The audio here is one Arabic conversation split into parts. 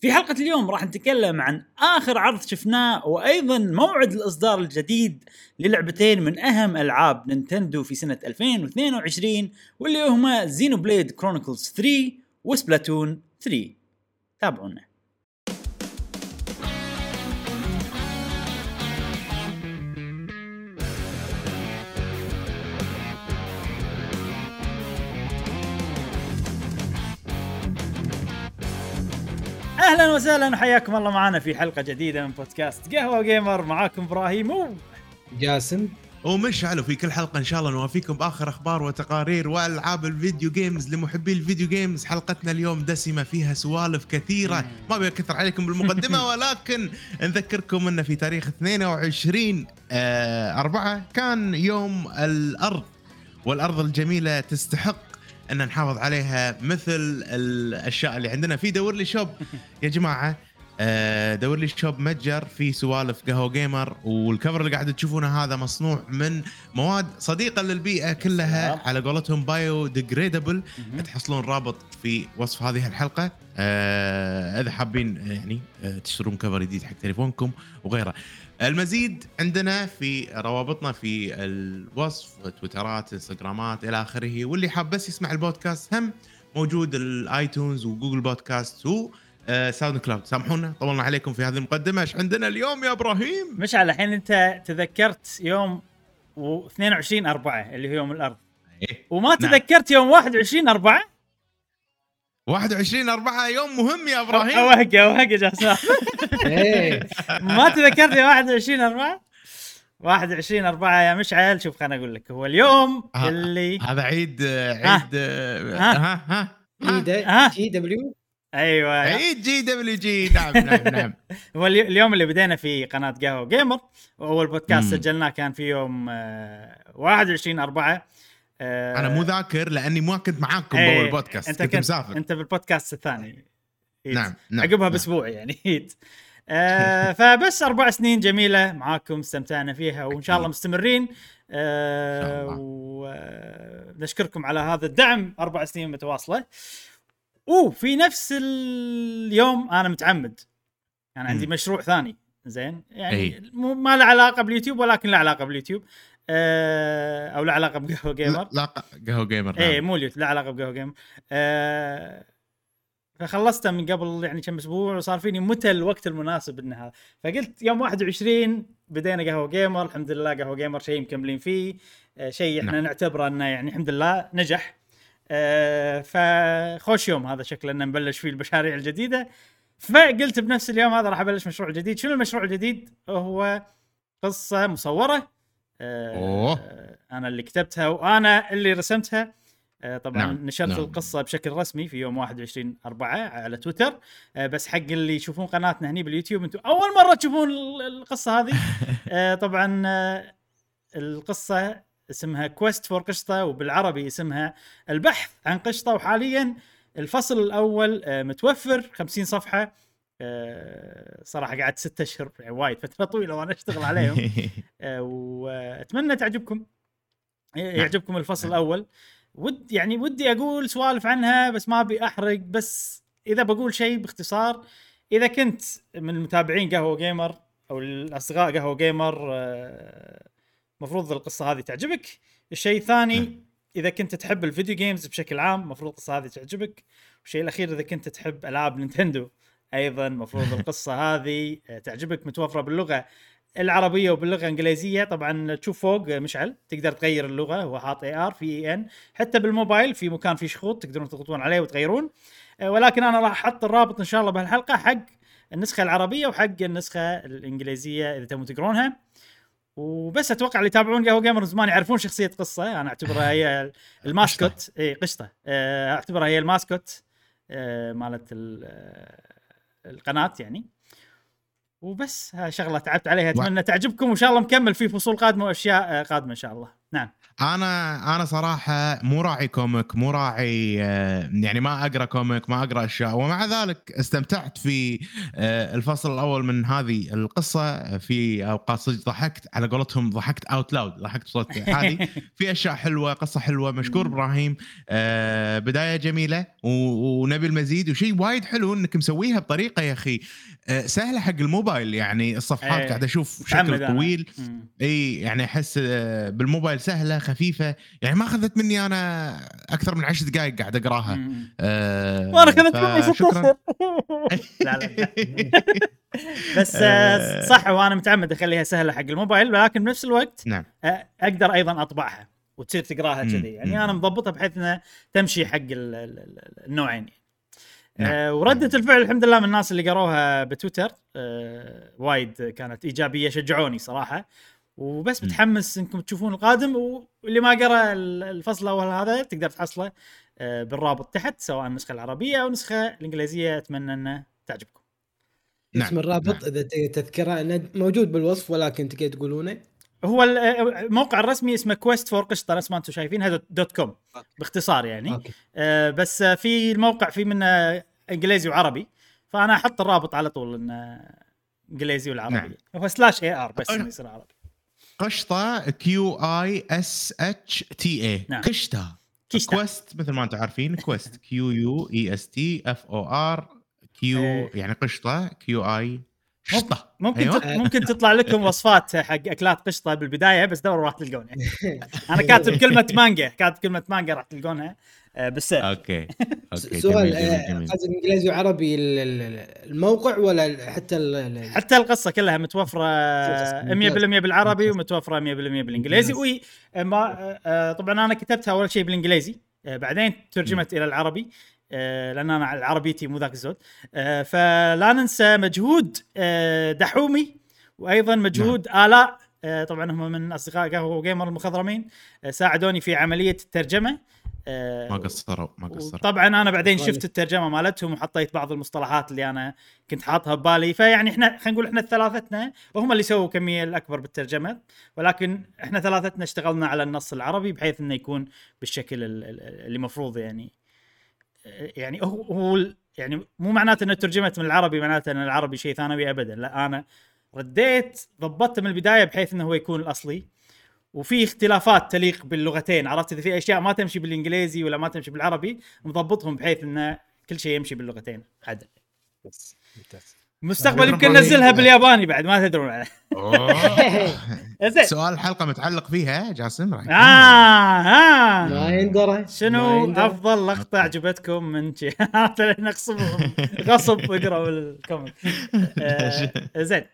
في حلقة اليوم راح نتكلم عن آخر عرض شفناه وأيضا موعد الإصدار الجديد للعبتين من أهم ألعاب نينتندو في سنة 2022 واللي هما Xenoblade Chronicles 3 و Splatoon 3 تابعونا. أهلا وسهلا وحياكم الله معنا في حلقة جديدة من بودكاست قهوة gamer. معاكم إبراهيم و جاسم. ومشعل وفي كل حلقة إن شاء الله نوافيكم بآخر أخبار وتقارير وألعاب ال video games لمحبي ال video games حلقتنا اليوم دسمة فيها سوالف كثيرة. ما أبي أكثر عليكم بالمقدمة ولكن نذكركم إن في تاريخ 22 آه 4 كان يوم الأرض والأرض الجميلة تستحق أن نحافظ عليها مثل الأشياء اللي عندنا في دور لي shop يا جماعة آه، دور لي shop متجر في سوالف قهوة gamer وال cover اللي قاعد تشوفونه هذا مصنوع من مواد صديقة للبيئة كلها على قولتهم biodegradable تحصلون رابط في وصف هذه الحلقة. آه، إذا حابين يعني آه، تشترون cover جديد حق تليفونكم وغيره. المزيد عندنا في روابطنا في الوصف تويترات انستغرامات إلى آخره. واللي حاب بس يسمع البودكاست هم موجود ال iTunes و Google Podcast و SoundCloud. سامحونا طولنا عليكم في هذه المقدمة. إيش عندنا اليوم يا إبراهيم؟ مشعل الحين أنت تذكرت يوم و 22 4 اللي هو يوم الأرض. إيه؟ وما نعم. تذكرت يوم 21 4 21 4 يوم مهم يا إبراهيم. اوهق اوهق يا جاسم. إيه. ما تذكرت يوم 21 4 21 4 يا مشعل شوف خليني أقول لك. هو اليوم ها- اللي هذا عيد عيد ها. ها ها جي دبليو؟ أيوه. عيد GWG. نعم نعم نعم. هو اليو- اليوم اللي بدينا في قناة قهوة gamer. واول بودكاست. سجلناه كان في يوم آه، 21 4 أنا مو ذاكر لأني ما كنت معاكم إيه، بأول بودكاست أنت كنت مسافر أنت بالبودكاست الثاني ييت. نعم نعم عقبها نعم. بأسبوع يعني ييت آه فبس أربع سنين جميلة معاكم استمتعنا فيها وإن شاء الله مستمرين آه. ونشكركم على هذا الدعم أربع سنين متواصلة وفي نفس اليوم أنا متعمد أنا عندي. مشروع ثاني زين يعني أي. مو ما له علاقة باليوتيوب ولكن له علاقة باليوتيوب آه أو له علاقة بقهوة جيمر. لا قهوة جيمر إيه نعم. مو اليوت لا علاقة بقهوة جيم آه فخلصته من قبل يعني كم أسبوع وصار فيني متى الوقت المناسب ان هذا. فقلت يوم 21 بدينا قهوة جيمر الحمد لله قهوة جيمر شيء مكملين فيه. آه شيء إحنا نعم. نعتبره إنه يعني الحمد لله نجح. آه فخوش يوم هذا شكله إنه نبلش فيه المشاريع الجديدة. فقلت بنفس اليوم هذا راح أبلش مشروع جديد. شنو المشروع الجديد؟ هو قصة مصورة. آه أوه. أنا اللي كتبتها وأنا اللي رسمتها آه، طبعا نعم، نشرت نعم. القصة بشكل رسمي في يوم 21 4 على تويتر آه، بس حق اللي يشوفون قناتنا هني باليوتيوب أنتم أول مرة تشوفون ال- القصة هذه آه، طبعا آه، القصة اسمها كويست فور قشطة وبالعربي اسمها البحث عن قشطة وحاليا الفصل الأول آه، متوفر 50 صفحة آه، صراحة قعدت ستة أشهر يعني وايد فترة طويلة وأنا أشتغل عليهم. آه، وأتمنى تعجبكم. يعجبكم الفصل نعم. الأول. ود يعني ودي أقول سوالف عنها بس ما أبي أحرق. بس إذا بقول شيء باختصار إذا كنت من متابعين قهوة جيمر أو الاصدقاء قهوة جيمر آه، مفروض القصة هذه تعجبك. الشيء الثاني نعم. إذا كنت تحب ال video games بشكل عام مفروض القصة هذه تعجبك. والشيء الأخير إذا كنت تحب ألعاب نينتندو. أيضا مفروض القصة هذه آه، تعجبك متوفرة باللغة العربية وباللغة الإنجليزية. طبعا تشوف فوق آه، مشعل تقدر تغير اللغة هو حاط AR في EN حتى بالموبايل في مكان فيه شخوط تقدرون تضغطون عليه وتغيرون. آه، ولكن أنا راح أحط الرابط إن شاء الله بهالحلقة حق النسخة العربية وحق النسخة الإنجليزية إذا تبون تقرونها. وبس أتوقع اللي يتابعون قهوة جيمر زمان يعرفون شخصية قصة. أنا أعتبرها هي ال mascot. اي قشطة. أعتبرها هي ال mascot مالت ال- القناة يعني. وبس شغلة تعبت عليها. أتمنى تعجبكم وإن شاء الله مكمل في فصول قادمة وأشياء قادمة إن شاء الله. أنا أنا صراحة مو راعي comic مو راعي آه، يعني ما أقرأ comic ما أقرأ أشياء. ومع ذلك استمتعت في آه، الفصل الأول من هذه القصة. في أوقات صدق ضحكت على قولتهم ضحكت out loud ضحكت بصوت عالي. في أشياء حلوة قصة حلوة مشكور إبراهيم آه، بداية جميلة. ونبي المزيد. وشيء وايد حلو إنك مسويها بطريقة يا أخي سهلة حق الموبايل. يعني الصفحات إيه. قاعد أشوف أنا. طويل. إي يعني أحس بالموبايل سهلة خفيفة يعني ما أخذت مني أنا أكثر من عشر دقائق قاعد أقراها. آه وأنا اخذت مني ست فشكراً. اشهر لا لا لا. بس آه، صح وأنا متعمد أخليها سهلة حق الموبايل ولكن بنفس الوقت نعم آه، أقدر أيضا أطبعها وتصير تقراها. كذي يعني. أنا مضبطها بحيث إنها تمشي حق ال- ال- ال- النوعين. نعم. آه وردة الفعل الحمد لله من الناس اللي قروها بتويتر آه وايد كانت إيجابية شجعوني صراحة وبس. متحمس إنكم تشوفون القادم واللي ما قرأ ال- الفصل الأول هذا تقدر تحصله آه بالرابط تحت سواء النسخه العربية أو النسخه الإنجليزية أتمنى أنه تعجبكم. نعم. اسم الرابط إذا تبي تذكره انه موجود بالوصف ولكن تقدر تقولونه هو ال- الموقع الرسمي اسمه Quest for قشطة نفس ما أنتم شايفين هذا dot com باختصار يعني okay آه بس آه، في الموقع في منه إنجليزي وعربي فأنا أحط الرابط على طول إنه إنجليزي والعربي نعم. هو slash AR بس يصير عربي قشطة Q A S H T A نعم. قشطة. Quest مثل ما أنتم عارفين Quest Q U E S T F O R Q. يعني قشطة Q A شطه ممكن أيوة. ممكن تطلع لكم وصفات حق أكلات قشطة بالبداية بس دوروا راح تلقونها أنا كاتب كلمة مانجا كاتب كلمة مانجا راح تلقونها بال search. okay. okay سؤال آه، قصدك إنجليزي وعربي ال- ال- الموقع ولا حتى ال- حتى القصة كلها متوفرة 100% بالعربي ومتوفرة 100% بالإنجليزي. وي ما آه، طبعا أنا كتبتها أول شيء بالإنجليزي آه، بعدين ترجمت إلى العربي آه، لأن أنا عربيتي مو ذاك الزود. آه، فلا ننسى مجهود آه، دحومي وأيضا مجهود آلاء. آه، طبعا هم من أصدقاء قهوة جيمر المخضرمين آه، ساعدوني في عملية الترجمة. آه، ما قصروا ما قصروا. طبعا أنا بعدين. شفت الترجمة مالتهم وحطيت بعض المصطلحات اللي أنا كنت حاطها ببالي. فيعني إحنا خلينا نقول إحنا ثلاثتنا وهم اللي سووا كمية الأكبر بالترجمة ولكن إحنا ثلاثتنا اشتغلنا على النص العربي بحيث إنه يكون بالشكل ال- ال- اللي مفروض يعني. يعني هو هو ال- يعني مو معناته انه ترجمت من العربي معناته إن العربي شيء ثانوي ابدا لا أنا رديت ضبطته من البداية بحيث إنه هو يكون الأصلي. وفي اختلافات تليق باللغتين عرفت؟ إذا في أشياء ما تمشي بالإنجليزي ولا ما تمشي بالعربي مضبطهم بحيث انه كل شيء يمشي باللغتين. عدل بس ممتاز. مستقبل يمكن إبراهيم. ننزلها بالياباني بعد ما تدرون. زين. سؤال الحلقة متعلق فيها جاسم راح آه ها ما يندرى. شنو. أفضل لقطة عجبتكم من نغصبهم غصب اقرأوا ال comment. آه، زين. آه،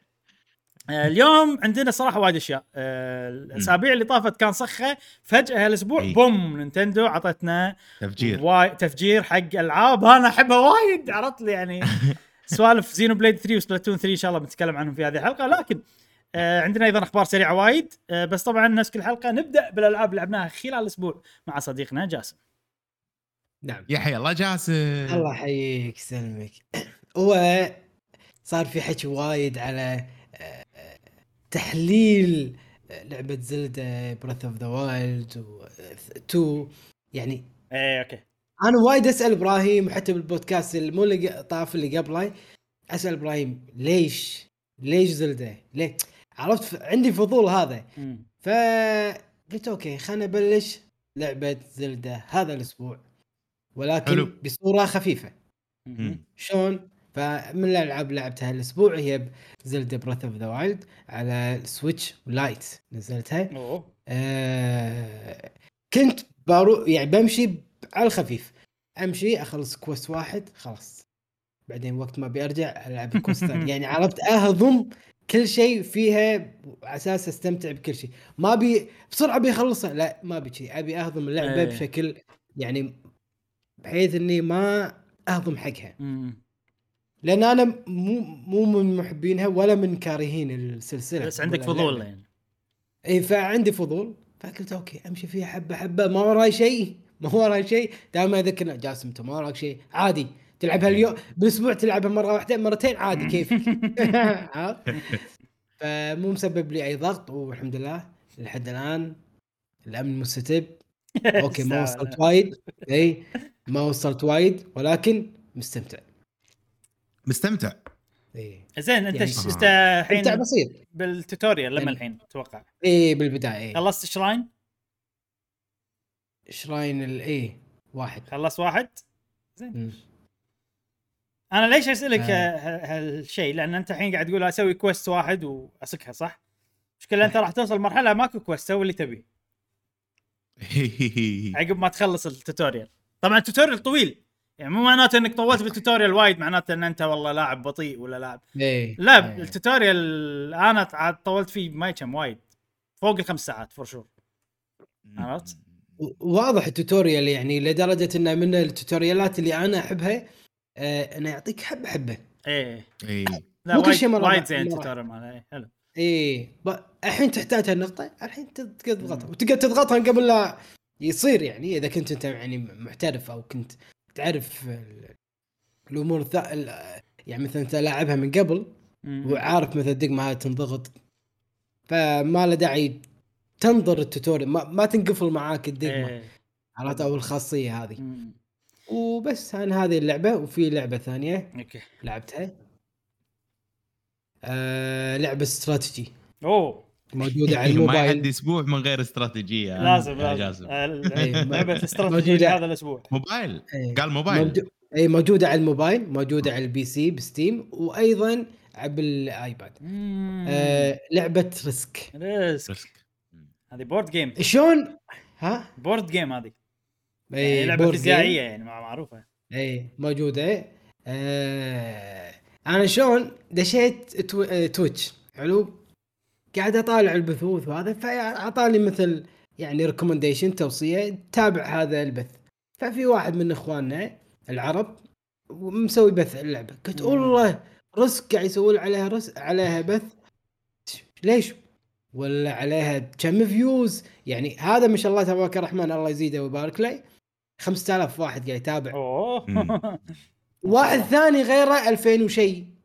اليوم عندنا صراحة وايد أشياء. آه، الأسابيع اللي طافت كان صخه فجأة هالأسبوع إي. boom نينتندو عطتنا تفجير. واي تفجير حق ألعاب. أنا أحبها وايد عرفت لي يعني. سوالف Xenoblade 3 و Splatoon 3 إن شاء الله بنتكلم عنهم في هذه الحلقة. لكن آه عندنا أيضا أخبار سريعة وايد. آه بس طبعا نفس كل حلقة نبدأ بالألعاب اللي لعبناها خلال الأسبوع مع صديقنا جاسم. نعم. يا حي الله جاسم. الله يحييك يسلمك. هو صار في حكي وايد على آه، تحليل لعبة زلدة Breath of the Wild و 2 يعني إيه okay. أنا وايد أسأل إبراهيم وحتى بالبودكاست اللي مو اللي طاف اللي قبله أسأل إبراهيم ليش؟ ليش زلدة؟ ليه؟ عرفت؟ ف- عندي فضول هذا. فقلت okay خلينا نبلش لعبة زلدة هذا الأسبوع ولكن حلو. بصورة خفيفة. مم. شلون؟ فمن الألعاب اللي لعبتها الأسبوع هي زلدة Breath of the Wild على ال Switch Lite نزلتها. أوه. آه كنت باروح يعني بمشي على الخفيف. أمشي أخلص quest واحد خلاص. بعدين وقت ما بيرجع ألعب ثاني. يعني عرفت أهضم كل شيء فيها على أساس أستمتع بكل شيء. ما أبي بسرعة بيخلصها لا ما أبي أبي أهضم اللعبة إيه. بشكل يعني بحيث إني ما أهضم حقها. لأن أنا مو مو من محبينها ولا من كارهين السلسلة. بس عندك فضول. يعني. إي فعندي فضول. فقلت okay أمشي فيها حبة حبة ما وراي شيء ما وراي شيء. دائما أذكر جاسم أنت ما وراك شيء. عادي. تلعبها اليوم بالأسبوع تلعبها مرة واحدة مرتين عادي كيفك؟ فمو مسبب لي أي ضغط والحمد لله. لحد الآن الأمن مستتب. okay ما وصلت وايد. إي ما وصلت وايد ولكن مستمتع. مستمتع. اي زين أنت يعني- ش- أنت مستمتع الحين بسيط. بال tutorial لما يعني- الحين أتوقع. اي بالبداية اي خلصت شراين شراين الاي واحد. خلصت واحد؟ زين. أنا ليش أسألك آه. هالشيء لأن أنت الحين قاعد تقول أسوي quest واحد وأسكها صح؟ مشكلة أنت راح توصل مرحلة ماكو quest سوي اللي تبي عقب ما تخلص التوتوريال طبعا التوتوريال طويل. يعني مو معناته إنك طولت بال tutorial وايد معناته إن أنت والله لاعب بطيء ولا لاعب. اي لا إي. ال tutorial أنا عاد طولت فيه ما كم وايد فوق الخمس ساعات for sure عرفت؟ واضح ال tutorial يعني لدرجة إنه من ال tutorialات اللي أنا أحبها آه انه يعطيك حبه حبه إيه. اي لا مو كل شيء وايد زين. ال tutorial ماله. إيه، حلو. إيه. ب- الحين تحتاج هالنقطه الحين تقدر تضغطها. وتقدر تضغطها قبل لا يصير يعني إذا كنت أنت يعني محترف أو كنت تعرف ال- الأمور الث... ال- يعني مثلا انت لاعبها من قبل. وعارف مثلا الدقمه هاي تنضغط. فما له داعي تنطر ال tutorial ما, ما تنقفل معاك الدقمة. إيه. عرفت؟ أو الخاصية هذه. مم. وبس أنا هذه اللعبة. وفي لعبة ثانية okay. لعبتها. آه لعبة استراتيجي. أوه. موجودة على ما يعدي الموبايل أسبوع من غير استراتيجية. لازم لازم. إيه. لعبه الاستراتيجي موجودة. هذا الأسبوع. موبايل. إيه. قال موبايل. اي موجودة على الموبايل موجودة على ال PC ب Steam وأيضا على بال iPad آه لعبة Risk. Risk. Risk. هذه board game. شلون؟ ها؟ board game هذه. اي يعني لعبة فيزيائية يعني مع- معروفة. اي موجودة. آه أنا شلون دشيت تو... آه Twitch. حلو؟ قاعد أطالع البثوث وهذا فأعطاني مثل يعني recommendation توصية تابع هذا البث. ففي واحد من إخواننا العرب مسوي بث اللعبة. قلت. والله رزق قاعد يسوون عليها ريس عليها بث. ليش؟ ولا عليها كم views يعني هذا ما شاء الله تبارك الرحمن الله يزيده ويبارك له. 5000 واحد قاعد يتابع. واحد ثاني غيره 2000 وشيء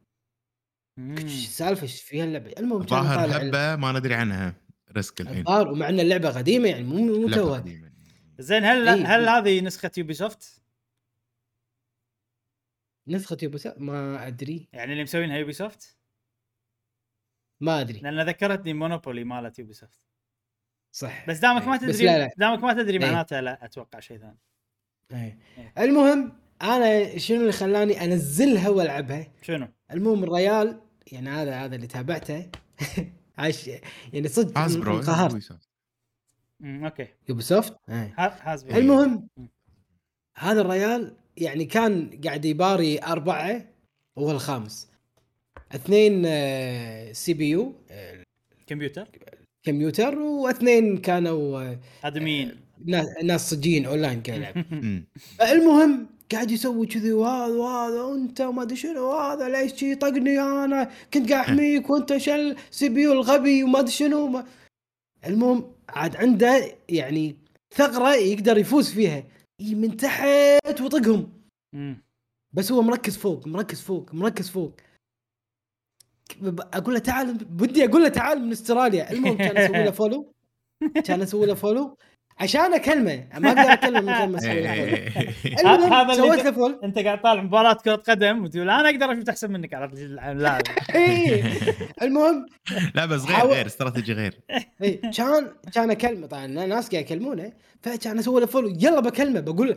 مم. إيش السالفه إيش فيها اللعبة المهم كان ظاهر هبة ما ندري عنها Risk الحين الظاهر ومع إن اللعبة قديمة يعني مو مو لعبة توها قديمة. زين هل إيه. هل هذه نسخة Ubisoft؟ نسخة Ubisoft ما أدري يعني اللي مسوينها Ubisoft؟ ما أدري لأن ذكرتني Monopoly مالت Ubisoft صح بس دامك ما إيه. بس تدري لا دامك ما تدري إيه. معناته لا أتوقع شيء ثاني إيه. إيه. المهم أنا شنو اللي خلاني انزلها والعبها شنو؟ المهم الريال يعني هذا هذا اللي تابعته عايش يعني صدق Hasbro انقهرت. okay Ubisoft إيه. ها- حاسب المهم. هذا الريال يعني كان قاعد يباري أربعة وهو الخامس اثنين آه، CPU آه، كمبيوتر كمبيوتر واثنين كانوا آه، أدمين ناس صجيين أونلاين مم. المهم قاعد يسوي كذي وهذا وهذا وانت وما أدري شنو وهذا ليش شي طقني أنا؟ كنت قاعد أحميك وأنت شل CPU الغبي وما أدري شنو ما. المهم عاد عنده يعني ثغرة يقدر يفوز فيها. من تحت ويطقهم مم. بس هو مركز فوق مركز فوق مركز فوق. أقول له تعال بدي أقول له تعال من استراليا. المهم كان أسوي له follow كان أسوي له follow عشان أكلمه. ما أقدر أكلمه من غير ما أسوي المهم سويت له follow انت قاعد طالع مباراة كرة قدم وتقول أنا أقدر أشوف أحسن منك على اللاعب إيه. المهم لا بس غير غير استراتيجي غير. إيه، كان كان أكلمه طبعا ناس قاعد يكلمونه. فكان أسوي له follow يلا بكلمه بقول له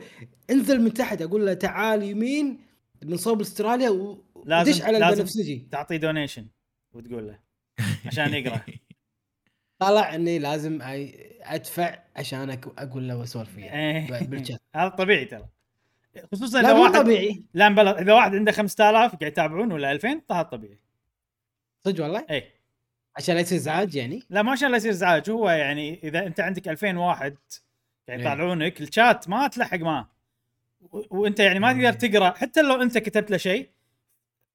انزل من تحت أقول له تعال يمين من صوب أستراليا ودش على. البنفسجي. تعطيه دونيشن وتقول له عشان يقرأ. طلع إني لازم أدفع عشان أقول له واسولف وياه. بالشات هذا طبيعي ترى. خصوصا إذا واحد طبيعي. لا مبلا إذا واحد عنده 5000 قاعد يتابعون ولا 2000 هذا طبيعي. صدق والله؟ اي عشان لا يصير ازعاج يعني؟ لا ما عشان لا يصير ازعاج هو يعني إذا أنت عندك 2000 واحد قاعد إيه. يطالعونك الشات ما تلحق معه وأنت يعني ما تقدر تقرأ حتى لو أنت كتبت له شيء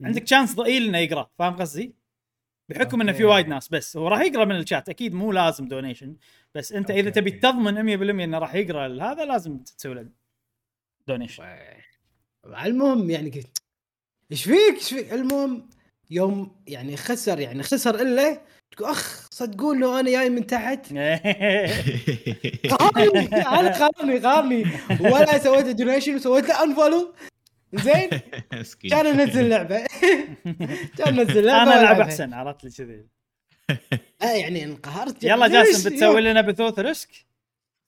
عندك chance ضئيل إنه يقرأ فاهم قصدي؟ بحكم إنه في. وايد ناس بس هو راح يقرأ من الشات أكيد مو لازم donation بس أنت إذا تبي. تضمن 100% إنه راح يقرأ هذا لازم تسوي له donation المهم يعني قلت إيش فيك؟ إيش فيك؟ المهم يوم يعني خسر يعني خسر إلا تقول أخ صدقون لو أنا جاي من تحت. قارني أنا قارني قارني ولا سويت donation وسويت له unfollow زين مسكين. كان انزل لعبة كان انزل لعبة أنا العب. أحسن عرفت لي كذي لا يعني انقهرت يلا؟ جاسم بتسوي لنا بثوث Risk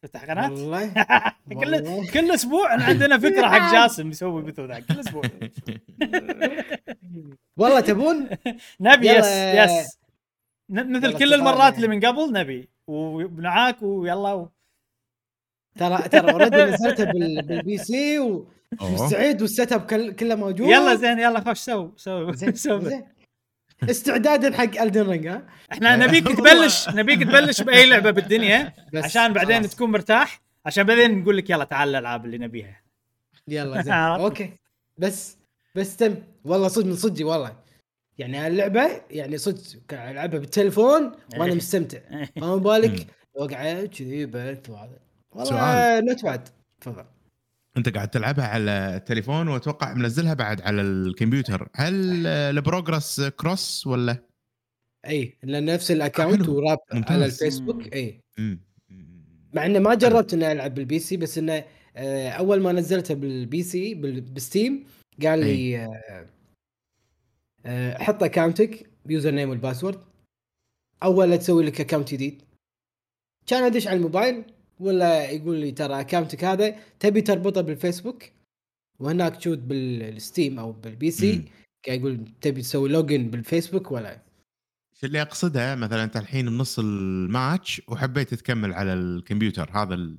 تفتح قناة والله كل. كل أسبوع عندنا فكرة حق جاسم يسوي بثوث كل أسبوع والله تبون نبي yes. yes ن- مثل كل المرات اتفقنا. اللي من قبل نبي ومعاك ويلا و... ترى ترى already نزلتها بال- بالبي سي أوه. ومستعد وال setup كل- كله موجود. يلا زين يلا خش سو سو زين سو زين. استعدادا حق Elden Ring ها؟ إحنا نبيك تبلش نبيك تبلش بأي لعبة بالدنيا عشان بعدين. تكون مرتاح. عشان بعدين نقول لك يلا تعال الألعاب اللي نبيها. يلا زين. okay. بس بس تم. والله صدق من صدقي والله. يعني اللعبة يعني صدق قاعد العبها بالتليفون وأنا إيه. مستمتع. فما مم. بالك وقعد كذي بث وهذا. والله. not bad. تفضل. أنت قاعد تلعبها على التليفون وأتوقع منزلها بعد على الكمبيوتر. هل ال progress cross ولا؟ إي لأن نفس ال account حلو. وراب ممتاز. على الفيسبوك إي. مع انه ما جربت إني ألعب بال PC بس إنه آه، أول ما نزلتها بال PC بال- بستيم قال لي آه، آه، حط account ك ب username وال password. أول لا تسوي لك account جديد. كان أدش على الموبايل ولا يقول لي ترى اكونتك هذا تبي تربطه بالفيسبوك وهناك تشوت بالستيم أو بال PC. قاعد يقول تبي تسوي login بالفيسبوك ولا شو اللي أقصده مثلا أنت الحين بنص الماتش وحبيت تكمل على الكمبيوتر هذا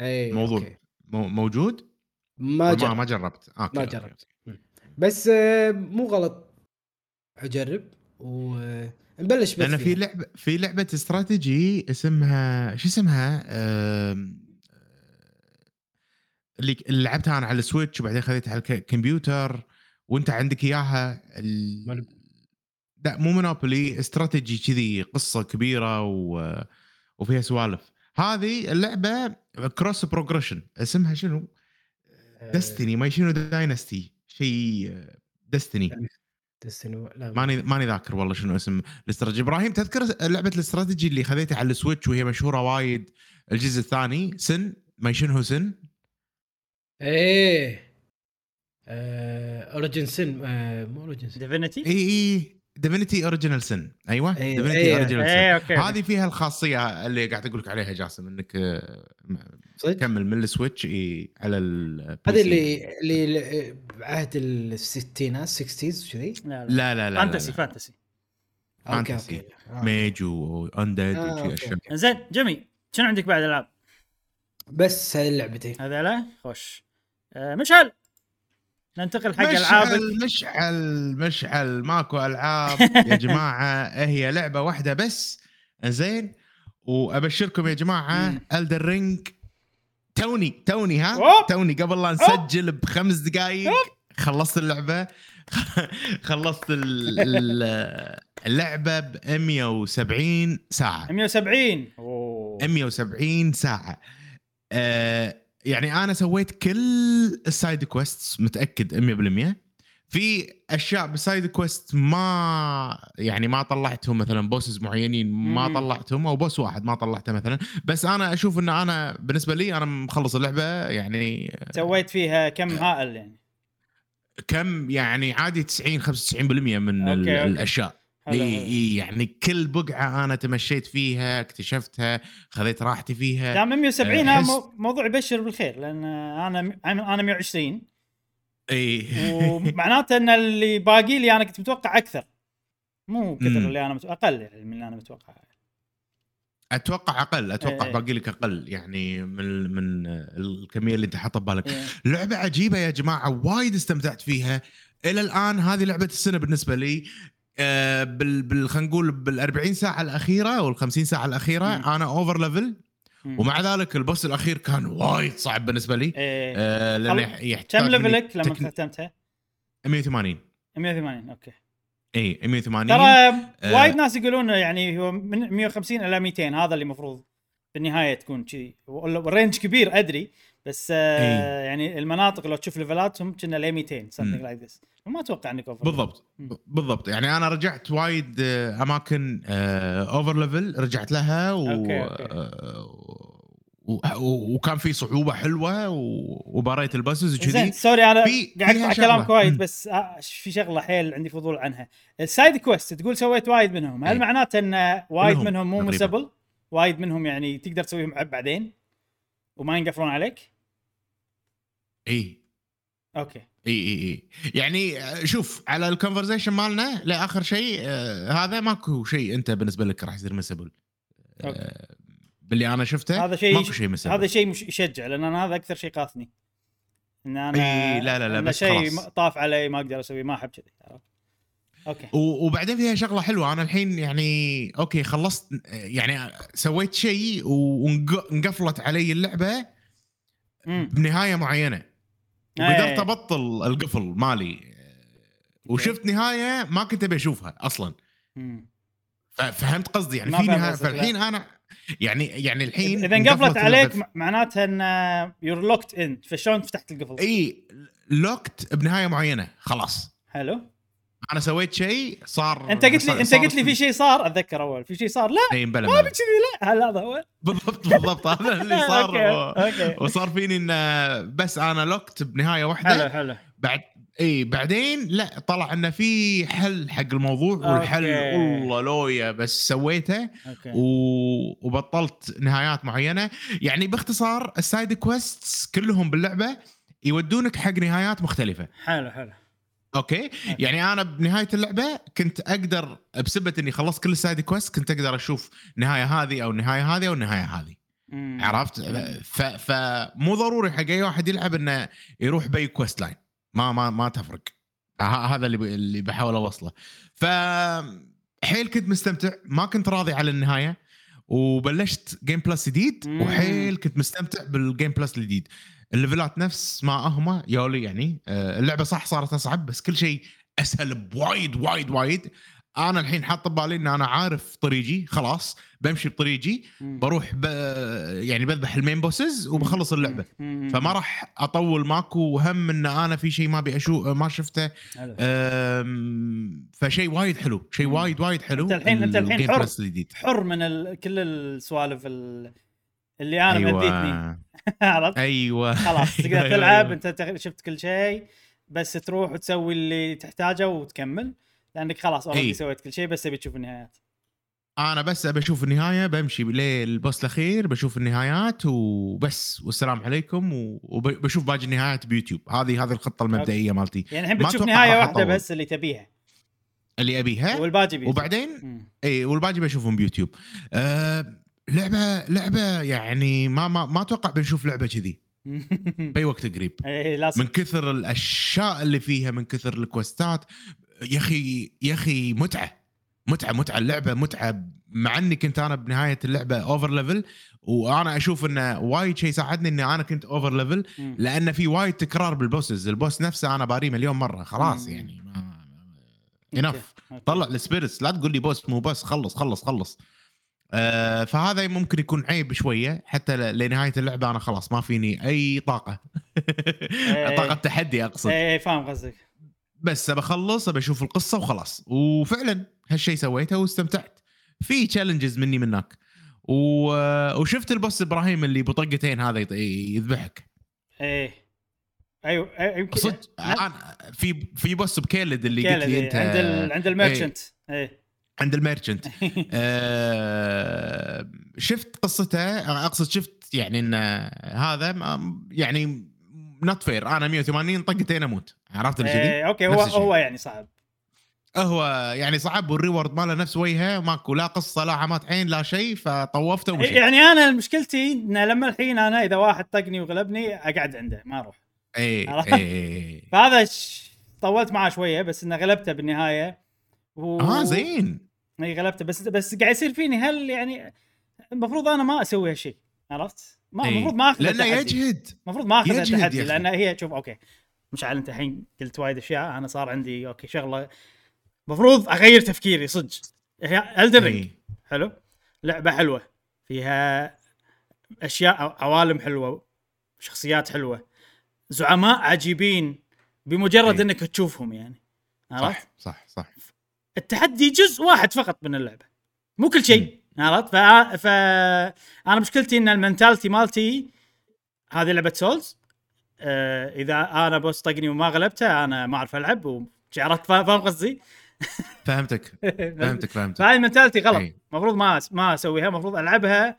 اي الموضوع. okay. المو- موجود ما جربت ما جربت okay. ما. جربت بس آه، مو غلط أجرب ونبلش بس لأن في. لعبه في لعبة استراتيجي اسمها شو اسمها؟ آم، اللي لعبتها أنا على السويتش وبعدين خذيتها على الكمبيوتر وأنت عندك إياها ال... لا مو مونوبولي استراتيجي كذي قصة كبيرة و... وفيها سوالف هذه اللعبة cross progression اسمها شنو؟ آه، destiny ما شنو dynasty شيء destiny دستني لا ماني ماني ذاكر والله شنو اسم الاستراتيجي إبراهيم تذكر لعبة الاستراتيجي اللي خذيتها على السويتش وهي مشهورة وايد الجزء الثاني؟ sin؟ ما شنو sin؟ إيه. Origin Sin آه، مو Origin Sin. Divinity اي اي Divinity Original Sin أيوه. إيه، Divinity إيه. Original Sin okay. هذه فيها الخاصية اللي قاعد أقول لك عليها جاسم إنك آه، تكمل من السويتش إي على ال هذه اللي اللي بعهد الستينات 60 كذي لا لا. لا fantasy. fantasy fantasy. magic wand أشياء. زين جميل. شنو عندك بعد العاب؟ بس هذه اللعبتين هذا لا؟ خوش. آه مشعل. ننتقل حق العابك مشعل مشعل مشعل. ماكو ألعاب. يا جماعة هي لعبة واحدة بس. زين. وأبشركم يا جماعة. Elden Ring توني توني ها. توني قبل لا نسجل بخمس دقائق خلصت اللعبة. خلصت ال- ال- اللعبة ب 170 ساعة. 170 أوه. 170 ساعة. آه يعني أنا سويت كل ال side quest متأكد 100% في أشياء بال side quest ما يعني ما طلعتهم مثلا bosses معينين ما. طلعتهم أو boss واحد ما طلعته مثلا بس أنا أشوف إن أنا بالنسبة لي أنا مخلص اللعبة يعني سويت فيها كم هائل يعني كم يعني عادي 90 95% من okay،. الأشياء اي. اي يعني كل بقعة أنا تمشيت فيها اكتشفتها خذيت راحتي فيها دام 170 آه، هذا حس- مو- موضوع يبشر بالخير لأن أنا أنا 120 اي ومعناته إن اللي باقي لي أنا كنت متوقع أكثر مو كثر. اللي أنا متوقع أقل يعني من اللي أنا متوقع أتوقع أقل أتوقع إيه. باقي لك أقل يعني من من الكمية اللي أنت حاطه ببالك إيه. لعبة عجيبة يا جماعة وايد استمتعت فيها إلى الآن هذه لعبة السنة بالنسبة لي بال بال خلينا نقول بال 40 ساعة الأخيرة أو ال 50 ساعة الأخيرة مم. أنا over level. ومع ذلك ال boss الأخير كان وايد صعب بالنسبة لي إيه. آه لأنه خل- يحتاج كم level ك لما تكن- ختمتها؟ 180 180 okay إي 180 ترى آه. وايد ناس يقولون يعني هو من 150 إلى 200 هذا اللي المفروض في النهايه تكون كذي وال range كبير أدري بس آه. يعني المناطق لو تشوف level اتهم كنا ل 200 something like this وما أتوقع إنك over بالضبط مم. بالضبط يعني أنا رجعت وايد آه، أماكن over level رجعت لها و... okay، okay. آه،. وكان في صعوبة حلوة. وباريت ال bosses زين وكذي sorry أنا قاعد أقطع شغلة. كلامك وايد. بس آه في شغلة حيل عندي فضول عنها ال side quest تقول سويت وايد منهم هل. معناته إن وايد كلهم منهم مو. missable وايد منهم يعني تقدر تسويهم بعدين وما ينقفلون عليك اي okay. اي اي اي يعني آه، شوف على ال conversation مالنا لاخر شيء آه هذا ماكو شيء أنت بالنسبة لك راح يصير missable. آه باللي أنا شفته هذا شيء ماكو شيء missable هذا شيء مش يشجع لأن أنا هذا أكثر شيء قاثني. إن أنا إي، لا، لا، لا، بس شيء خلاص. طاف علي ما أقدر أسويه ما أحب كذي؟ okay. وبعدين فيها شغلة حلوة. أنا الحين يعني okay خلصت يعني سويت شيء وانقفلت علي اللعبة امم بنهاية معينة. وقدرت أبطل القفل مالي. وشفت نهاية ما كنت أبي أشوفها أصلا. فهمت قصدي. يعني في نهاية. فالحين أنا يعني يعني الحين اذا انقفلت عليك معناتها إن you're locked in فشلون فتحت القفل؟ إي locked بنهاية معينة خلاص. حلو. أنا سويت شيء صار أنت قلت لي أنت قلت لي في شيء صار أتذكر أول. في شيء صار؟ لا. ما بلا. بكذي لا. هذا هو. بالضبط بالضبط. هذا اللي صار. و- وصار فيني إن بس أنا locked بنهاية واحدة. حلو حلو بعد إي بعدين لا طلع انه في حل حق الموضوع والحل. والله لويا بس سويته. و... وبطلت نهايات معينة. يعني باختصار ال side quests كلهم باللعبة يودونك حق نهايات مختلفة. حلو حلو. okay؟ يعني أنا بنهاية اللعبة كنت أقدر بسبه إني خلصت كل ال side quest كنت أقدر أشوف النهايه هذه أو النهايه هذه أو النهايه هذه. عرفت؟ ف... فمو ضروري حق أي واحد يلعب إنه يروح بأي quest line ما ما ما تفرق. هذا اللي ب... اللي بحاول أوصله. ف حيل كنت مستمتع. ما كنت راضي على النهاية. وبلشت game plus جديد. وحيل كنت مستمتع بال game plus الجديد. الليفلات نفس ما هم يولي يعني آه، اللعبة صح صارت أصعب بس كل شيء أسهل بوايد وايد وايد أنا الحين حاط ببالي إن أنا عارف طريقي خلاص بمشي بطريقي. بروح ب... يعني بذبح ال main bosses وبخلص اللعبة. فما راح أطول ماكو هم إن أنا في شيء ما أبي أشوف ما شفته. أم... فشيء وايد حلو شيء. وايد وايد حلو أنت الحين- أنت الحين حر. حر من ال... كل السوالف ال... اللي أنا أيوة. مديتني أيوه عرفت أيوه خلاص تقدر أيوة، تلعب أيوة. أنت شفت كل شيء بس تروح وتسوي اللي تحتاجه وتكمل لأنك خلاص already. سويت كل شيء بس تبي تشوف النهايات أنا بس أبي أشوف النهاية بمشي لل boss الأخير بشوف النهايات وبس والسلام عليكم وبشوف باقي النهايات بيوتيوب هذه هذه الخطة المبدئية مالتي يعني الحين بتشوف نهاية واحدة أطول. بس اللي تبيها اللي أبيها والباقي بيوتيوب. وبعدين. اي والباقي بشوفهم بيوتيوب آه لعبة لعبة يعني ما ما ما أتوقع بنشوف لعبة كذي. بأي وقت قريب. اي لازم. من كثر الأشياء اللي فيها من كثر الكوستات يا أخي يا أخي متعة. متعة متعة اللعبة متعة. مع إني كنت أنا بنهاية اللعبة over level وأنا أشوف إنه وايد شيء ساعدني إني أنا كنت over level. لأن في وايد تكرار بال bosses. ال boss نفسه أنا باريه مليون مرة. خلاص. يعني. enough. طلع ال spirits لا تقول لي boss مو boss خلص خلص خلص. آه فهذا ممكن يكون عيب شوية حتى لنهاية اللعبة أنا خلاص ما فيني أي طاقة. إيه. طاقة تحدي أقصد. اي فاهم قصدك. بس بخلص ابى أشوف القصة وخلاص. وفعلا هالشيء سويته واستمتعت. في challenges مني منك. و... وشفت ال boss إبراهيم اللي بطقتين هذا يذبحك. إيه. أيوه يمكن صدق. أنا في في boss ب Caelid اللي قلت لي إيه. أنت. عند. عند ال merchant إيه. عند ال merchant آه، شفت قصته أقصد شفت يعني إن هذا يعني not fair أنا 180 طقتين أموت. عرفت اللي كذي؟ إيه، okay هو. هو يعني صعب. هو يعني صعب وال reward ماله نفس وجهه ماكو لا قصة لا عمات عين لا شيء فطوفته ومشيت. يعني أنا مشكلتي إن لما الحين أنا إذا واحد طقني وغلبني أقعد عنده ما أروح. اي؟ اي فهذا ش... طولت معاه شوية بس إنه غلبته بالنهاية. و... آه زين. اي غلبته بس بس قاعد يصير فيني هل يعني المفروض أنا ما أسوي هالشيء عرفت؟ ما إي. المفروض ما أخذ لأنه. يجهد المفروض ما أخذ التحدي. لأن هي شوف okay مشعل أنت الحين قلت وايد أشياء أنا صار عندي okay شغلة المفروض أغير تفكيري صدق Elden Ring إي. حلو لعبة حلوة فيها أشياء عوالم حلوة شخصيات حلوة زعماء عجيبين بمجرد أي. إنك تشوفهم يعني عرفت؟ صح صح صح التحدي جزء واحد فقط من اللعبة. مو كل شيء عرفت؟ ف... ف أنا مشكلتي إن ال mentality مالتي هذه لعبة Souls آه إذا أنا boss طقني وما غلبته أنا ما أعرف ألعب فا- فاهم قصدي؟ فهمتك. فهمتك فهمتك. فهاي ال mentality غلط. المفروض ما ما أسويها المفروض ألعبها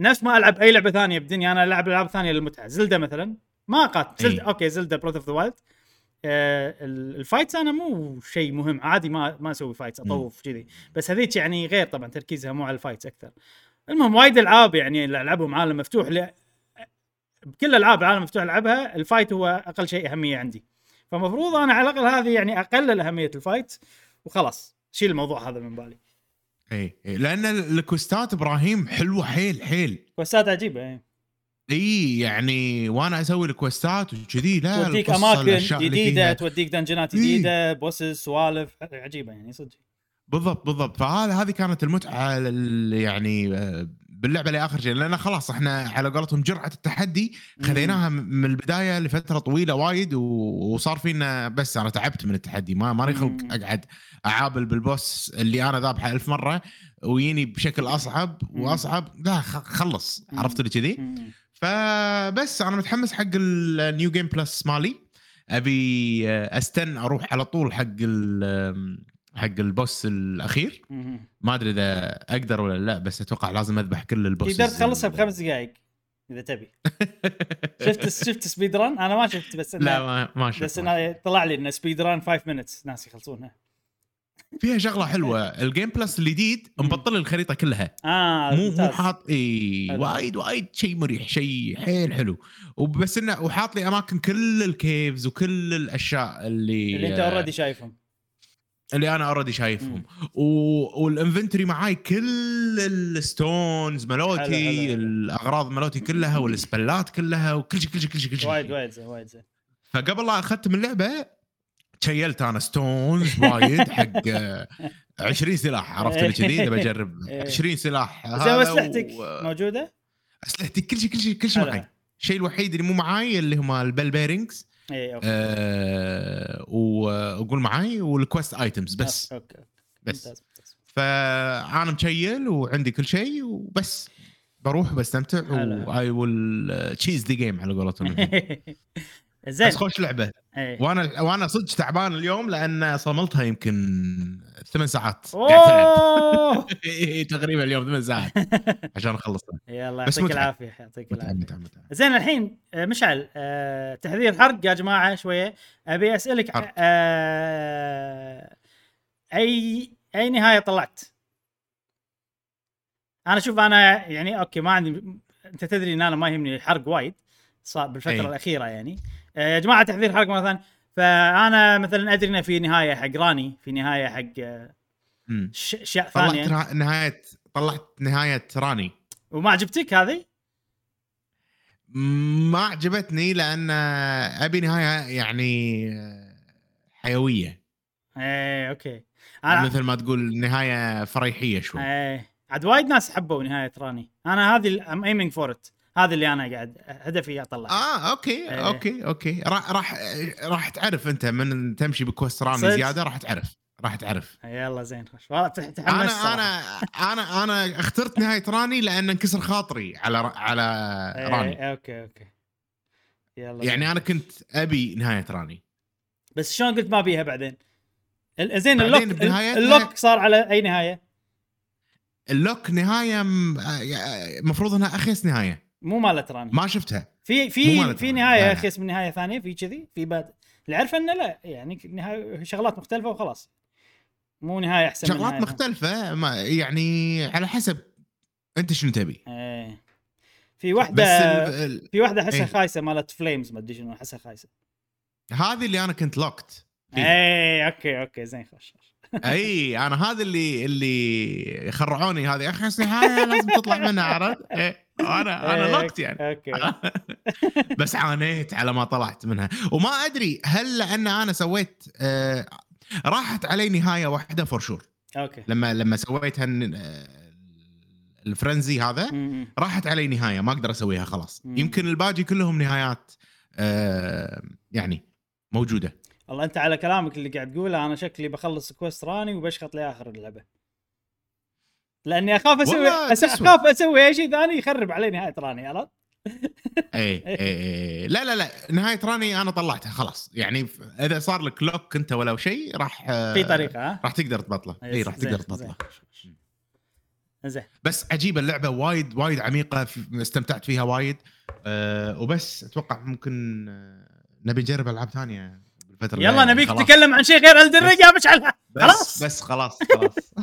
نفس ما ألعب أي لعبة ثانية بدنيا. أنا ألعب ألعاب ثانية للمتعة. Zelda مثلا. ما قات Zelda أي. okay Zelda Breath of the Wild ال fights أنا مو شيء مهم عادي ما ما أسوي fights أطوف كذي. بس هذيك يعني غير طبعا تركيزها مو على ال fights أكثر. المهم وايد ألعاب يعني اللي العبهم عالم مفتوح ل... بكل ألعاب العالم المفتوح ألعبها ال fight هو أقل شيء أهمية عندي. فمفروض أنا على الأقل هذه يعني أقلل أهمية ال fight وخلاص. شيل الموضوع هذا من بالي. اي إي. لأن الكوستات إبراهيم حلوة حيل حيل. كوستات عجيبة يعني. إي يعني وأنا أسوي الكوستات وكذي لا توديك أماكن جديدة. توديك دنجنات إيه. جديدة bosses سوالف عجيبة يعني صدق بالضبط بالضبط فهذا هذه كانت المتعة يعني باللعبة لآخر شيء لأن خلاص إحنا على قولتهم جرعة التحدي خذيناها من البداية لفترة طويلة وايد وصار فينا بس أنا تعبت من التحدي ما ماني خلق. أقعد أعابل بال boss اللي أنا ذابحه ألف مرة ويجيني بشكل أصعب. وأصعب لا خلص. عرفت اللي كذي. فبس أنا متحمس حق ال new game plus مالي. أبي آه، أستن أروح على طول حق ال- حق ال boss الأخير. ما أدري إذا أقدر ولا لا بس أتوقع لازم أذبح كل ال boss تقدر تخلصها بخمس دقائق إذا تبي. شفت شفت speed run أنا ما شفت بس لا ما ما شفت بس طلع لي إنه speed run 5 minutes ناس يخلصونها. فيها شغلة حلوة. ال game plus الجديد. مبطل الخريطة كلها. آه مو مو. حاط اي. وايد وايد شيء مريح شيء حيل حلو. وبس انه وحاط لي أماكن كل ال caves وكل الأشياء اللي اللي أنت already شايفهم. اللي أنا already شايفهم. و... وال inventory معاي كل ال stones حلو، حلو، ملوتي حلو. الأغراض ملوتي كلها والسبلات كلها وكل شيء كل شيء كل شيء كل شيء وايد وايد زين وايد زين. فقبل لا اختم اللعبة تشيلت أنا stones وايد حق آه، 20 سلاح عرفت اللي كذي بجرب إيه. 20 سلاح زين هذا واسلحتك و- موجودة؟ أسلحتي كل شيء كل شيء كل شيء. معي الشيء الوحيد اللي مو معاي اللي هم ال bell bearings اي أوكي. أه وقول معاي وال quest items بس. أوكي أوكي. بس. ممتاز فأنا مشيل وعندي كل شيء وبس. بروح بستمتع. while they chase the game على قولتهم. زين. بس خوش لعبة. إيه. وأنا وأنا صدق تعبان اليوم لأن صملتها يمكن ثمان ساعات. تقريبا اليوم ثمان ساعات. عشان أخلصها. يلا يعطيك. العافية يعطيك العافية. زين الحين آه، مشعل آه، تحذير حرق يا جماعة شوية. أبي أسألك حرق. آه، أي أي نهاية طلعت؟ أنا شوف أنا يعني أوكي ما عندي أنت تدري إن أنا ما يهمني الحرق وايد صار بالفترة أي. الأخيرة يعني. يا جماعة تحذير حرق مرة ثانية. فأنا مثلا أدري إنه في نهاية حق راني في نهاية حق آه، اشياء طلعت ثانية نها- نهاية طلعت نهاية راني. وما عجبتك هذه؟ ما عجبتني لأن أبي نهاية يعني حيوية. إيه أوكي. أنا أنا مثل ما تقول نهاية فريحية شوي. إيه عاد وايد ناس حبوا نهاية راني. أنا هذه aiming for it هذا اللي أنا قاعد هدفي اطلع آه أوكي إيه. أوكي أوكي. راح راح راح تعرف أنت من تمشي ب quest راني صدق؟ زيادة راح تعرف راح تعرف. يلا زين خوش والله تح- تحمست أنا صراحة. أنا أنا أنا اخترت نهاية راني لأن انكسر خاطري على على إيه، راني. أوكي أوكي. يلا يعني أنا كنت أبي نهاية راني. بس شلون قلت ما بيها بعدين؟ زين ال lock ال lock صار على أي نهاية؟ ال lock نهاية المفروض إنها أخيس نهاية. مو مالت راني ما شفتها. في في في. نهاية لا. أخيس من نهاية ثانية في كذي في بعد اللي عارفه إنه لا يعني نهاية شغلات مختلفة وخلاص. مو نهاية أحسن من شغلات نهاية مختلفة ما يعني على حسب أنت شنو تبي. إيه. في بس واحدة ال... ال... في واحدة احسها إيه. خايسة مالت flames ما أدري شنو احسها خايسة. هذه اللي أنا كنت locked. اي أوكي أوكي زين خوش أي أنا هذا اللي اللي يخرعوني هذه. اخيس نهايه لازم تطلع منها عرفت؟ إيه. أنا أنا إيه، locked يعني. أوكي. بس عانيت على ما طلعت منها. وما أدري هل لأن أنا سويت آه راحت علي نهاية واحدة for sure أوكي. لما لما سويتها الن- آه، ال frenzy هذا. راحت علي نهاية ما أقدر أسويها خلاص. يمكن الباقي كلهم نهايات آه يعني موجودة. والله أنت على كلامك اللي قاعد تقوله أنا شكلي بخلص quest راني وبشخط لاخر اللعبة. لاني اخاف أسوي. أخاف أسوي أي شيء ثاني يخرب علي نهاية راني عرفت؟ اي اي اي لا لا لا نهاية راني أنا طلعتها خلاص يعني إذا صار لك lock أنت ولا شيء راح آه، في طريقة ها؟ راح تقدر تبطله اي راح زين، تقدر. تبطله زين بس عجيبة اللعبة وايد وايد عميقة استمتعت فيها وايد أه وبس أتوقع ممكن آه، نبي نجرب ألعاب ثانية بالفترة يلا. نبيك. تتكلم عن شيء غير Elden Ring يا مشعل خلاص. بس خلاص خلاص.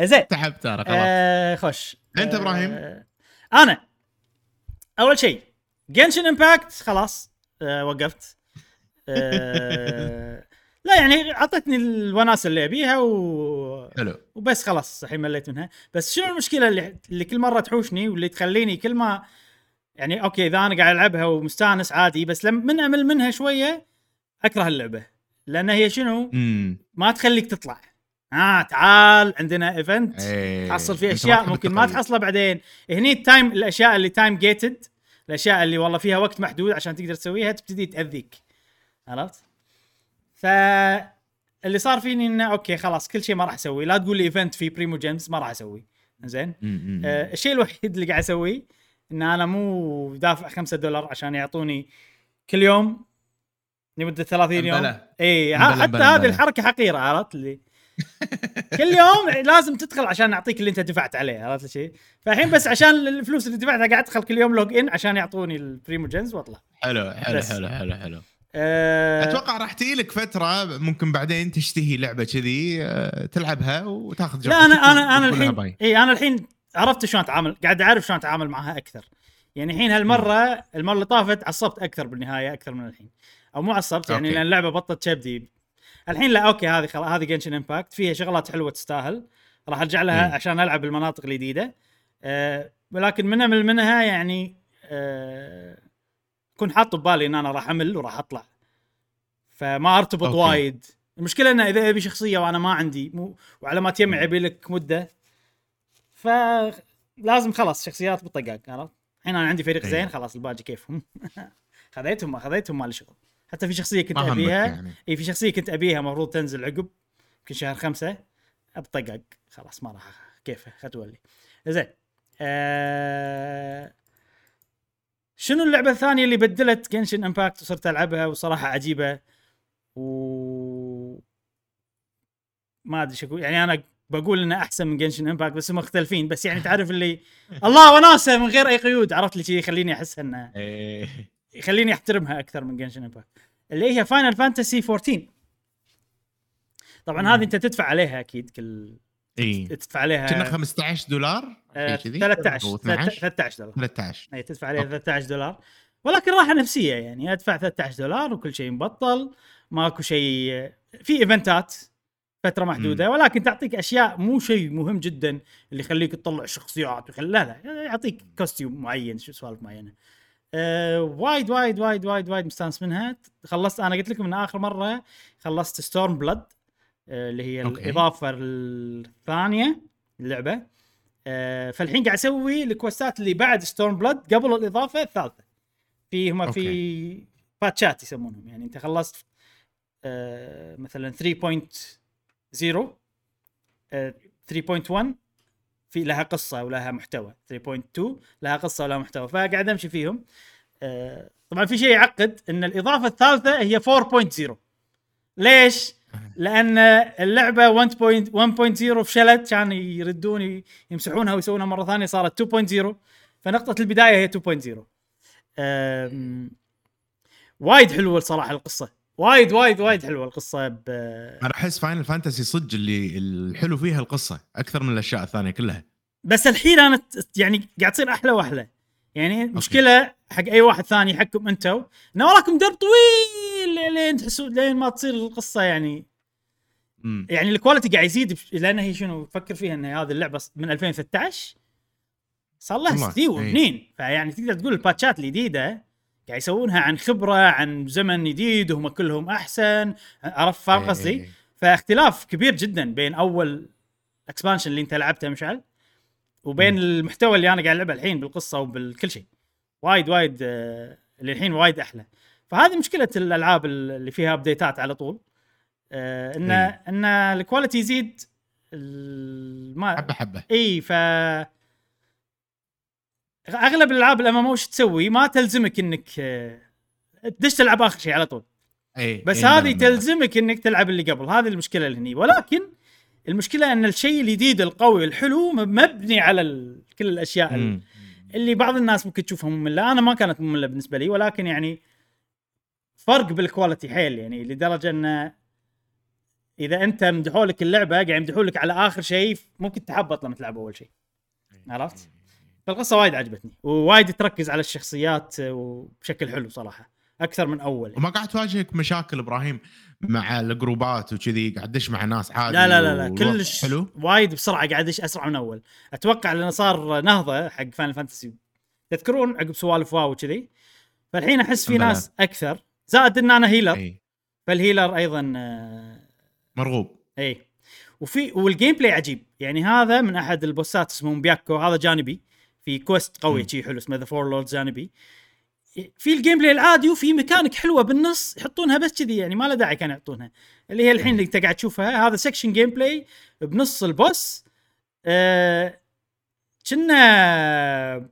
زين. تعبت أنا خلاص. آه خش أنت إبراهيم؟ آه أنا. أول شيء Genshin Impact خلاص. آه وقفت. آه لا يعني أعطتني الوناسه اللي أبيها و... حلو. وبس خلاص الحين مليت منها. بس شنو المشكلة اللي اللي كل مرة تحوشني واللي تخليني كل ما يعني أوكي إذا أنا قاعد ألعبها ومستانس عادي بس لما من أمل منها شوية أكره اللعبة. لأن هي شنو؟ امم ما تخليك تطلع. ها تعال عندنا event إيه. تحصل فيه أشياء ممكن ما. تحصلها بعدين. هني ال time الأشياء اللي time gated الأشياء اللي والله فيها وقت محدود عشان تقدر تسويها تبتدي تأذيك. عرفت؟ ف اللي صار فيني إنه أوكي خلاص كل شيء ما راح أسوي. لا تقول لي event في primo gems ما راح أسوي. زين؟ مم، مم. آه الشيء الوحيد اللي قاعد أسويه إن أنا مو دافع 5 دولار عشان يعطوني كل يوم لمدة 30 يوم. اي حتى هذه. الحركة حقيرة عرفت اللي كل يوم لازم تدخل عشان نعطيك اللي انت دفعت عليه عرفت الشيء؟ فالحين بس عشان الفلوس اللي دفعتها قاعد ادخل كل يوم log in عشان يعطوني ال primo gems واطلع. حلو حلو. حلو حلو حلو أه أتوقع راح تجي لك فترة ممكن بعدين تشتهي لعبة كذي آه، تلعبها وتاخذ لا أنا أنا أنا الحين. اي أنا الحين عرفت شلون أتعامل قاعد أعرف شلون أتعامل معها أكثر. يعني الحين هالمرة المرة اللي طافت عصبت أكثر بالنهاية أكثر من الحين. أو مو عصبت يعني أوكي. لأن اللعبة بطت كبدي. الحين لا أوكي هذه خلاص هذه Genshin Impact فيها شغلات حلوة تستاهل. راح أرجع لها مم. عشان ألعب المناطق الجديدة. أه ولكن من أمل منها يعني أه كنت حاط ببالي إن أنا راح أمل وراح أطلع. فما أرتبط أوكي. وايد. المشكلة إنه إذا أبي شخصية وأنا ما عندي مو وعلى ما تجمع يبي لك مدة فلازم خلاص شخصيات بالطقاق عرفت؟ الحين أنا عندي فريق أيوة. زين خلاص الباقي كيفهم خذيتهم ما خذيتهم ما لي شغل حتى في شخصية كنت أبيها. يعني. اي في شخصية كنت أبيها المفروض تنزل عقب يمكن شهر خمسة بطقاق خلاص ما راح كيفه ختولي زين. آه... شنو اللعبة الثانية اللي بدلت Genshin Impact وصرت ألعبها وصراحة عجيبة؟ و ما أدري شو أقول. يعني أنا بقول إنه أحسن من Genshin Impact بس مختلفين. بس يعني تعرف اللي الله وناسة من غير أي قيود. عرفت؟ الشي يخليني أحس إنه إيه. يخليني أحترمها أكثر من Genshin Impact اللي هي Final Fantasy 14 طبعا هذه أنت تدفع عليها أكيد كل إي. تدفع عليها كنا 15 دولار؟ آه، شيء كذي. 13 أو 12 13 دولار. 13 إي تدفع عليها أوكي. 13 دولار. ولكن راحة نفسية يعني أدفع 13 دولار وكل شيء مبطل ماكو شيء في event ات فترة محدودة ولكن تعطيك أشياء مو شيء مهم جدا اللي يخليك تطلع شخصيات ويخلي لا لا يعطيك costume معين شو سوالف معينة. أه وايد وايد وايد وايد وايد مستانس منها. خلصت أنا قلت لكم ان آخر مرة خلصت Stormblood أه اللي هي أوكي. الإضافة الثانية اللعبه أه فالحين قاعد أسوي ال quest ات اللي بعد Stormblood قبل الإضافة الثالثة. في هم في باتشات يسمونهم. يعني أنت خلصت أه مثلا 3.0 أه 3.1 في لها قصة ولها محتوى. 3.2 لها قصة ولها محتوى. فقاعد أمشي فيهم. آه، طبعا في شيء يعقد إن الإضافة الثالثة هي 4.0 ليش؟ لأن اللعبة 1.1.0 فشلت. كان يردون يمسحونها ويسوونها مرة ثانية صارت 2.0 فنقطة البداية هي 2.0 أم، وايد حلوة الصراحه القصة. وايد وايد وايد حلوة القصة ب... أنا أحس Final Fantasy صدق اللي الحلو فيها القصة أكثر من الأشياء الثانية كلها. بس الحين أنا يعني قاعد تصير أحلى وأحلى. يعني مشكلة حق أي واحد ثاني حقكم أنتم إنه وراكم درب طويل لين تحسون لين ما تصير القصة يعني. امم يعني ال quality قاعد يزيد لأن هي شنو فكر فيها إن هذه اللعبة من 2013 صار لها سنين إي. وسنين فيعني تقدر تقول الباتشات الجديدة قاعد يسوونها عن خبرة عن زمن جديد وهم كلهم أحسن. عرفت؟ فاهم إيه، قصدي؟ إيه. فاختلاف كبير جدا بين أول expansion اللي أنت لعبته مشعل وبين المحتوى اللي أنا قاعد ألعبه الحين بالقصة وبالكل شيء. وايد وايد آه، اللي الحين وايد أحلى. فهذه مشكلة الألعاب اللي فيها update ات على طول. آه، إن. إن ال quality يزيد ما حبة حبة. إي ف أغلب الألعاب ال MMO تسوي؟ ما تلزمك إنك آه، تدش تلعب آخر شيء على طول. اي بس إي، هذه بلى. تلزمك إنك تلعب اللي قبل. هذه المشكلة اللي هني. ولكن المشكلة إن الشيء الجديد القوي الحلو مبني على ال... كل الأشياء ال-. اللي بعض الناس ممكن تشوفها مملة. أنا ما كانت مملة بالنسبة لي ولكن يعني فرق بالكواليتي حيل. يعني لدرجة انه إذا أنت مدحوا لك اللعبة قاعد يمدحوا لك على آخر شيء ممكن تحبط لما تلعب أول شيء. عرفت؟ فالقصة وايد عجبتني ووايد تركز على الشخصيات وبشكل حلو صراحة أكثر من أول. وما قاعد تواجهك مشاكل إبراهيم مع ال group ات وكذي قاعد تدش مع ناس عادي لا لا لا لا كلش حلو؟ وايد بسرعة قاعد أدش أسرع من أول. أتوقع لأنه صار نهضة حق Final Fantasy تذكرون عقب سوالف واو وكذي؟ فالحين أحس في. ناس أكثر زائد إن أنا healer إي. فال healer أيضا آه، مرغوب. إي. وفي وال gameplay عجيب. يعني هذا من أحد ال boss ات اسمه مبياكو هذا جانبي. في quest قوي. شي حلو اسمه The Four Lords جانبي في ال gameplay العادي وفي ميكانيك حلوة بالنص يحطونها بس كذي يعني ما له داعي كانوا يحطونها. اللي هي الحين اللي انت قاعد تشوفها هذا section gameplay بنص ال boss. آه، كنا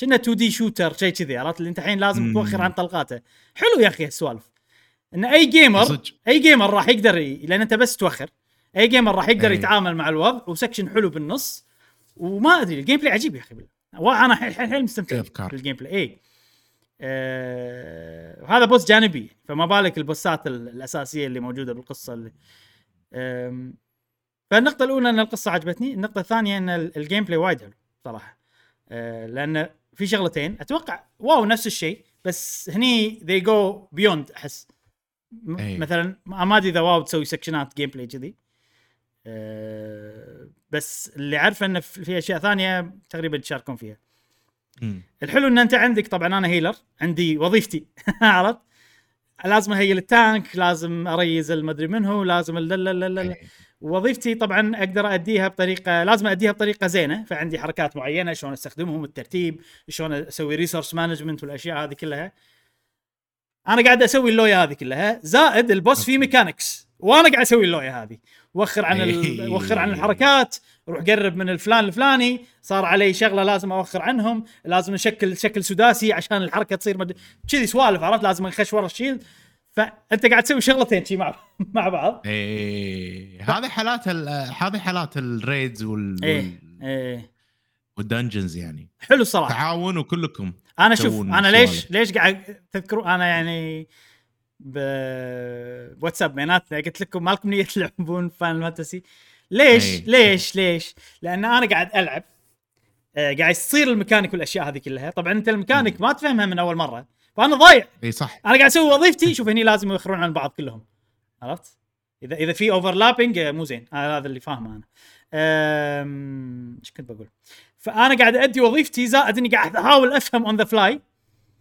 كنا 2D shooter شيء كذي عرفت؟ اللي انت الحين لازم. توخر عن طلقاته. حلو يا أخي السوالف. إن أي gamer أي gamer راح يقدر ي... لأن أنت بس توخر. أي gamer راح يقدر أي. يتعامل مع الوضع و section حلو بالنص. وما أدري ال gameplay عجيب يا أخي بالله. وأنا حيل مستمتع. بال gameplay اي آه... هذا boss جانبي فما بالك ال boss ات ال- الأساسية اللي موجودة بالقصة اللي آم... فالنقطة الأولى إن القصة عجبتني النقطة الثانية إن ال- ال gameplay وايد حلو صراحة. آه... لأن في شغلتين أتوقع WoW نفس الشيء بس هني they go beyond أحس. أي. مثلا ما أدري إذا WoW تسوي section ات gameplay كذي. بس اللي عارفه انه في في أشياء ثانية تقريبا تشاركون فيها. الحلو إن أنت عندك طبعا أنا healer عندي وظيفتي عرفت؟ لازم أ heal ال tank لازم أ raise المدري منه لازم لا لا لا لا أي. وظيفتي طبعا أقدر اديها بطريقة لازم اديها بطريقة زينة فعندي حركات معينة شلون أستخدمهم الترتيب شلون أسوي resource management والأشياء هذه كلها. أنا قاعد أسوي اللويا هذه كلها. زائد ال boss فيه أوكي. mechanics وأنا قاعد أسوي اللويا هذه. وخر عن ال... إيه. وخر عن الحركات روح قرب من الفلان الفلاني صار علي شغلة لازم أوخر عنهم لازم نشكل شكل سداسي عشان الحركة تصير مد... كذي سوالف عرفت؟ لازم نخش ورا ال shield. فأنت قاعد تسوي شغلتين شي مع مع بعض. اي هذه حالات ال- هذه حالات ال raids وال إيه إيه. وال dungeons يعني. حلو الصراحة. تعاون وكلكم أنا شوف أنا ليش. ليش قاعد تذكروا أنا يعني بواتساب بيناتنا قلت لكم مالكم نية تلعبون Final Fantasy ليش؟ أي. ليش؟ ليش؟ لأن أنا قاعد ألعب آه، قاعد يصير الميكانيك والأشياء هذه كلها. طبعا أنت الميكانيك ما تفهمها من أول مرة فأنا ضايع. اي صح. أنا قاعد أسوي وظيفتي شوف هني لازم يوخرون عن بعض كلهم. عرفت؟ إذا إذا في overlapping مو زين. هذا هذا اللي فاهمه أنا. إيش كنت بقول؟ فأنا قاعد أدي وظيفتي زائد إني قاعد أحاول أفهم اون ذا فلاي اي اي اي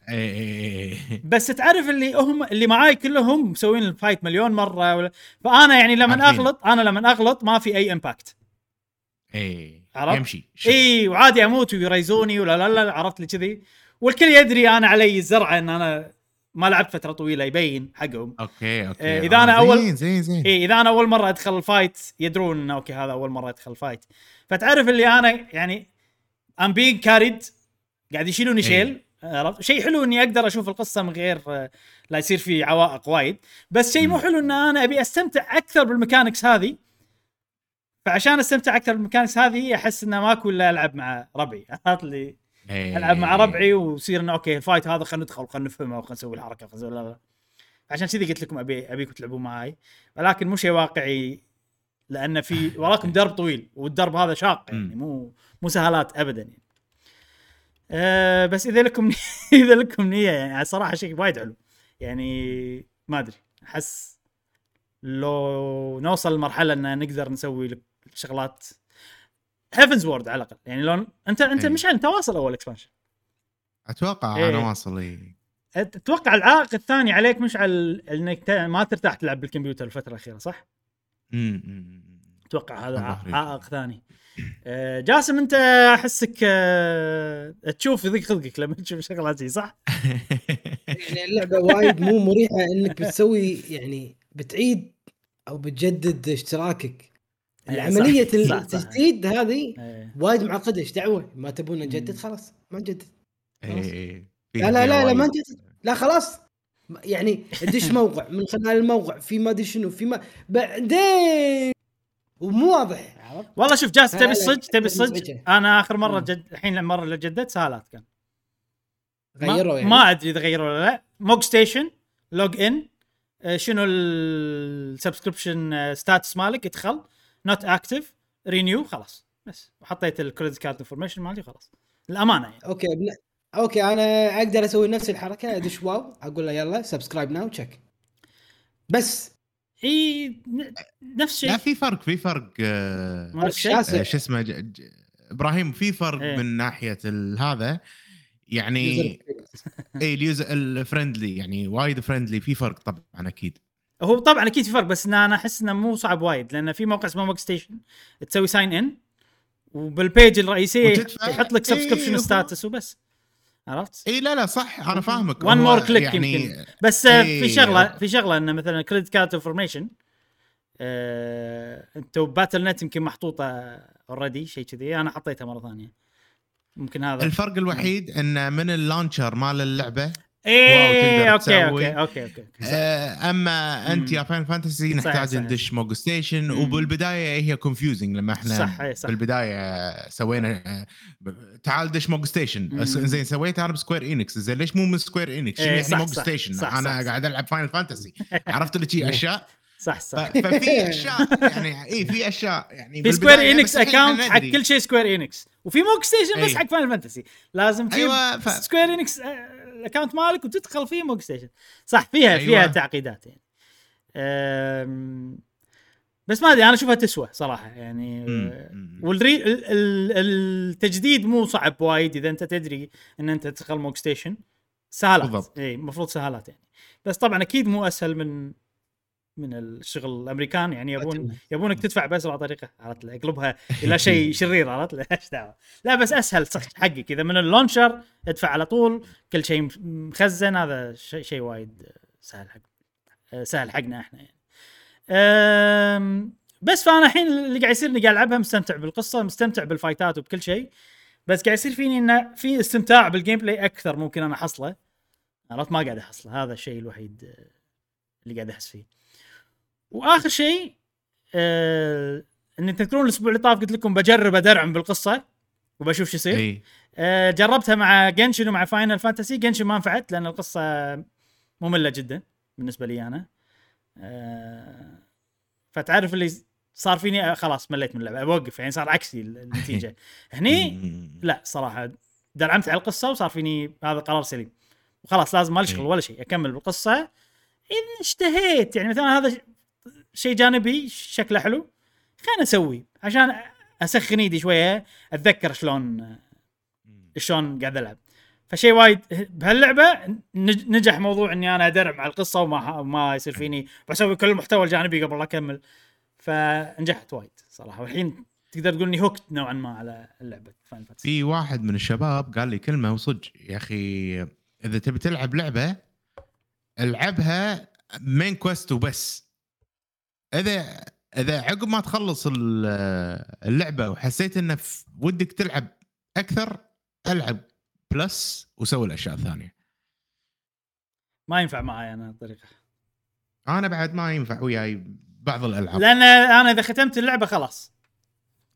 بس تعرف اللي هم اللي معاي كلهم مسوين ال fight مليون مرة ولا فأنا يعني لما عارفين. اغلط أنا لما أغلط ما في أي impact اي عرفت؟ يمشي. اي وعادي أموت وي raise وني ولا لا لا عرفت لي كذي؟ والكل يدري أنا علي الزرعه إن أنا ما لعبت فترة طويلة يبين حقهم. أوكي أوكي. إيه، إذا أنا آه، أول- زين زين. زين اي إذا أنا أول مرة أدخل ال fight يدرون انه أوكي هذا أول مرة أدخل ال fight. فتعرف اللي أنا يعني ام being carried قاعد يشيلوني إيه. شيل. عرفت شيء حلو إني أقدر أشوف القصة من غير آه، لا يصير في عوائق وايد بس شيء مو. حلو إن أنا أبي أستمتع أكثر بال mechanics هذه فعشان أستمتع أكثر بال mechanics هذه أحس إنه ماكو إلا ألعب مع ربعي عرفت اللي إيه. ألعب مع ربعي ويصير إنه أوكي ال fight هذا خلينا ندخل خلينا نفهمه وخلينا نسوي الحركة خلينا نسوي لا لا عشان كذي قلت لكم أبي أبيكم تلعبون معاي ولكن مو شيء واقعي لأن في وراكم درب طويل والدرب هذا شاق يعني. مو مو سهالات ابدا يعني. أه بس إذا لكم إذا لكم نية يعني صراحة شيء وايد حلو يعني ما أدري أحس لو نوصل لمرحلة إن نقدر نسوي شغلات Heavensward على الأقل يعني لو انت أنت إيه. مشعل أنت واصل أول expansion أتوقع إيه. أنا واصل إي أتوقع العائق الثاني عليك مشعل إنك ت- ما ترتاح تلعب بالكمبيوتر الفترة الأخيرة صح؟ أتوقع هذا. عائق ثاني آه، جاسم أنت أحسك آه، تشوف يضيق خلقك لما تشوف شغلات زي صح؟ يعني اللعبة وايد مو مريحة إنك بتسوي يعني بتعيد أو بتجدد اشتراكك إيه، العملية صح، صح، صح. التجديد هذه إيه. وايد معقدة إيش دعوة ما تبون نجدد. خلاص ما نجدد إيه،. لا لا لا, لا ما. نجدد لا خلاص يعني تدش موقع من خلال الموقع في ما أدري شنو في ما بعدين ومو واضح. عرفت؟ والله شوف جاس تبي الصدق تبي الصدق مزعجة. أنا آخر مرة. جد الحين المرة اللي جددت سهالات كان. ما- غيروا يعني؟ ما أدري إذا غيروا ولا لا. Mog Station log in آه، شنو ال subscription status مالك؟ ادخل. not active renew خلاص. بس. وحطيت ال credit card information مالي خلاص. الأمانة يعني. okay بن... okay أنا أقدر أسوي نفس الحركة أدش WoW أقول له يلا subscribe now check بس. إي نفس لا الشيء في فرق في فرق آه،. آه، شو اسمه ج- ج- إبراهيم في فرق إيه. من ناحية ال- هذا يعني اي ال user ال friendly يعني وايد friendly في فرق طبعا أكيد هو طبعا أكيد في فرق بس أنا أحس إنه مو صعب وايد لأن في موقع اسمه Mog Station تسوي sign in وبال page الرئيسية. يحط لك إيه، subscription هو- status وبس عرفت؟ إي لا لا صح أنا فاهمك. one more click يعني يمكن. بس آه، في إيه. شغله في شغلة إنه مثلا credit card information انت Battle.net يمكن محطوطة already شيء كذي. أنا حطيتها مرة ثانية. ممكن هذا. الفرق الوحيد انه من ال launcher مال اللعبة إيه okay. okay okay okay. آه، أما أنت. يا Final Fantasy نحتاج. ندش Mog Station. وبالبداية هي confusing لما إحنا صح، إيه، صح. بالبداية سوينا آه، تعال دش Mog Station. زين سويت أنا ب Square Enix زين ليش مو من Square Enix شنو إيه، يعني Mog Station أنا. قاعد ألعب Final Fantasy عرفت اللي شي أشياء صح صح ففي أشياء يعني اي في أشياء يعني في Square Enix account حق. كل شيء Square Enix وفي Mog Station بس أي. حق Final Fantasy لازم تجيب أيوة، ف- Square Enix ال account مالك وتدخل فيه Mog Station صح فيها أيوة. فيها تعقيدات يعني بس ما أدري أنا أشوفها تسوى صراحة يعني. وال re- ال- ال- التجديد مو صعب وايد إذا أنت تدري إن أنت تدخل Mog Station سهالات بالضبط. اي المفروض سهالات يعني بس طبعا أكيد مو أسهل من من الشغل الأمريكان يعني يبون يبونك تدفع باسرع طريقة عرفت أقلبها إلى شيء شرير عرفت إيش دعوة؟ لا بس أسهل صح حقك. إذا من ال launcher ادفع على طول كل شيء مخ- مخزن هذا شيء شيء وايد سهل حق سهل حقنا إحنا يعني. بس فأنا الحين اللي قاعد يصير إني قاعد ألعبها مستمتع بالقصة مستمتع بالفايتات وبكل شيء بس قاعد يصير فيني إنه في استمتاع بال gameplay أكثر ممكن أنا أحصله. عرفت؟ ما قاعد أحصله. هذا الشيء الوحيد اللي قاعد أحس فيه. وآخر شيء آه إن تذكرون الأسبوع اللي طاف قلت لكم بجرب أدرعم بالقصة وبشوف شو يصير. آه جربتها مع Genshin ومع Final Fantasy Genshin ما نفعت لأن القصة مملة جدا بالنسبة لي أنا. آه فتعرف اللي صار فيني آه، خلاص مليت من اللعبة. بوقف يعني صار عكسي النتيجة. هني. لا صراحة درعمت على القصة وصار فيني هذا قرار سليم. وخلاص لازم ما شغل. ولا شيء أكمل بالقصة. اذا اشتهيت يعني مثلا هذا شيء جانبي شكله حلو. خلينا أسوي عشان اسخن ايدي شوية اتذكر شلون شلون قاعد العب. فشيء وايد بهاللعبة نج- نجح موضوع إني أنا ادرعم القصة وما ما يصير فيني. بسوي كل المحتوى الجانبي قبل لا أكمل. فنجحت وايد صراحة. والحين تقدر تقول إني hooked نوعا ما على اللعبة Final في واحد من الشباب قال لي كلمة وصدق. يا أخي إذا تبي تلعب لعبة ألعبها main quest وبس. إذا إذا عقب ما تخلص ال- اللعبة وحسيت انه في- ودك تلعب أكثر ألعب plus وسوي الأشياء الثانية. ما ينفع معي أنا الطريقة. أنا بعد ما ينفع وياي بعض الألعاب. لأن أنا إذا ختمت اللعبة خلاص.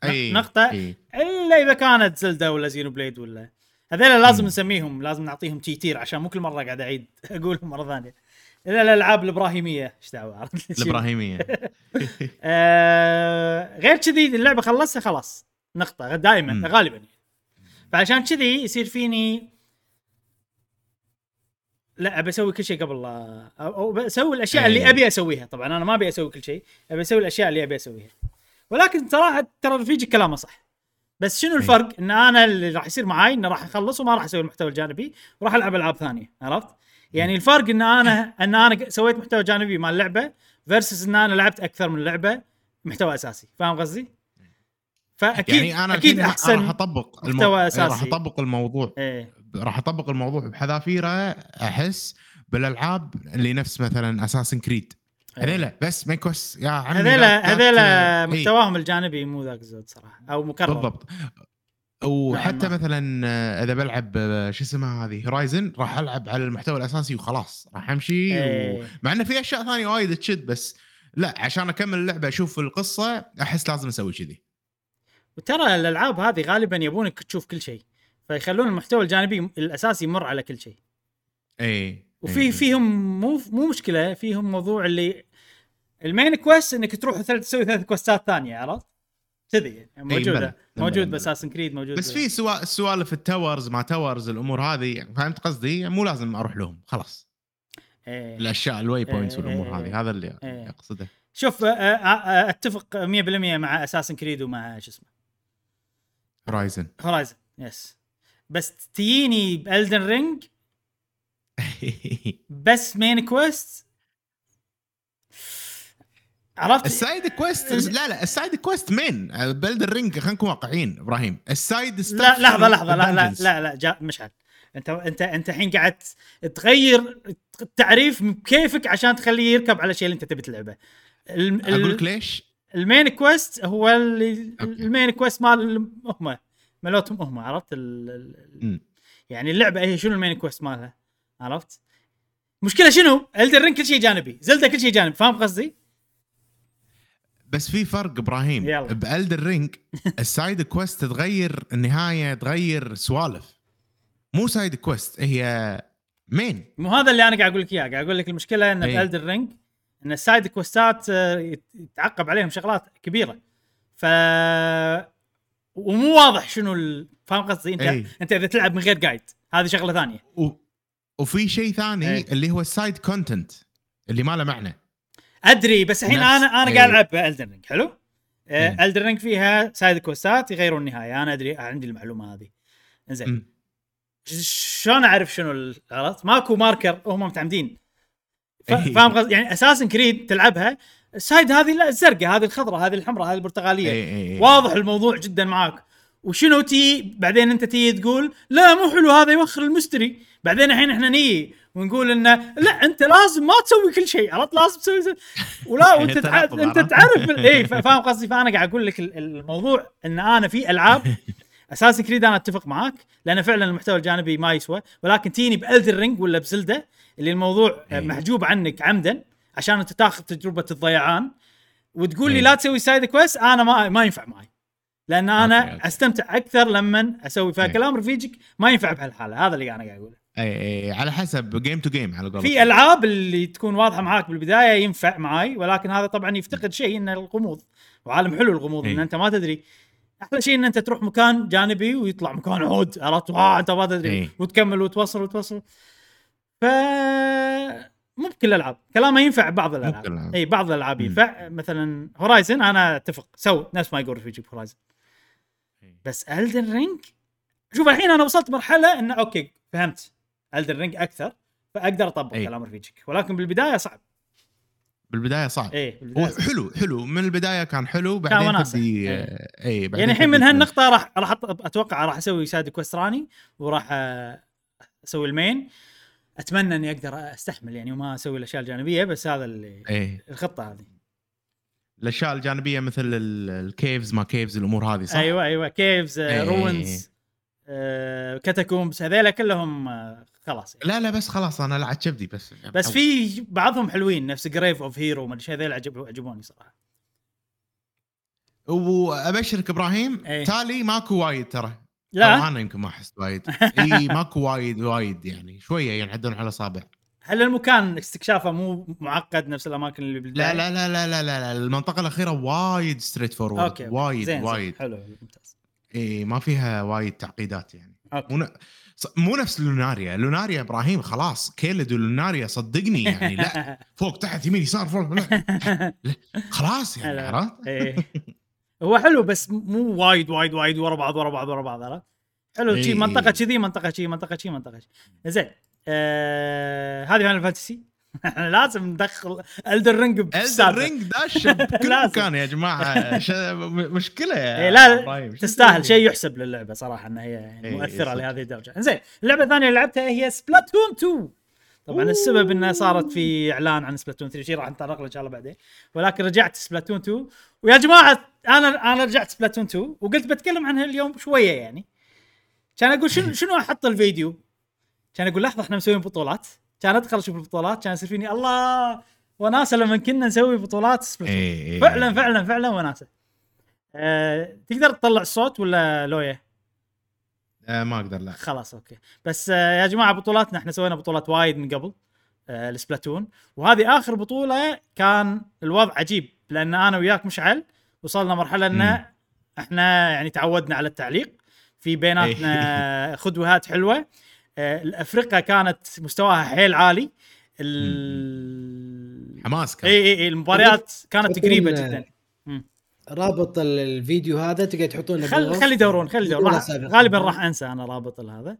أي نقطة. أي. إلا إذا كانت Zelda ولا Xenoblade ولا. هذول لازم مم. نسميهم لازم نعطيهم T tier عشان مو كل مرة قاعد أعيد أقولهم مرة ثانية. الا الألعاب الإبراهيمية. إيش دعوة؟ الإبراهيمية. آه غير كذي اللعبة خلصتها خلاص. نقطة دائما. غالبا. فعشان كذي يصير فيني لا أبي أسوي كل شيء قبل لا أو بسوي الأشياء اللي أي. أبي أسويها. طبعا أنا ما أبي أسوي كل شيء أبي أسوي الأشياء اللي أبي أسويها. ولكن صراحة ترى رفيجي كلامه صح بس شنو أي. الفرق؟ إن أنا اللي راح يصير معاي إنه راح أخلص وما راح أسوي المحتوى الجانبي وراح ألعب ألعاب ثانية. عرفت؟ يعني الفرق إن أنا إن أنا سويت محتوى جانبي مع اللعبه versus إن أنا لعبت أكثر من لعبة محتوى أساسي. فاهم قصدي؟ فاكيد يعني أنا أكيد أحسن راح أطبق محتوى المو... أساسي. راح أطبق الموضوع. إيه. راح أطبق الموضوع بحذافيره أحس بالألعاب اللي نفس مثلا اساسن كريد هذيلا بس ما يكوس. يا عمي لا- هذيلا لا. هذيلا إيه، محتواهم الجانبي مو ذاك الزود صراحة أو مكرر. بالضبط. وحتى نعم. مثلا آه، إذا بلعب آه، شو اسمها هذه هورايزن راح ألعب على المحتوى الأساسي وخلاص راح أمشي و... إيه. مع إنه في أشياء ثانية وايد تشد بس لا عشان أكمل اللعبة أشوف القصة أحس لازم أسوي كذي وترى الألعاب هذه غالبا يبونك تشوف كل شيء فيخلون المحتوى الجانبي الأساسي يمر على كل شيء اي وفي إيه. فيهم مو مو مشكلة فيهم موضوع اللي ال main quest إنك تروح ثلاث تسوي ثلاث كوستات ثانية عرفت؟ كذي يعني موجودة. موجود. ب Assassin's Creed موجود بس في سوا... سوالف ال towers ما towers الأمور هذه فهمت قصدي مو لازم أروح لهم خلاص إيه. الأشياء ال waypoints إيه، والأمور إيه، هذه هذا اللي إيه. أقصده شوف أتفق 100% مع Assassin's Creed ومع شو اسمه Horizon Horizon yes بس تجيني ب Elden Ring بس main quest عرفت؟ ال side quest لا لا ال side quest مين؟ ب Elden Ring خلينا نكون واقعيين إبراهيم. ال side لا لحظة لحظة لا لا. لا لا جا مشعل انت انت انت الحين قاعد تغير التعريف بكيفك عشان تخليه يركب على الشيء اللي انت تبي تلعبه. أقول لك ليش؟ ال main quest هو اللي okay. ال main quest مال هم مالتهم هم عرفت؟ ال- ال- مم. يعني اللعبة هي شنو ال main quest مالها؟ عرفت؟ مشكلة شنو؟ إلدن كل شيء جانبي زيلدا كل شيء جانبي فاهم قصدي؟ بس في فرق إبراهيم يلا. بإلدن رينج ال side quest تغير النهاية تغير سوالف مو side quest هي main مو هذا اللي أنا قاعد أقول لك إياه قاعد أقول لك المشكلة إن أي. بإلدن رينج إن ال side quest ات آه، يت- يتعقب عليهم شغلات كبيرة ف ومو واضح شنو ال... فاهم قصدي أنت أي. أنت إذا تلعب من غير guide هذه شغلة ثانية و... وفي شيء ثاني إيه. اللي هو ال side content اللي ما له معنى أدري بس الحين أنا أنا أي. قاعد ألعب بإلدن رينج حلو؟ إيه. إلدن رينج فيها side quest ات يغيرون النهاية. أنا أدري عندي المعلومة هذه. زين شلون أعرف شنو ال- عرفت ماكو ماركر هم متعمدين. إيه. فاهم قصدي يعني أساسا كريد تلعبها السايد هذه لا الزرقاء هذه الخضراء هذه الحمراء هذه البرتقالية. إيه إيه إيه. واضح الموضوع جدا معاك. وشنو تي؟ بعدين أنت تي تقول لا مو حلو هذا يوخر المشتري بعدين الحين إحنا نيجي ونقول إنه لا أنت لازم ما تسوي كل شيء عرفت لازم تسوي. ولا وأنت تع... أنت؟ تعرف اي فاهم قصدي فأنا قاعد أقول لك ال- الموضوع إن أنا في ألعاب أساسنز كريد أنا أتفق معاك لأن فعلا المحتوى الجانبي ما يسوى ولكن تيني بإلدن رينج ولا بزيلدا اللي الموضوع إيه. محجوب عنك عمدا عشان أنت تاخذ تجربة الضيعان وتقول لي إيه. لا تسوي side quest أنا ما ما ينفع معي لأن أنا okay، okay. أستمتع أكثر لما أسوي إيه. كلام رفيجك ما ينفع بهالحالة هذا اللي أنا قاعد أقوله اي اي على حسب game to game على قولتك في ألعاب اللي تكون واضحة معاك بالبداية ينفع معاي ولكن هذا طبعا يفتقد شيء إنه الغموض. وعالم حلو الغموض إن إيه. أنت ما تدري. أحلى شيء إن أنت تروح مكان جانبي ويطلع مكان عود عرفت؟ واه أنت ما تدري. إيه. وتكمل وتوصل وتوصل. ف مو بكل الألعاب. كلامه ينفع بعض الألعاب. اي بعض الألعاب. ينفع. مثلا هورايزن أنا أتفق. so نفس ما يقول رفيجي بهورايزن إيه. بس إلدن رينج شوف الحين أنا وصلت مرحلة انه okay فهمت. إلدن رينج أكثر فأقدر أطبق إي. كلام رفيجك ولكن بالبداية صعب بالبداية صعب إيه بالبداية صعب. حلو حلو من البداية كان حلو بعدين. تبدي إيه. آه، اي بعدين يعني الحين من هالنقطة راح راح أتوقع راح أسوي side quest راني وراح آه، أسوي ال main أتمنى إني أقدر أستحمل يعني وما أسوي الأشياء الجانبية بس هذا اللي إيه الخطة هذه الأشياء الجانبية مثل ال- ال caves ما caves الأمور هذه صح؟ أيوه أيوه caves إيه. ruins catacombs هذيلا كلهم آه، خلاص يعني. لا لا بس خلاص أنا لعبت كبدي بس بس في بعضهم حلوين نفس grave of hero ما أدري هذول عجب عجبوني صراحة وأبشرك إبراهيم إيه. تالي ماكو وايد ترى لا أنا يمكن ما أحس وايد إي ماكو وايد وايد يعني شوية ينعدون على اصابع هل المكان استكشافه مو معقد نفس الأماكن اللي بالبداية؟ لا لا لا لا لا لا, لا. المنطقة الأخيرة وايد straightforward okay okay. وايد زين وايد زين حلو ممتاز إي ما فيها وايد تعقيدات يعني. ص- مو نفس لوناريا لوناريا إبراهيم خلاص كيلد ولوناريا صدقني يعني لا فوق تحت يمين يسار فوق لا, لا. خلاص يعني. عرفت؟ إيه. هو حلو بس مو وايد وايد وايد ورا بعض ورا بعض ورا بعض عرفت؟ حلو إيه. شي منطقة كذي منطقة شي منطقة شي منطقة شي زين آه هذه فاينل فانتسي لازم ندخل الدر رينج الدر رينج داش بكل. مكان يا جماعة. مشكلة يا إيه، لا تستاهل؟ شيء يحسب للعبة صراحة إنها هي يعني إيه، مؤثرة. لهذه الدرجة. زين اللعبة الثانية اللي لعبتها هي سبلاتون 2 طبعا السبب إنها صارت في إعلان عن سبلاتون 3 شيء راح نتطرق له إن شاء الله بعدين. ولكن رجعت سبلاتون 2 ويا جماعة أنا أنا رجعت سبلاتون 2 وقلت بتكلم عنها اليوم شوية يعني. كان أقول شنو شنو أحط الفيديو؟ كان أقول لحظة إحنا مسويين بطولات. كان أدخل أشوف البطولات كان يصير فيني الله وناسة لما كنا نسوي بطولات سبلاتون إيه، إيه. فعلا فعلا فعلا وناسة. أه تقدر تطلع الصوت ولا لويه آه ما أقدر لا. خلاص okay. بس أه يا جماعة بطولاتنا إحنا سوينا بطولات وايد من قبل أه السبلاتون وهذه آخر بطولة كان الوضع عجيب لأن أنا وياك مشعل وصلنا مرحلة إن. إحنا يعني تعودنا على التعليق. في بيناتنا خدوهات حلوة. أه الافرقه كانت مستواها حيل عالي ال... حماس كان إي إي المباريات كانت قريبة جدا رابط ال- الفيديو هذا تقدر تحطونه خل. خلي يدورون خلي يدورون. غالبا راح أنسى أنا رابط هذا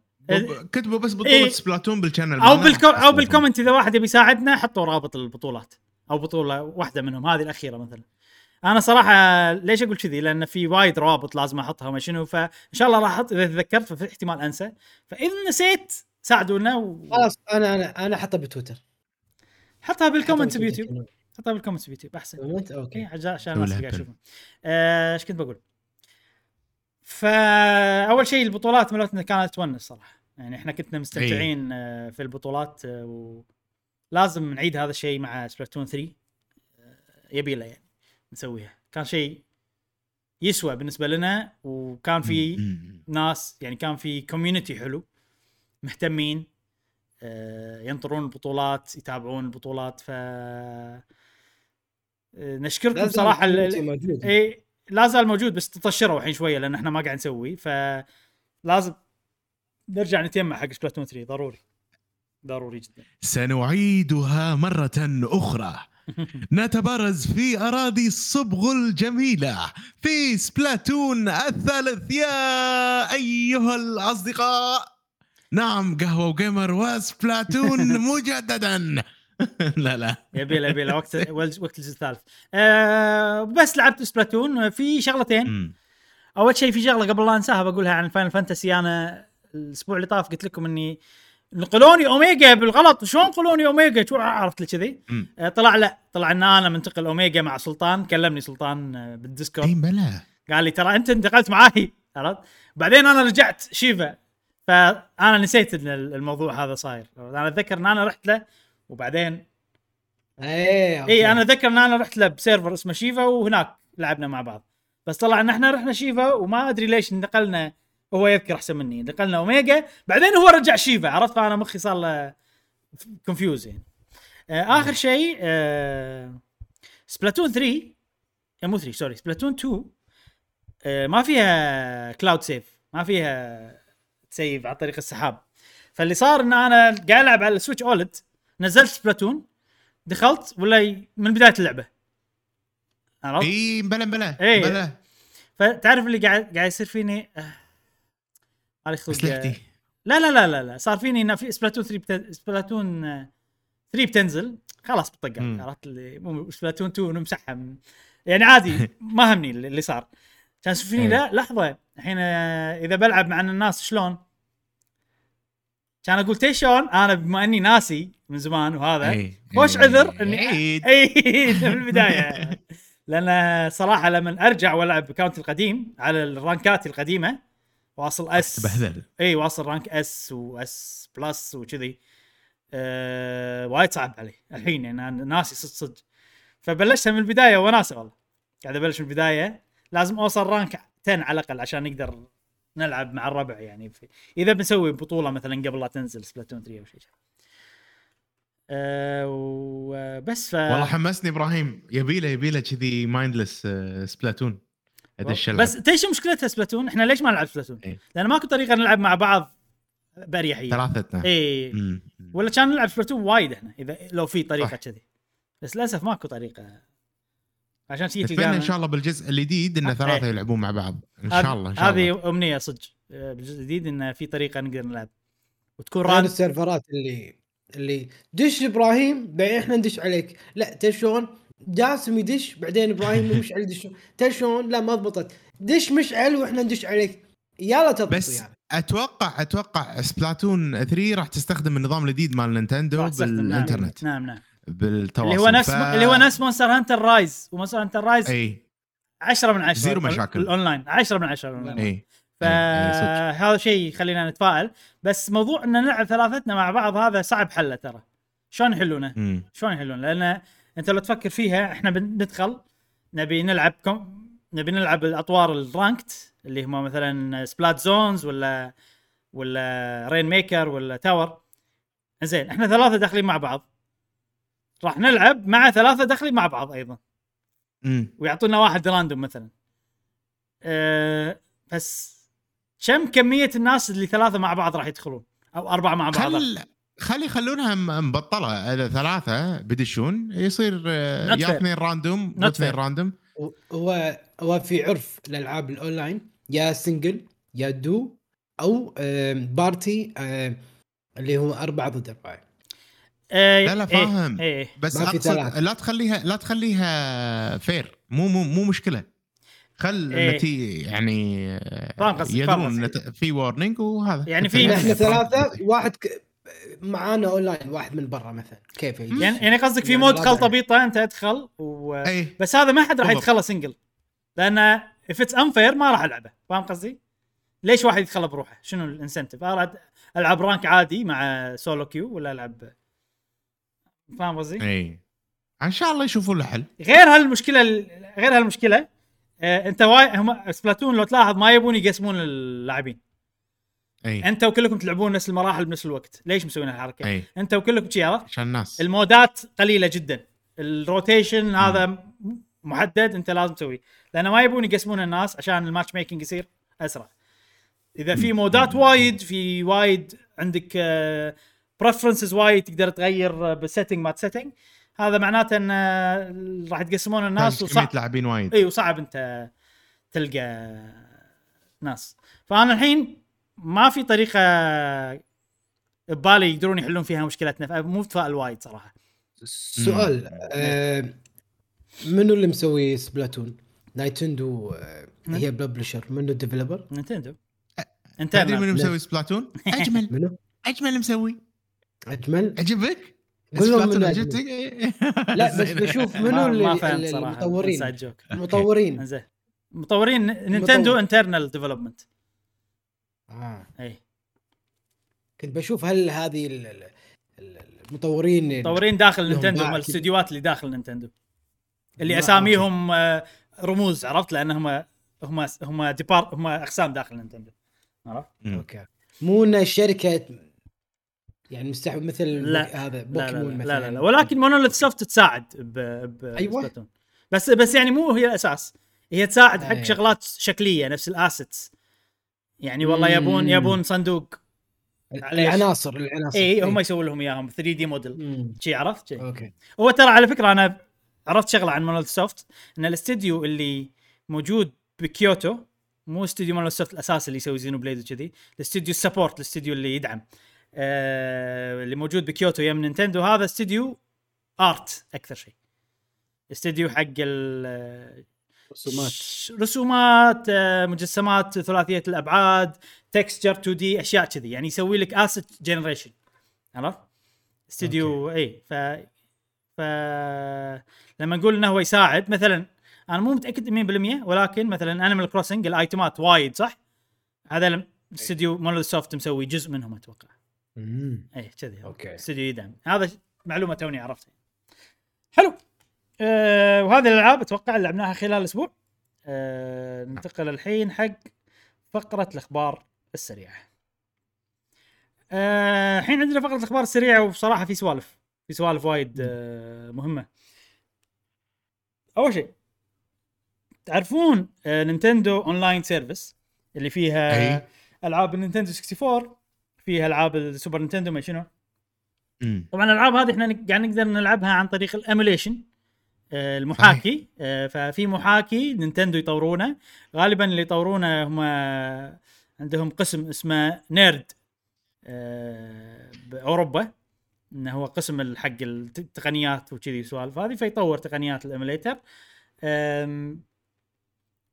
كتبوا بس بطولة إيه. سبلاتون بال channel أو. بال com- أو. بال comment إذا واحد يبي يساعدنا حطوا رابط البطولات أو بطولة واحدة منهم هذه الأخيرة مثلا أنا صراحة ليش أقول كذي؟ لأن في وايد روابط لازم أحطها وما شنو فإن شاء الله راح أحط إذا تذكرت ففي احتمال أنسى. فإذا نسيت ساعدونا وحطها خلاص أنا أنا أنا احطه بتويتر. بال comment حطه بيوتيوب. حطها بال comment بيوتيوب أحسن. comment؟ okay. عشان عشان الناس قاعد. يشوفون آه، إيش كنت بقول؟ فأول شيء البطولات مالتنا كانت تونس صراحة. يعني إحنا كنا مستمتعين آه، في البطولات آه، ولازم نعيد هذا الشيء مع سبلاتون 3 آه، يبي له يعني. نسويها. كان شيء يسوى بالنسبة لنا وكان في. ناس يعني كان في community حلو مهتمين آه، ينطرون البطولات يتابعون البطولات ف آه، نشكركم صراحة ال- اي لا زال موجود بس تطشروا الحين شوية لأن إحنا ما قاعد نسوي فلازم نرجع نتجمع حق Splatoon 3 ضروري. ضروري جدا. سنعيدها مرة أخرى. نتبارز في أراضي الصبغ الجميلة. في Splatoon الثالث يا أيها الأصدقاء. نعم قهوة وجيمر و Splatoon مجددا. لا لا. يبي يبي وقت وقت الجزء الثالث. أه بس لعبت Splatoon. في شغلتين. أول شيء في شغلة قبل لا أنساها بقولها عن Final Fantasy أنا الأسبوع اللي طاف قلت لكم إني نقلوني أوميجا بالغلط. شلون نقلوني أوميجا؟ شو عرفت لي كذي. آه، طلع لا طلع إن أنا منتقل أوميجا مع سلطان. كلمني سلطان آه، بال Discord. إي بلا. قال لي ترى أنت انتقلت معاي. عرفت؟ بعدين أنا رجعت Shiva. فأنا نسيت إن الموضوع هذا صاير. أنا أتذكر إن أنا رحت له وبعدين إيه إي أنا أتذكر إن أنا رحت له ب server اسمه Shiva وهناك لعبنا مع بعض. بس طلع إن إحنا رحنا Shiva وما أدري ليش انتقلنا هو يذكر أحسن مني. انتقلنا أوميجا. بعدين هو رجع Shiva عرفت؟ فأنا مخي صار له confuse يعني آه آخر شيء آه Splatoon 3 آه، مو 3 sorry Splatoon 2 آه ما فيها cloud save ما فيها تسيف عن طريق السحاب. فاللي صار إن أنا قاعد ألعب على ال Switch OLED نزلت Splatoon دخلت ولا من بداية اللعبة. عرفت؟ إي بلا بلا. بلا فتعرف اللي قاعد قاعد يصير فيني؟ آه، مالي خلق اسلحتي لا لا لا لا لا صار فيني إنه في Splatoon 3 بت... Splatoon آه، 3 بتنزل خلاص بطقها مم. عرفت اللي مو Splatoon 2 نمسحها من- يعني عادي ما همني اللي صار كان فيني. لا لحظة الحين آه، إذا بلعب مع الناس شلون؟ كان أقول تي شلون أنا بما إني ناسي من زمان وهذا. خوش. عذر إني عيد. إي من البداية لأن صراحة لما أرجع وألعب account ي القديم على ال rank ات القديمة واصل S تبهذل إي واصل rank S و S plus وكذي أه وايد صعب علي الحين يعني أنا ناسي صدق صدق. فبلشتها من البداية وناسه والله. قاعد أبلش من البداية. لازم أوصل rank 10 على الأقل عشان نقدر نلعب مع الربع يعني في إذا بنسوي بطولة مثلا قبل لا تنزل Splatoon 3 أو شيء أه وبس ف والله حمسني إبراهيم. يبي له يبي له كذي mindless Splatoon ادش ألعب. بس تيش مشكلتها Splatoon؟ إحنا ليش ما نلعب Splatoon؟ إيه. لأن ماكو طريقة نلعب مع بعض بأريحية. ثلاثتنا. اي. ولا كان نلعب سبلاتون وايد إحنا إذا لو في طريقة. كذي. بس للأسف ماكو طريقة. عشان شي نتمنى تلقانا إن شاء الله بالجزء الجديد ان ثلاثة إيه. يلعبون مع بعض. إن شاء الله إن شاء الله. هذه أمنية صدق. آه، بالجزء الجديد إنه في طريقة نقدر نلعب. وتكون راد السيرفرات اللي اللي دش إبراهيم بعدين إحنا ندش عليك. لا تدري شلون؟ جاسم يدش بعدين إبراهيم مشعل يدش تدري شلون؟ لا ما ضبطت. دش مشعل وإحنا ندش عليك. يلا تضبط بس يعني. أتوقع أتوقع Splatoon 3 راح تستخدم النظام الجديد مال Nintendo. نعم. بالإنترنت. نعم نعم. بالتواصل اللي هو نفس ف... اللي هو نفس Monster Hunter Rise. و Monster Hunter Rise إي. 10 من 10 zero مشاكل. الأونلاين. 10 من 10 الأونلاين. إي. فهذا شيء يخلينا نتفائل. بس موضوع إن نلعب ثلاثتنا مع بعض هذا صعب حله ترى. شلون يحلونه؟ شلون يحلونه؟ لأن انت لو تفكر فيها إحنا بندخل نبي نلعب كم نبي نلعب الأطوار ال ranked اللي هم مثلا Splat Zones ولا ولا Rainmaker ولا tower zone إحنا ثلاثة داخلين مع بعض. راح نلعب مع ثلاثة داخلين مع بعض أيضا. مم. ويعطونا واحد random مثلا. أه بس كم كمية الناس اللي ثلاثة مع بعض راح يدخلون؟ أو أربعة مع بعض؟ خل خلي يخلونها مبطله اذا ثلاثة بدشون يصير آه، يا. اثنين random واثنين fair. random هو هو في عرف الالعاب الأونلاين يا single يا دو أو party اللي هو أربعة ضد أربعة أه لا لا إيه، فاهم. إيه. بس. لا تخليها لا تخليها fair مو مو مو مشكلة خل إيه. نتي يعني آه، فاهم قصدك، فاهم يدرون في warning وهذا يعني في-. إحنا ثلاثة واحد ك... معانا أونلاين واحد من برا مثلا كيف يجي؟ يعني يعني قصدك في يعني mode لا خلطة داعي. بيطه أنت أدخل و... أي بس هذا ما حد راح. يدخله single لأن if it's unfair ما راح ألعبه فاهم قصدي؟ ليش واحد يدخله بروحه؟ شنو ال incentive؟ العب ألعب rank عادي مع solo queue ولا العب فاهم قصدي؟ أي إن شاء الله يشوفون له حل غير هالمشكلة غير هالمشكلة آه أنت واي هم Splatoon لو تلاحظ ما يبون يقسمون اللاعبين إي. أنت وكلكم تلعبون نفس المراحل بنفس الوقت. ليش مسوين الحركه؟ إي. أنت وكلكم شي عرفت؟ عشان الناس. ال mode ات قليلة جدا. ال rotation هذا م- محدد أنت لازم تسويه. لأن ما يبون يقسمون الناس عشان ال matchmaking يصير أسرع. إذا في mode ات وايد في وايد عندك preferences وايد تقدر تغير بال setting match setting هذا معناته إن آه، راح تقسمون الناس وصعب. لاعبين وايد. إي وصعب أنت تلقى ناس. فأنا الحين ما في طريقة ببالي يقدرون يحلون فيها مشكلتنا مو متفائل وايد صراحة سؤال آه، منو اللي مسوي Splatoon؟ Nintendo آه، هي publisher منو ال developer؟ Nintendo انت تدري من مسوي Splatoon؟ أجمل منو؟ أجمل مسوي أجمل؟ عجبك؟ قول لهم Splatoon من عجبتك؟ لا بس. بشوف منو اللي المطورين. المطورين زين مطورين نينتندو. internal development آه. اي كنت بشوف هل هذه ال- ال- ال- المطورين مطورين داخل نينتندو. الاستديوهات اللي داخل نينتندو اللي لا، أساميهم آه، رموز عرفت لأنهم هم هم depar هم أقسام داخل نينتندو عرفت؟ أوكي مو إن الشركة يعني مستحوذ مثل لا. بوك- هذا لا لا, بوكيمون لا, مثلا لا, لا ولكن مونوليث سوفت تساعد ب ب. سبلاتون. بس بس يعني مو هي الأساس هي تساعد حق أيوة. شغلات شكلية نفس ال assets يعني والله. يبون يبون صندوق. العناصر العناصر اي هم يسوون لهم إياهم 3 دي موديل. شي عرفت شي. أوكي هو ترى على فكرة أنا عرفت شغلة عن مونوليث سوفت إن الاستديو اللي موجود بكيوتو مو استديو مونوليث سوفت الأساسي اللي يسوي زينو بليد وكذي الاستديو ال support الاستديو اللي يدعم آه اللي موجود بكيوتو يم نينتندو هذا استديو art أكثر شيء استديو حق ال رسومات رسومات آه، مجسمات ثلاثية الأبعاد texture 2D أشياء كذي يعني يسوي لك asset generation عرفت؟ استديو إي ف ف لما نقول إنه هو يساعد مثلا أنا مو متأكد 100% ولكن مثلا انيمال كروسنج ال items ات وايد صح؟ هذا استديو مونوليث سوفت مسوي جزء منهم أتوقع مم. إي كذي هو. أوكي. استوديو يدعم هذا معلومة توني عرفتها حلو أه وهذه الألعاب أتوقع لعبناها خلال الأسبوع أه ننتقل الحين حق فقرة الأخبار السريعة. أه، الحين عندنا فقرة الأخبار السريعة وبصراحة في سوالف في سوالف وايد أه مهمة. أول شيء تعرفون أه نينتندو online service اللي فيها أي. ألعاب النينتندو 64 فيها ألعاب السوبر نينتندو ما شنو. طبعا الألعاب هذه إحنا قاعد نقدر نلعبها عن طريق ال emulation. آه، المحاكي. آه، ففي محاكي نينتندو يطورونه. غالبا اللي يطورونه هم عندهم قسم اسمه نيرد آه، بأوروبا. إنه هو قسم حق التقنيات وكذي سوالف هذه فيطور تقنيات ال emulator أم،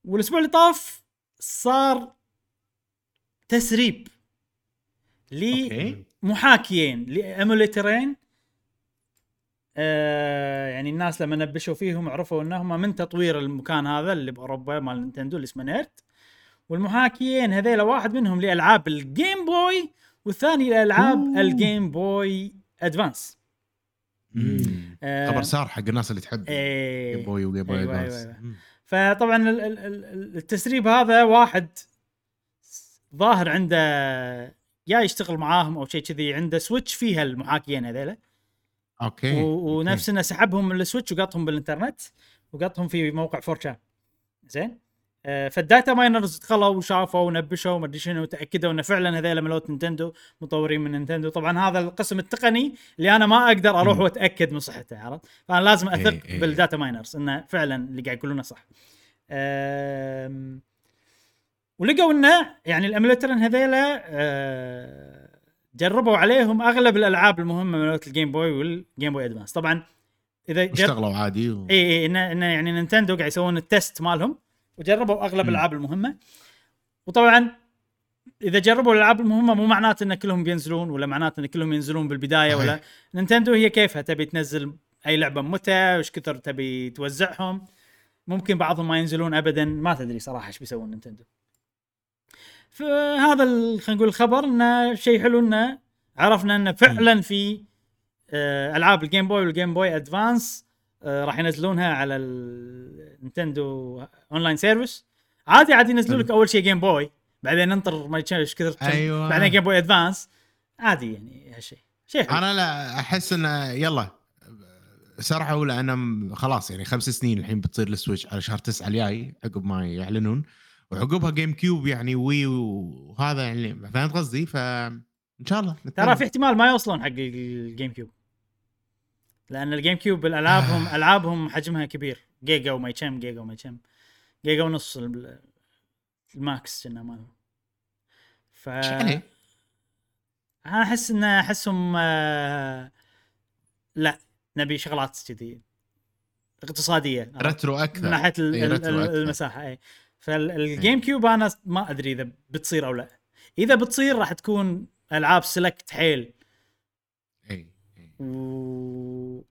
والأسبوع اللي طاف صار تسريب لمحاكيين ل emulator ين آه يعني الناس لما نبشوا فيهم عرفوا انهم من تطوير المكان هذا اللي بأوروبا مال نينتندو اللي اسمه نيرد والمحاكيين هذيلا واحد منهم لألعاب الجيم بوي والثاني لألعاب. الجيم بوي ادفانس. آه، خبر سار حق الناس اللي تحب. جيم بوي وجيم بوي أيوة، أدفانس. أيوة، أيوة. مم. فطبعا ال- ال- ال- التسريب هذا واحد ظاهر عنده يا يشتغل معاهم أو شيء كذي عنده سويتش فيها المحاكيين هذيلا أوكي. ونفس انه سحبهم من السويتش وقطهم بالإنترنت وقطهم في موقع فورشان. زين؟ آه، فال data miners دخلوا وشافوا ونبشوا وما أدري شنو وتأكدوا انه فعلا هذول مالوت نينتندو مطورين من نينتندو. طبعا هذا القسم التقني اللي أنا ما أقدر أروح. وأتأكد من صحته عرفت؟ فأنا لازم أثق إيه، إيه. بال data miners انه فعلا اللي قاعد يقولونه صح. ولقوا إنه يعني ال emulator ين هذيلا أه، جربوا عليهم أغلب الألعاب المهمة مالت الجيم بوي والجيم بوي ادفانس طبعا إذا جر... اشتغلوا عادي و... اي اي انه إنه يعني نينتندو قاعد يسوون ال test مالهم وجربوا أغلب. الألعاب المهمة. وطبعا إذا جربوا الألعاب المهمة مو معناته إن كلهم بينزلون ولا معناته إن كلهم ينزلون بالبداية. ولا نينتندو هي كيفها؟ تبي تنزل أي لعبة متى؟ وش كثر تبي توزعهم؟ ممكن بعضهم ما ينزلون ابدا. ما تدري صراحة إيش بيسوون نينتندو. فهذا خلينا نقول الخبر إنه شيء حلو إنه عرفنا إنه فعلا في آه، ألعاب الجيم بوي والجيم بوي ادفانس راح ينزلونها على النينتندو online service عادي عادي ينزلوا لك. أول شيء جيم بوي بعدين ننطر ما إيش كثر أيوة. بعدين جيم بوي ادفانس عادي يعني هالشيء. شيء حلو. أنا لا أحس انه يلا سرعوا لأن خلاص يعني خمس سنين الحين بتصير السويتش على شهر تسعة الجاي عقب ما يعلنون. وعقبها جيم كيوب يعني وي وهذا يعني فهمت قصدي؟ فان شاء الله ترى في احتمال ما يوصلون حق الجيم كيوب لأن الجيم كيوب الألعابهم ألعابهم حجمها كبير. جيجا وما أدري شم جيجا وما أدري شم جيجا ونص ال- ال maximum كان مالهم ف يعني؟ أنا أحس إن أحسهم آه، لا نبي شغلات كذي اقتصادية؟ retro من أكثر ناحيه ال- أكثر. المساحة إي. فالجيم كيوب أنا ما أدري إذا بتصير أو لا. إذا بتصير راح تكون ألعاب select حيل. اي إي. و...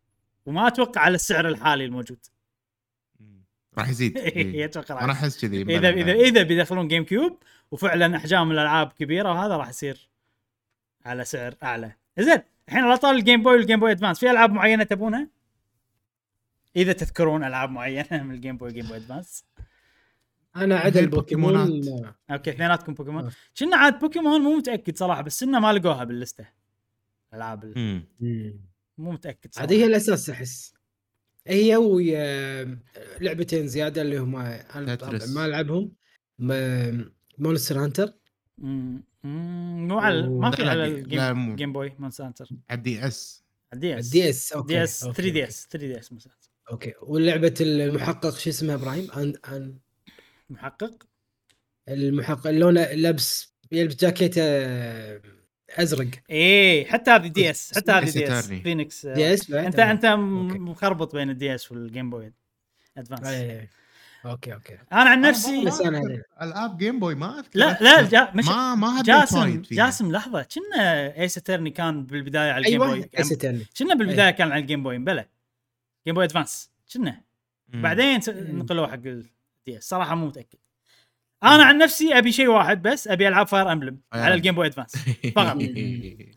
وما أتوقع على السعر الحالي الموجود. راح يزيد. أتوقع أنا. أحس كذي إذا إذا إذا بيدخلون جيم كيوب وفعلا أحجام الألعاب كبيرة وهذا راح يصير على سعر أعلى. زين الحين على طاري الجيم بوي والجيم بوي ادفانس في ألعاب معينة تبونها؟ إذا تذكرون ألعاب معينة من الجيم بوي والجيم بوي ادفانس أنا عدا زي البوكيمون البوكيمونات. ما- أوكي اثنيناتكم بوكيمون آه. كنا عاد بوكيمون مو متأكد صراحة بس إنه ما لقوها باللستة ألعاب ال-. مو متأكد صراحة عاد هي الأساس أحس هي ويا لعبتين زيادة اللي هما أنا ما ألعبهم مونستر هانتر. مو على ما في على الجيم. جيم بوي مونسانتر على الدي إس الدي إس الدي إس أوكي دي إس أوكي، 3 دي. إس 3 دي إس أوكي ولعبه المحقق شو اسمها إبراهيم ان ان محقق المحقق اللي لونه لابس يلبس جاكيته أزرق إيه حتى هذه دي اس حتى هذه دي اس. فينيكس آه، دي اس؟ انت آه. أنت. مخربط بين الدي اس والجيم بوي ادفانس إيه. أوكي أوكي أنا عن نفسي بس أنا هذا. ألعاب جيم بوي ما أذكر لا لا جا مش ما ما جاسم. جاسم لحظة كنا ايس اترني كان بالبداية على الجيم أيوه بوي ايس Attorney كنا بالبداية كان على ال Game Boy بلا Game Boy Advance كنا. بعدين نقلوه حق ال DS صراحة مو متأكد. أنا عن نفسي أبي شيء واحد بس أبي العاب Fire Emblem. على ال Game Boy Advance فقط.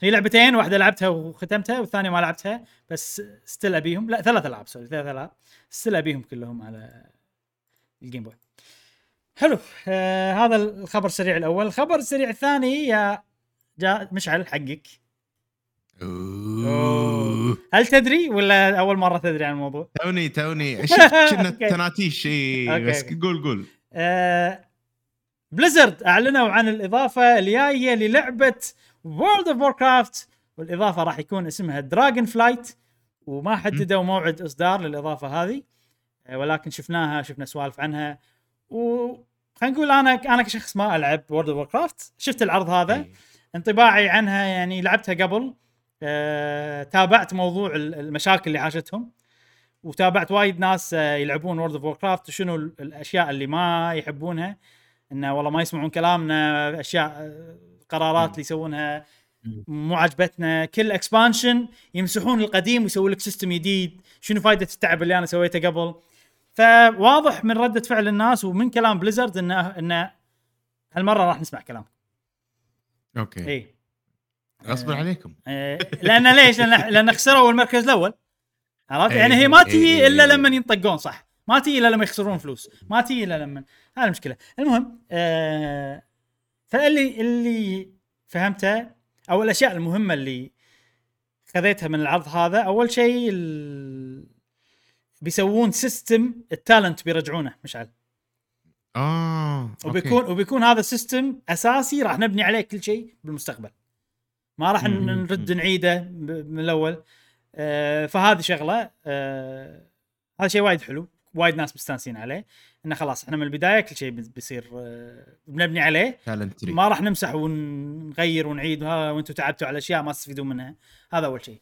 هي لعبتين واحدة لعبتها وختمتها والثانية ما لعبتها بس still أبيهم. لا ثلاث ألعاب sorry ثلاث ألعاب. still أبيهم كلهم على ال Game Boy حلو. آه هذا الخبر السريع الأول. الخبر السريع الثاني يا جا مشعل حقك. أوه. هل تدري ولا أول مرة تدري عن الموضوع؟ توني توني. شفت كنا. تناتيش بس. قول قول. آه Blizzard أعلنوا عن الإضافة الجاية للعبة World of Warcraft والإضافة راح يكون اسمها Dragonflight وما حددوا موعد إصدار للإضافة هذه. آه، ولكن شفناها شفنا سوالف عنها. و خلينا نقول أنا أنا كشخص ما ألعب World of Warcraft شفت العرض هذا. انطباعي عنها يعني لعبتها قبل. آه، تابعت موضوع ال- المشاكل اللي عاشتهم وتابعت وايد ناس آه، يلعبون World of Warcraft وشنو ال- الأشياء اللي ما يحبونها إنه والله ما يسمعون كلامنا أشياء آه، قرارات. اللي يسوونها. مو عجبتنا كل expansion يمسحون القديم ويسوون لك system جديد شنو فائده التعب اللي أنا سويته قبل فواضح من ردة فعل الناس ومن كلام Blizzard انه إنه هالمرة راح نسمع كلام okay اي غصب عليكم آه، لأن ليش؟ لأن لأن خسروا المركز الأول عرفت؟ إيه، يعني هي ما إيه، تجي إيه، إلا إيه. لما ينطقون صح ما تجي إلا لما يخسرون فلوس ما تجي إلا لما هذه المشكلة المهم آه فاللي اللي فهمته أو الأشياء المهمة اللي خذيتها من العرض هذا أول شيء ال... بيسوون system ال talent بيرجعونه مشعل آه okay. وبيكون وبيكون هذا ال system أساسي راح نبني عليه كل شيء بالمستقبل ما راح. نرد نعيده من الأول. آه فهذه شغلة. آه هذا شيء وايد حلو وايد ناس مستانسين عليه إنه خلاص إحنا من البداية كل شيء بي- بيصير آه بنبني عليه. ما راح نمسح ونغير ونعيد وأنتم تعبتوا على أشياء ما تستفيدون منها. هذا أول شيء.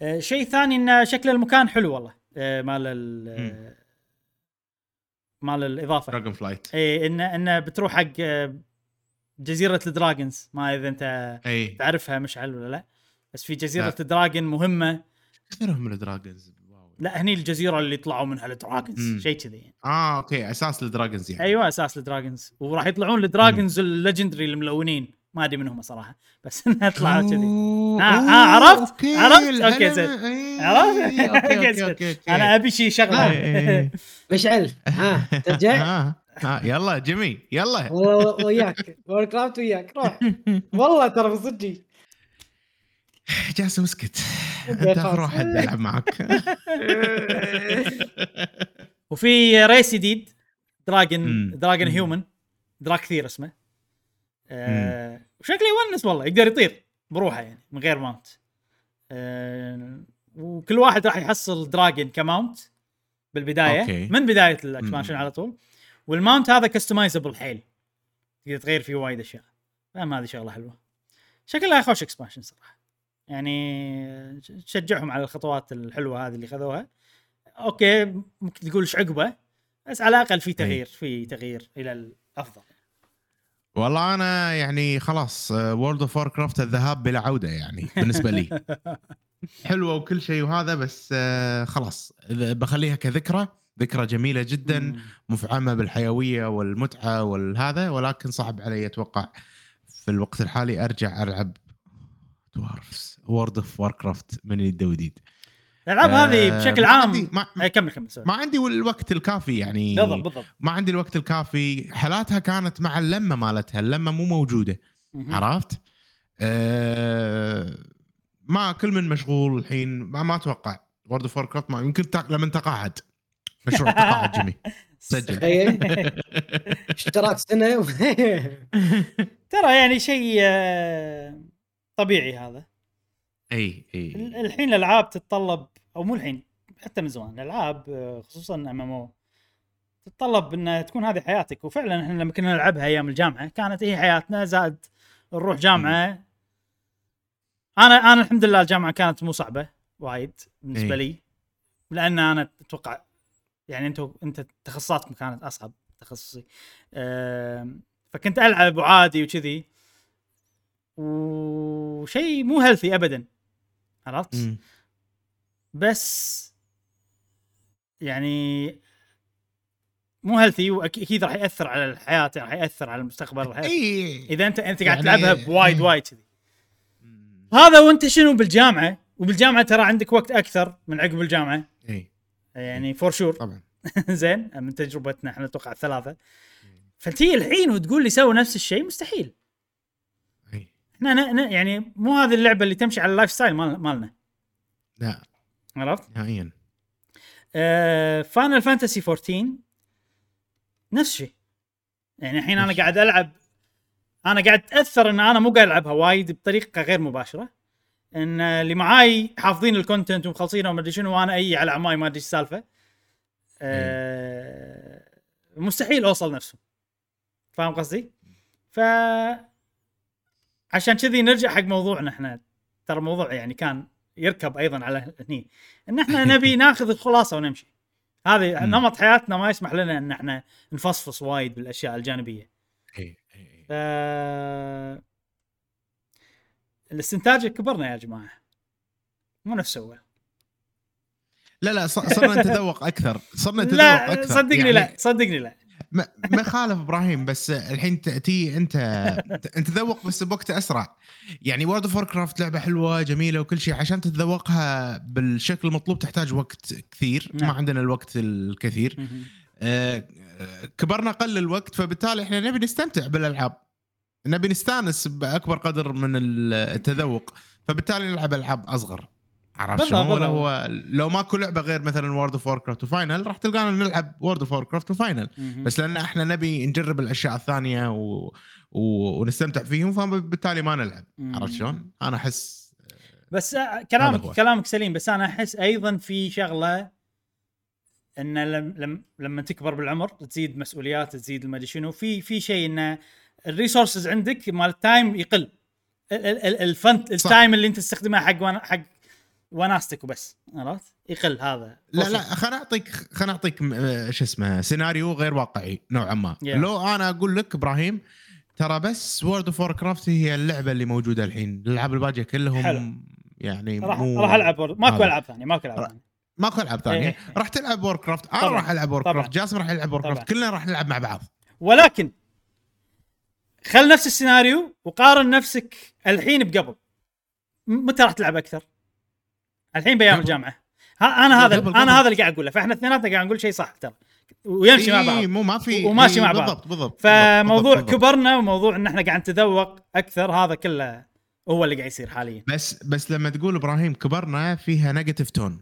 آه شيء ثاني ان شكل المكان حلو والله آه مال ال- مال الإضافة. Dragonflight اي انه إنه بتروح حق جزيرة ال dragons ما إذا أنت أي تعرفها مشعل ولا لا بس في جزيرة لا. ال dragon مهمة كثرهم من ال dragons واو. لا هني الجزيرة اللي طلعوا منها ال dragons. شيء كذي يعني. آه أوكي أساس الدراجونز يعني أيوه أساس الدراجونز وراح يطلعون الدراجونز الليجندري الملونين ما أدري منهم صراحة بس إنها طلعوا كذي آه، آه، عرفت؟ أوكي، عرفت؟ أوكي، زين. عرفت؟ أوكي، أوكي،. أوكي، أوكي. أنا أبي شيء شغلة. مشعل ها ترجع آه، آه، يلا جيمي يلا. والله وياك وور كرافت وياك روح والله ترى بصدقي جاسم اسكت. أنت. روح العب معك. وفي race جديد. dragon مم. human Dracthyr اسمه. آه وشكله يونس والله يقدر يطير بروحه يعني من غير mount آه وكل واحد راح يحصل dragon ك mount بالبداية. okay. من بداية ال expansion. على طول. وال mount هذا customizable حيل. تقدر تغير فيه وايد أشياء. فاهم هذه شغلة حلوة. شكلها خوش expansion صراحة. يعني تشجعهم على الخطوات الحلوة هذه اللي خذوها. okay ممكن تقول إيش عقبه؟ بس على الأقل في تغيير في تغيير إلى الأفضل. والله أنا يعني خلاص World of Warcraft الذهاب بلا عودة يعني بالنسبة لي. حلوة وكل شيء وهذا بس آه، خلاص بخليها كذكرى ذكرى جميلة جدا مم. مفعمة بالحيوية والمتعة والهذا ولكن صعب علي أتوقع في الوقت الحالي أرجع ألعب دوارفز وورد اوف كرافت من يد وديد الألعاب آه، هذه بشكل ما عام عندي- ما, أي كمل كمل. ما عندي الوقت الكافي يعني بالضبط بالضبط ما عندي الوقت الكافي حالاتها كانت مع اللمة مالتها اللمة مو موجودة مهم. عرفت؟ أه ما كل من مشغول الحين ما, ما أتوقع وورد اوف كرافت ما يمكن. لما تقاعد مشروع تقاعد جيمي سجل. اشتراك سنة. ترى يعني شيء آه، طبيعي هذا. أي أي. ال- الحين الألعاب تتطلب أو مو الحين حتى من زمان الألعاب آه، خصوصا ام ام تتطلب ان تكون هذه حياتك. وفعلا إحنا لما كنا نلعبها أيام الجامعة كانت هي حياتنا زائد نروح جامعة. أنا أنا الحمد لله الجامعة كانت مو صعبة وايد بالنسبة. لي لأن أنا أتوقع يعني أنتم انت تخصصاتكم كانت أصعب تخصصي. فكنت ألعب وعادي وكذي. وشيء مو healthy ابدا. عرفت؟ بس يعني مو healthy واكيد راح يأثر على الحياة راح يأثر على المستقبل راح يأثر. اي إذا انت أنت قاعد يعني- تلعبها بوايد إيه. وايد كذي. هذا وأنت شنو؟ بالجامعة. وبالجامعة ترى عندك وقت أكثر من عقب الجامعة. اي يعني for sure طبعا. زين من تجربتنا إحنا أتوقع الثلاثة. فتي الحين وتقول لي سوي نفس الشيء مستحيل. إحنا يعني مو هذه اللعبة اللي تمشي على ال lifestyle مال- مالنا. لا. عرفت؟ نهائيا. فاينل فانتسي 14 نفس الشيء. يعني الحين أنا قاعد ألعب أنا قاعد أتأثر إن أنا مو قاعد ألعبها وايد بطريقة غير مباشرة. إن اللي معاي حافظين ال content ومخلصينه وما أدري شنو وأنا أي على عماي ما أدري السالفة. أه مستحيل أوصل نفسه. فاهم قصدي؟ ف عشان كذي نرجع حق موضوعنا إحنا. ترى الموضوع يعني كان يركب أيضا على هني. إن إحنا نبي ناخذ الخلاصة ونمشي. هذه. نمط حياتنا ما يسمح لنا إن إحنا نفصفص وايد بالأشياء الجانبية. إي، إي. ف الاستنتاج كبرنا يا جماعة. مو نفس اول لا لا صرنا نتذوق أكثر. صرنا نتذوق لا أكثر. صدقني يعني لا صدقني لا. ما يخالف إبراهيم بس الحين تأتي أنت انت تذوق بس بوقت أسرع. يعني وورد اوف كرافت لعبة حلوة جميلة وكل شيء. عشان تتذوقها بالشكل المطلوب تحتاج وقت كثير. نعم. ما عندنا الوقت الكثير. آه، كبرنا قل الوقت فبالتالي إحنا نبي نستمتع بالألعاب. نبي نستانس بأكبر قدر من التذوق. فبالتالي نلعب ألعاب أصغر. عرفت شلون؟ هو لو ماكو لعبة غير مثلا وورد اوف كرافت وفاينل راح تلقانا نلعب وورد اوف كرافت وفاينل بس لأن إحنا نبي نجرب الأشياء الثانية و... و... ونستمتع فيهم فبالتالي ما نلعب. عرفت شلون؟ أنا أحس بس كلامك. كلامك سليم بس أنا أحس أيضا في شغلة إن لم لم لما تكبر بالعمر تزيد مسؤوليات تزيد ما شنو في في شيء إن ال resources عندك مال ال time يقل ال- ال- ال- ال fun. ال time اللي أنت تستخدمه حق حق وناستك وبس عرفت؟ يقل هذا لا لا خليني أعطيك خليني أعطيك آه، شو اسمه سيناريو غير واقعي نوعا ما Yeah. لو أنا أقول لك إبراهيم ترى بس وورد اوف كرافت هي اللعبة اللي موجودة الحين الألعاب الباقية كلهم حلو. يعني راح مو راح ألعب ماكو. ألعاب ثانية ماكو ألعاب ثانية ماكو ألعاب ثانية إيه. راح تلعب وور كرافت أنا. راح ألعب وور. كرافت جاسم راح يلعب وور. كرافت كلنا راح نلعب مع بعض ولكن خل نفس السيناريو وقارن نفسك الحين بقبل متى راح تلعب أكثر؟ الحين بايام. الجامعة ها أنا هذا قبل- أنا. هذا اللي قاعد أقوله فإحنا اثنيناتنا قاعد نقول شيء صح ترى ويمشي مع إيه، بعض مو ما في وماشي إيه، مع بعض. بالضبط بالضبط فموضوع بالضبط،. كبرنا وموضوع إن إحنا قاعد نتذوق أكثر هذا كله هو اللي قاعد يصير حاليا بس بس لما تقول إبراهيم كبرنا فيها نيجاتيف تون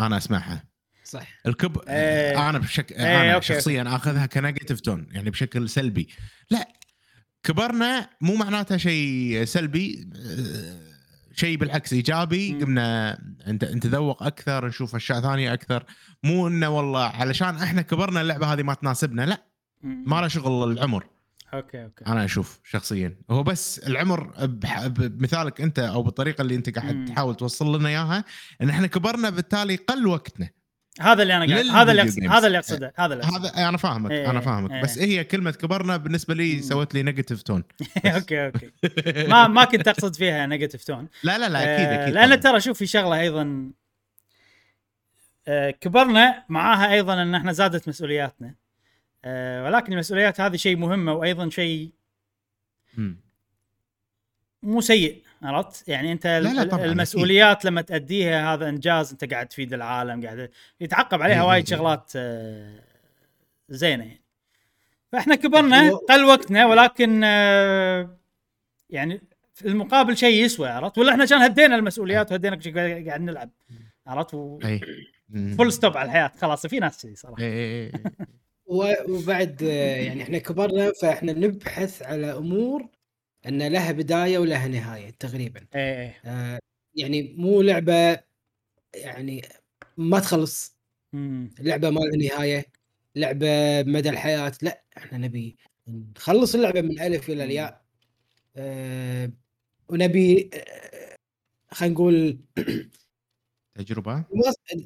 أنا أسمعها صح الكب إيه. أنا بشكل إيه، أنا أوكي. شخصيا أخذها ك negative tone يعني بشكل سلبي لا كبرنا مو معناتها شيء سلبي شيء بالعكس إيجابي. قمنا نتذوق أكثر نشوف أشياء ثانية أكثر. مو إنه والله علشان إحنا كبرنا اللعبة هذه ما تناسبنا لا. ما له شغل العمر. okay okay. أنا أشوف شخصيا. هو بس العمر بح- بمثالك أنت أو بالطريقة اللي أنت قاعد. تحاول توصل لنا إياها إن إحنا كبرنا بالتالي قل وقتنا. هذا اللي أنا قاعد هذا اللي أقصد- James. هذا اللي أقصده هذا اللي أقصده. هذا أنا فاهمك إيه، أنا فاهمك إيه. بس هي كلمة كبرنا بالنسبة لي. سوت لي نيجاتيف تون أوكي أوكي ما ما كنت أقصد فيها negative tone لا لا لا أكيد آه، أكيد لأن. ترى شوف في شغلة أيضا آه، كبرنا معاها أيضا إن إحنا زادت مسؤولياتنا آه، ولكن المسؤوليات هذه شيء مهمه وأيضا شيء. مو سيء عرفت؟ يعني أنت لا، لا، طبعاً، المسؤوليات لما تأديها هذا إنجاز أنت قاعد تفيد العالم قاعد يتعقب عليها إيه، وايد إيه. شغلات آه، زينة يعني فإحنا كبرنا قل وقتنا ولكن آه، يعني في المقابل شيء يسوى عرفت؟ ولا إحنا عشان هدينا المسؤوليات وهدينا كل شيء قاعد نلعب عرفت؟ و... full stop على الحياة خلاص في ناس كذي صراحة إيه، إيه، إيه. وبعد آه، يعني إحنا كبرنا فإحنا نبحث على أمور إن لها بداية ولها نهاية تقريبا. إيه إيه. آه، يعني مو لعبة يعني ما تخلص. مم. لعبة ما لها نهاية لعبة مدى الحياة. لا إحنا نبي نخلص اللعبة من ألف إلى الياء. آه، ونبي آه، خلينا نقول تجربة؟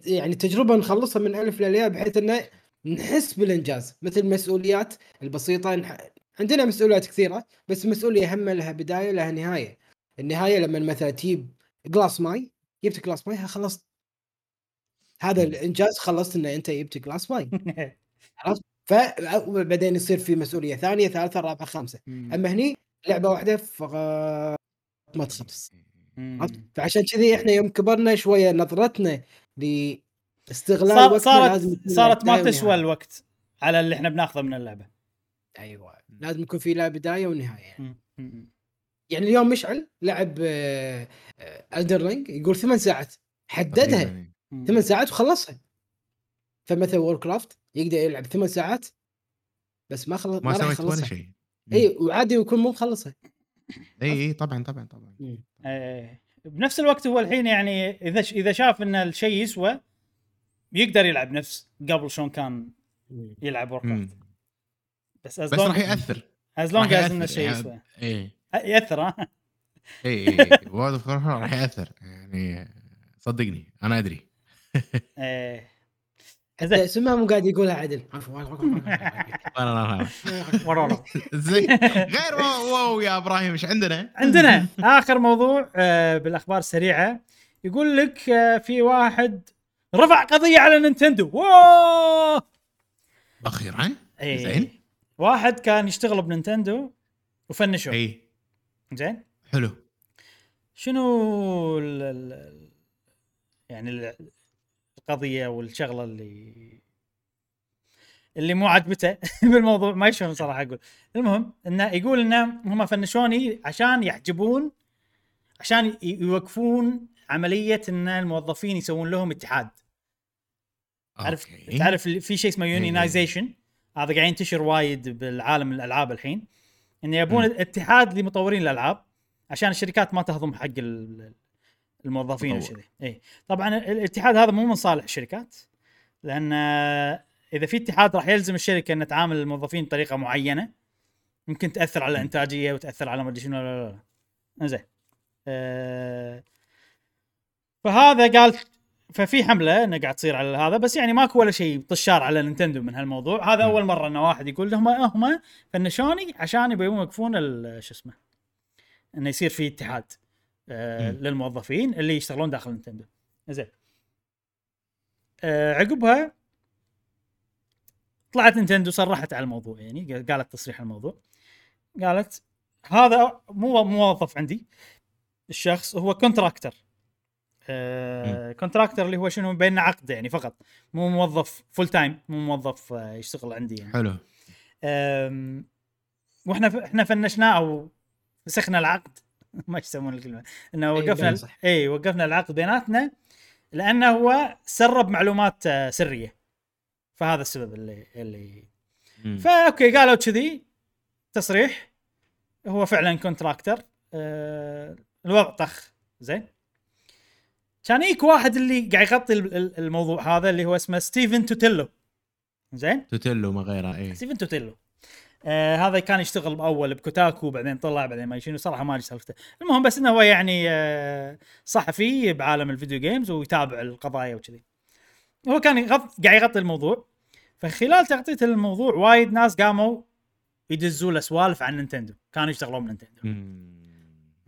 يعني تجربة نخلصها من ألف للياء بحيث إنه نحس بالإنجاز. مثل المسؤوليات البسيطة نح- عندنا مسؤوليات كثيرة بس المسؤوليه هم لها بداية لها نهاية. النهاية لما مثلا تجيب جلاس ماي جبت جلاس ماي خلصت. هذا الإنجاز خلصت ان أنت جبت جلاس ماي. عرفت؟ فبعدين يصير في مسؤولية ثانية ثالثة رابعة خامسة. أما هني لعبة واحدة فقط ما تخلص؟ فعشان كذي إحنا يوم كبرنا شوية نظرتنا لاستغلال صار صارت صارت ما تسوى. الوقت على اللي إحنا بناخذه من اللعبة. أيوه. لازم يكون في له بداية ونهاية يعني. يعني اليوم مشعل لعب إلدن رينج يقول ثمان ساعات حددها. ثمان ساعات وخلصها. فمثلا وور كرافت يقدر يلعب ثمان ساعات بس ما خلص ما راح سويت ولا يخلصها شيء. إي وعادي يكون مو مخلصها. إي إي طبعا طبعا طبعا. بنفس الوقت هو الحين يعني إذا إذا شاف إن الشيء يسوى يقدر يلعب نفس قبل شلون كان. يلعب ووركرافت. بس بس راح يأثر. as long as ان يأثر الشيء يعني. يسوى. إيه. يأثر ها؟ اي اي وورد اوف راح يأثر يعني صدقني أنا أدري. إيه. حتى زين. اسمها مو قاعد يقولها عدل. أنا- أنا- ورانا. زين. غير wow, wow يا إبراهيم إيش عندنا؟ عندنا آخر موضوع آه، بالأخبار السريعة. يقول لك آه، في واحد رفع قضية على نينتندو. واو! أخيرا؟ إيه. زين. واحد كان يشتغل بنينتندو وفنشوه إي. زين؟ حلو. شنو ال ال يعني ال- القضية والشغلة اللي اللي مو عجبته بالموضوع؟ ما شلون صراحة أقول. المهم إنه يقول إنه هم فنشوني عشان يحجبون عشان يوقفون عملية إن الموظفين يسوون لهم اتحاد. تعرف أوكي. تعرف اللي- في شيء اسمه إيه. هذا قاعد ينتشر وايد بالعالم الألعاب الحين انه يبون اتحاد لمطورين الألعاب عشان الشركات ما تهضم حق ال- الموظفين. وكذي. اي طبعا ال- الاتحاد هذا مو من صالح الشركات لأن إذا في اتحاد راح يلزم الشركة ان تعامل الموظفين بطريقة معينة ممكن تأثر على الإنتاجية وتأثر على ما أدري شنو. لا لا لا زين آه، فهذا قال ففي حملة إنه قاعد تصير على هذا بس يعني ماكو ولا شيء طشار على نينتندو من هالموضوع. هذا مم. أول مرة انه واحد يقول هم هم فنشوني عشان يبون يوقفون شو اسمه إنه يصير في اتحاد آه. للموظفين اللي يشتغلون داخل نينتندو. زين. آه عقبها طلعت نينتندو صرحت على الموضوع يعني قالت تصريح الموضوع. قالت هذا مو موظف عندي الشخص هو contractor آه contractor اللي هو شنو بيننا عقد يعني فقط. مو موظف full time مو موظف آه يشتغل عندي يعني. حلو. وإحنا ف... إحنا فنشناه أو فسخنا العقد. ما يسمون الكلمة. إنه إي، وقفنا. اي وقفنا العقد بيناتنا لأنه هو سرب معلومات آه، سرية. فهذا السبب اللي اللي. ف okay قالوا كذي. تصريح. هو فعلا contractor. أه الوضع طخ. زين. كان يجيك واحد اللي قاعد يغطي ال- ال- الموضوع هذا اللي هو اسمه ستيفن توتيلو. زين؟ توتيلو ما غيره اي ستيفن توتيلو. آه هذا كان يشتغل بأول بكوتاكو بعدين طلع بعدين ما شنو صراحة ما أدري سالفته. المهم بس إنه هو يعني آه صحفي بعالم ال video games ويتابع القضايا وكذي. هو كان يغط... قاعد يغطي الموضوع. فخلال تغطيته للموضوع وايد ناس قاموا يدزوا له سوالف عن نينتندو. كانوا يشتغلون بنينتندو.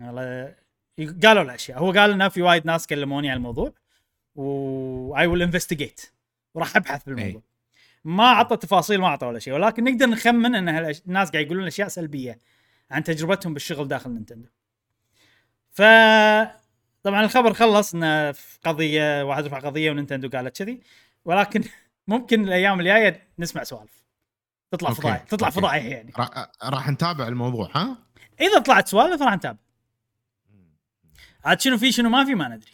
والله قالوا له اشياء هو قال انه في وايد ناس كلموني عن الموضوع و I will investigate وراح أبحث بالموضوع ما عطى تفاصيل ما عطى ولا شيء. ولكن نقدر نخمن إن الناس قاعد يقولون أشياء سلبية عن تجربتهم بالشغل داخل نينتندو. ف طبعا الخبر خلص إنه في قضية واحد رفع قضية ونينتندو قالت كذي. ولكن ممكن الأيام الجاية نسمع سوالف. تطلع فضايح تطلع. فضايح يعني. راح نتابع الموضوع ها؟ إذا طلعت سوالف راح نتابع. عاد شنو في شنو ما في ما ندري.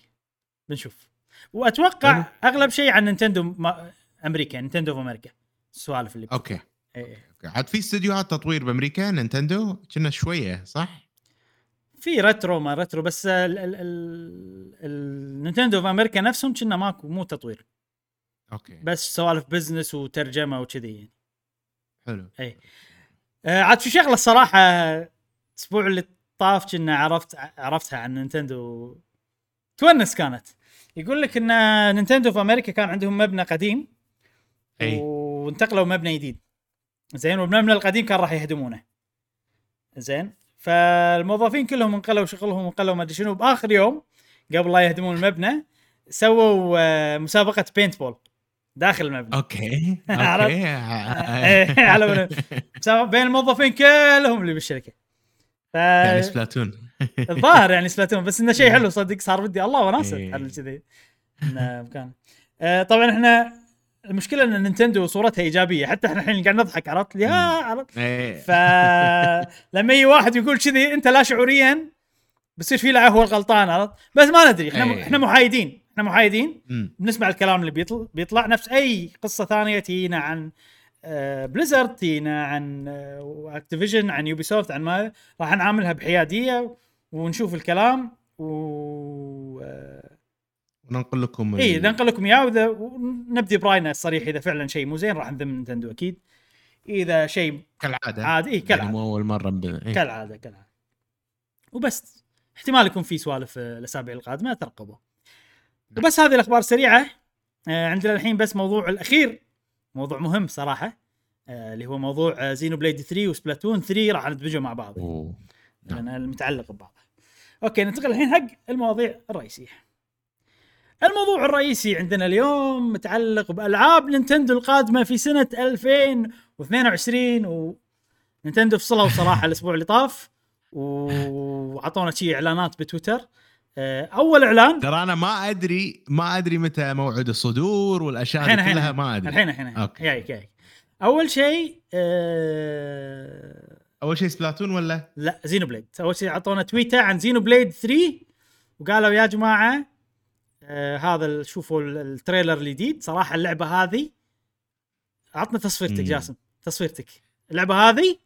بنشوف. وأتوقع حلو. أغلب شيء عن نينتندو ما... أمريكا نينتندو في أمريكا. السوالف اللي okay. إيه. عاد في استديوهات تطوير بأمريكا نينتندو؟ كلنا شوية صح؟ في ريترو ما ريترو بس ال... ال... ال... النينتندو في أمريكا نفسهم كنا ماكو مو تطوير. okay. بس سوالف business وترجمة وكذي يعني. حلو. آه عاد في شغلة الصراحة الأسبوع اللي طاف كنا عرفت عرفتها عن نينتندو. تونس كانت. يقول لك إن نينتندو في أمريكا كان عندهم مبنى قديم أي. وانتقلوا مبنى جديد. زين والمبنى القديم كان راح يهدمونه. زين فالموظفين كلهم انقلوا شغلهم وانقلوا ما أدري شنو. بآخر يوم قبل لا يهدمون المبنى سووا آه، مسابقة paintball داخل المبنى. okay؟ okay. إيه، على بين الموظفين كلهم اللي بالشركة. ف يعني سبلاتون. الظاهر يعني سبلاتون بس إنه شيء حلو صدق صار بدي الله وناسة إيه. على كذي. مكان آه، طبعا إحنا المشكلة إن نينتندو صورتها إيجابية حتى إحنا الحين قاعد نضحك عرفت؟ لي ها عرفت؟ إيه. فلما يجي واحد يقول كذي أنت لا شعوريا بصير في له هو الغلطان عرفت؟ بس ما ندري إحنا إيه. إحنا محايدين إحنا محايدين. بنسمع الكلام اللي بيطلع بيطلع نفس أي قصة ثانية تجينا عن بليزرد تجينا عن اكتيفيجن عن يوبي سوفت عن ما راح نعاملها بحيادية ونشوف الكلام و آه، وننقل لكم اي ننقل لكم إياه وإذا ونبدي براينا الصريح إذا فعلا شيء مو زين راح نذم نينتندو أكيد. إذا شيء كالعادة. عادي اي يعني كالعاده مو أول مرة ب... إيه. كالعادة كالعادة. وبس. احتمال يكون في سوالف آه، الأسابيع القادمة ترقبوا. وبس هذه الأخبار السريعه آه، عندنا الحين بس موضوع الأخير. موضوع مهم صراحة آه، اللي هو موضوع زينو بليد 3 وسبلاتون 3 راح ندمجهم مع بعض أوه. نعم. لأن المتعلق ببعضها. okay ننتقل الحين حق المواضيع الرئيسية. الموضوع الرئيسي عندنا اليوم متعلق بألعاب نينتندو القادمة في سنة 2022 و نينتندو فصلوا صراحة الأسبوع اللي طاف وعطونا شي إعلانات بتويتر أول إعلان. ترى أنا ما أدري ما أدري متى موعد الصدور والأشياء هذه كلها ما أدري. الحين الحين okay. جايك جايك أول شيء آه، أول شيء سبلاتون ولا؟ لا زينو بليد أول شيء أعطونا تويته عن زينو بليد 3 وقالوا يا جماعة آه هذا شوفوا ال- ال trailer الجديد. صراحة اللعبة هذه عطنا تصويرتك مم. جاسم تصويرتك. اللعبة هذه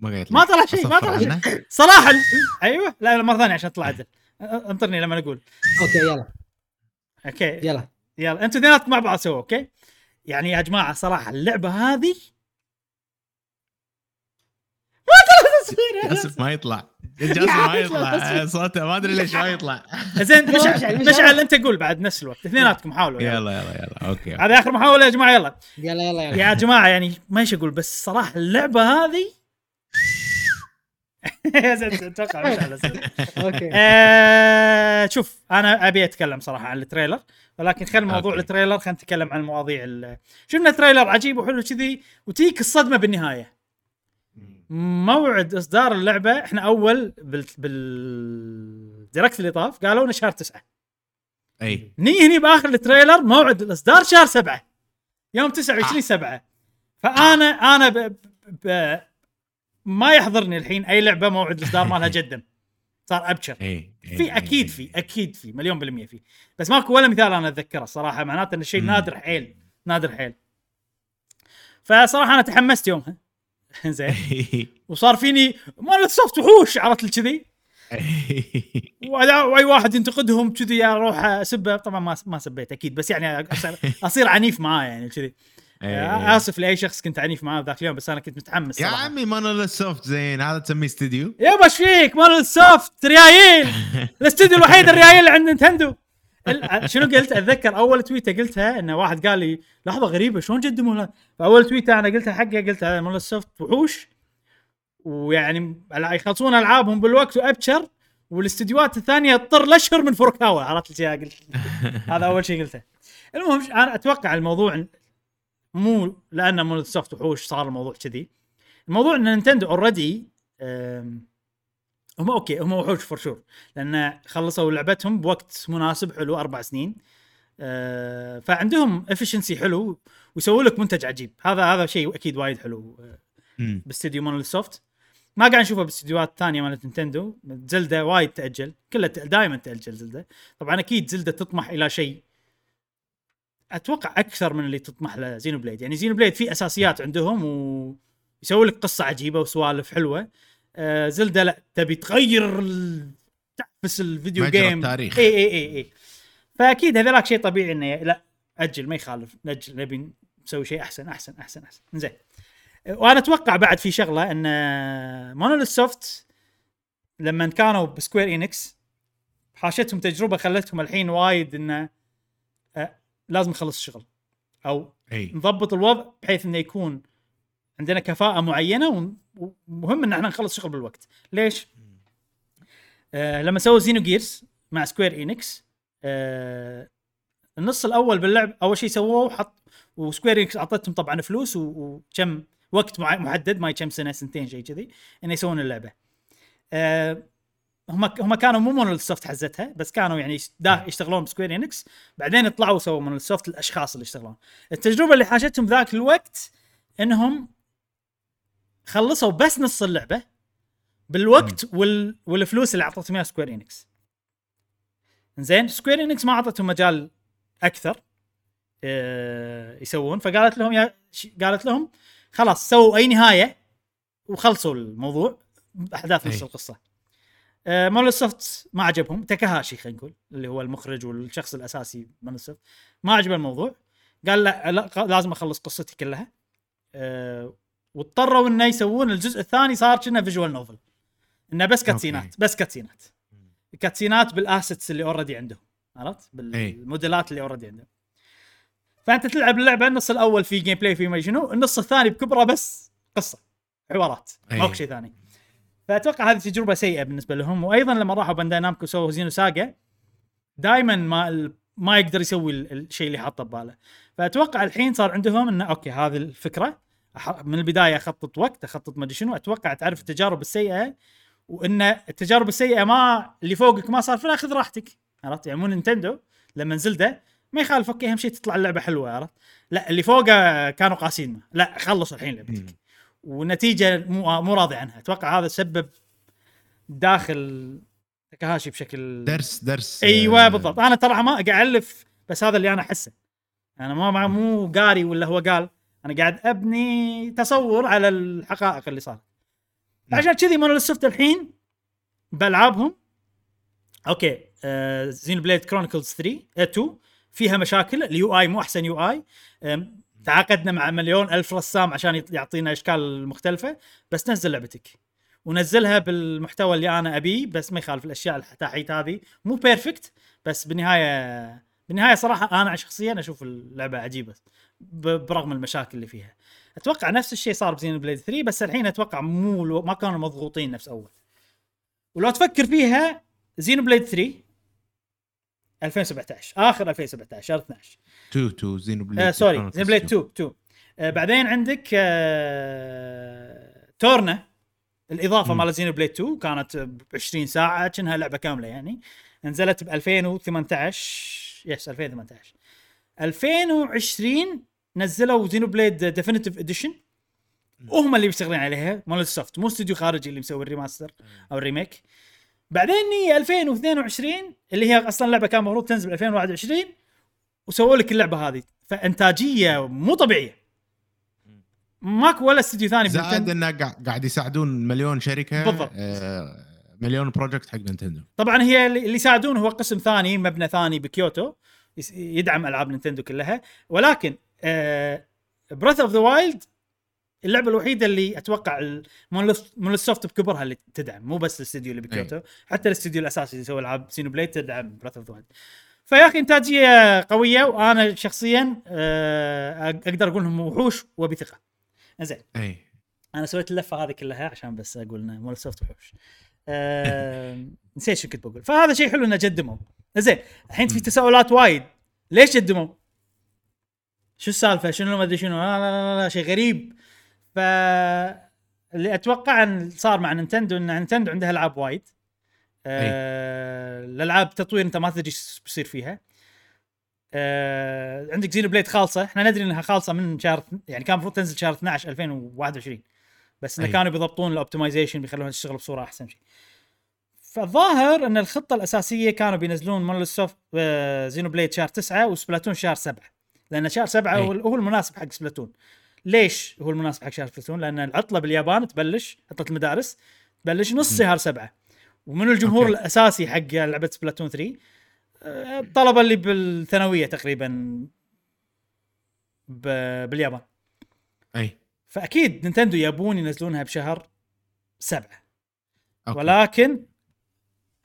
ما قلت ما طلع شيء، ما طلع شيء. صراحة ال- أيوه. لا لا مرة ثانية عشان اطلع عدل. انطرني لما أقول okay يلا. okay. يلا. يلا. أنتوا اثنيناتكم مع بعض سوا okay؟ يعني يا جماعة صراحة اللعبة هذه ما طلع تصوير جاسم ما يطلع. جاسم ما يطلع. يطلع صوته ما أدري ليش ما يطلع. زين مشعل، مشعل انت قول بعد نفس الوقت. اثنيناتكم حاولوا يلا. يلا يلا okay. هذا آخر محاولة يا جماعة يلا يلا يلا. يا جماعة يعني ما إيش أقول بس صراحة اللعبة هذه أتوقع مشعل أسأل. okay. آه، شوف أنا أبي أتكلم صراحة عن ال trailer ولكن خل موضوع. ال trailer خلينا نتكلم عن المواضيع ال- شفنا trailer عجيب وحلو كذي وتجيك الصدمة بالنهاية. موعد إصدار اللعبة إحنا أول بال بال Direct اللي طاف قالوا لنا شهر تسعة. أي. ني هني بآخر التريلر موعد الإصدار شهر سبعة يوم 29 سبعة. فانا أنا ب... ب... ما يحضرني الحين أي لعبة موعد الإصدار مالها جدام. صار أبكر. اي في أكيد في أكيد في مليون بالمية في. بس ماكو ولا مثال أنا أتذكره الصراحه معناته إن الشيء. نادر حيل نادر حيل. فصراحة أنا تحمست يومها. زين وصار فيني Monolith Soft وحوش عرفت كذي؟ واي واحد ينتقدهم كذي أروح أسبه. طبعا ما ما سبيت أكيد بس يعني أصير, عنيف معاه يعني كذي. آسف لأي شخص كنت عنيف معاه ذاك اليوم بس أنا كنت متحمس يا صراحة. عمي Monolith Soft زين. هذا تسميه استديو؟ يابا إيش فيك؟ مال السوفت ريايل الاستوديو الوحيد الريايل اللي عند Nintendo ال- شنو قلت؟ أتذكر أول تويتة قلتها انه واحد قال لي لحظة غريبة شلون قدموا فأول تويتة أنا قلتها حقه قلت هذا Monolith Soft وحوش. ويعني يخلصون ألعابهم بالوقت وأبكر والإستديوهات الثانية تطر الاشهر من فوروكاوا عرفت قلت هذا أول شيء قلته. المهم أنا أتوقع الموضوع مو لأن Monolith Soft وحوش صار الموضوع كذي. الموضوع إن Nintendo already هم okay هم وحوش for sure لأن خلصوا لعبتهم بوقت مناسب حلو أربع سنين. آه، فعندهم efficiency حلو ويسووا لك منتج عجيب. هذا هذا شيء أكيد وايد حلو آه،. باستديو Monolith Soft ما قاعد نشوفه باستديوهات الثانية مالت Nintendo. Zelda وايد تأجل كلها دائما تأجل Zelda. طبعا أكيد Zelda تطمح إلى شيء أتوقع أكثر من اللي تطمح له Xenoblade يعني Xenoblade في أساسيات عندهم ويسوي لك قصة عجيبة وسوالف حلوة. آه Zelda لا تبي تغير تحبس ال video game التاريخ. اي اي اي اي فأكيد هذاك شيء طبيعي إنه لا أجل ما يخالف. نأجل نبي نسوي شيء أحسن أحسن أحسن أحسن. زين وأنا أتوقع بعد في شغلة إن Monolith Soft لما كانوا ب Square Enix حاشتهم تجربة خلتهم الحين وايد إنه لازم نخلص الشغل. أو إي. نضبط الوضع بحيث إنه يكون عندنا كفاءة معينة ومهم إن إحنا نخلص شغل بالوقت. ليش؟ آه لما سووا Xenogears مع Square Enix آه النص الأول باللعب أول شيء سووه حط و Square Enix أعطتهم طبعا فلوس وكم وقت محدد ما كم سنة سنتين شيء كذي إنه يسوون اللعبة. آه هم هم كانوا مو Monolith Soft حزتها بس كانوا يعني يشتغلون ب Square Enix. بعدين طلعوا سووا Monolith Soft الاشخاص اللي يشتغلون. التجربة اللي حاشتهم ذاك الوقت إنهم خلصوا بس نص اللعبة بالوقت وال... والفلوس اللي أعطتهم إياها Square Enix. زين Square Enix ما أعطتهم مجال أكثر آه، يسوون. فقالت لهم يا قالت لهم خلاص سووا أي نهاية وخلصوا الموضوع باحداث نص أي. القصة. آه Monolith Soft ما عجبهم. تاكاهاشي خلينا نقول اللي هو المخرج والشخص الأساسي Monolith Soft ما عجبه الموضوع. قال لا, لا لازم أخلص قصتي كلها. آه واضطروا إنه يسوون الجزء الثاني صار كأنه visual novel إنه بس. كاتسينات بس كاتسينات كاتسينات بالاسيتس اللي already عندهم عرفت؟ إي. بالموديلات اللي already عندهم. فأنت تلعب اللعبة النص الأول في gameplay في ما شنو النص الثاني بكبرة بس قصة حوارات. إي. ماكو شيء ثاني. فأتوقع هذه تجربة سيئة بالنسبة لهم. وأيضا لما راحوا Bandai Namco سووا Xenosaga دائما ما ما يقدر يسوي ال- الشيء اللي حاطه بباله. فأتوقع الحين صار عندهم إنه okay هذه الفكرة. من البداية أخطط وقت أخطط ما شنو. أتوقع تعرف التجارب السيئة وان التجارب السيئة ما اللي فوقك ما صار فيها خذ راحتك. عرفت؟ يعني مو Nintendo لما Zelda ما يخالف okay اهم شيء تطلع اللعبة حلوة عرفت؟ لا اللي فوقه كانوا قاسين لا خلص الحين لعبتك. مم. والنتيجه مو مو راضي عنها. أتوقع هذا سبب داخل تاكاهاشي بشكل درس درس إيوه آه، بالضبط. أنا ترى ما قاعد ألف بس هذا اللي أنا أحسه. أنا ما مو قاري ولا هو قال. أنا قاعد أبني تصور على الحقائق اللي صارت. نعم. عشان كذي Monolith Soft الحين بألعابهم. okay آه Xenoblade Chronicles 3 آه 2 فيها مشاكل. ال UI مو أحسن UI تعاقدنا مع مليون ألف رسام عشان يعطينا أشكال مختلفة بس نزل لعبتك. ونزلها بالمحتوى اللي أنا أبيه بس ما يخالف الأشياء التحيت هذه. مو perfect بس بالنهايه بالنهايه صراحة أنا شخصيا أشوف اللعبة عجيبة برغم المشاكل اللي فيها. أتوقع نفس الشيء صار ب Xenoblade 3 بس الحين أتوقع مو ما كانوا مضغوطين نفس أول. ولو تفكر فيها زين Xenoblade 3 2017 آخر 2017 شهر 12 2 2 Xenoblade. آه sorry Chronicles Xeno blade 2 2 آه بعدين عندك آه Torna الإضافة. مال Xenoblade 2 كانت ب 20 ساعة كأنها لعبة كاملة يعني. نزلت ب 2018 yes 2018 2020 نزلوا Xenoblade Definitive Edition وهم اللي بيشتغلين عليها Monolith Soft مو استوديو خارجي اللي مسوي ال remaster أو ال remake. بعدين في 2022 اللي هي أصلا لعبة كان المفروض تنزل ب 2021 وسووا لك اللعبة هذه فإنتاجية مو طبيعية ماكو ولا استوديو ثاني زائد. إنه قاع- قاعد يساعدون مليون شركة بالضبط. آه مليون project حق Nintendo طبعا هي اللي يساعدون هو قسم ثاني مبنى ثاني بكيوتو يدعم ألعاب Nintendo كلها ولكن Breath of the Wild اللعبة الوحيدة اللي أتوقع Monolith بكبرها اللي تدعم مو بس الاستديو اللي بكيوتو حتى الاستديو الأساسي اللي يسوي العاب Xenoblade تدعم Breath of the فيا أخي إنتاجية قوية وأنا شخصيا آه، أقدر أقول إنهم وحوش وبثقة. زين اي أنا سويت اللفة هذه كلها عشان بس أقول انه Monolith Soft وحوش. آه، نسيت شو كنت بقول. فهذا شيء حلو إنه قدموا زين الحين في تساؤلات وايد. ليش قدموا؟ شو السالفة؟ شنو؟ ما أدري شنو. لا لا لا, لا شيء غريب. ف اللي أتوقع أن صار مع Nintendo إن Nintendo عندها ألعاب وايد. آه الألعاب تطوير أنت ما تدري إيش بيصير فيها. آه عندك Xenoblade خالصة. إحنا ندري إنها خالصة من شهر يعني كان المفروض تنزل شهر 12 2021 بس إنه. كانوا بيضبطون ال optimization بيخلونها تشتغل بصوره أحسن شيء. فالظاهر إن الخطة الأساسية كانوا بينزلون Monolith Soft Xenoblade شهر 9 و Splatoon شهر 7 لأن شهر 7 أي. هو هو المناسب حق Splatoon. ليش هو المناسب حق شهر Splatoon؟ لأن العطلة باليابان تبلش عطلة المدارس تبلش نص شهر 7 ومن الجمهور أوكي. الأساسي حق لعبة Splatoon 3 آه، الطلبة اللي بالثانوية تقريبا باليابان. أي. فأكيد Nintendo يبون ينزلونها بشهر سبعة. أوكي. ولكن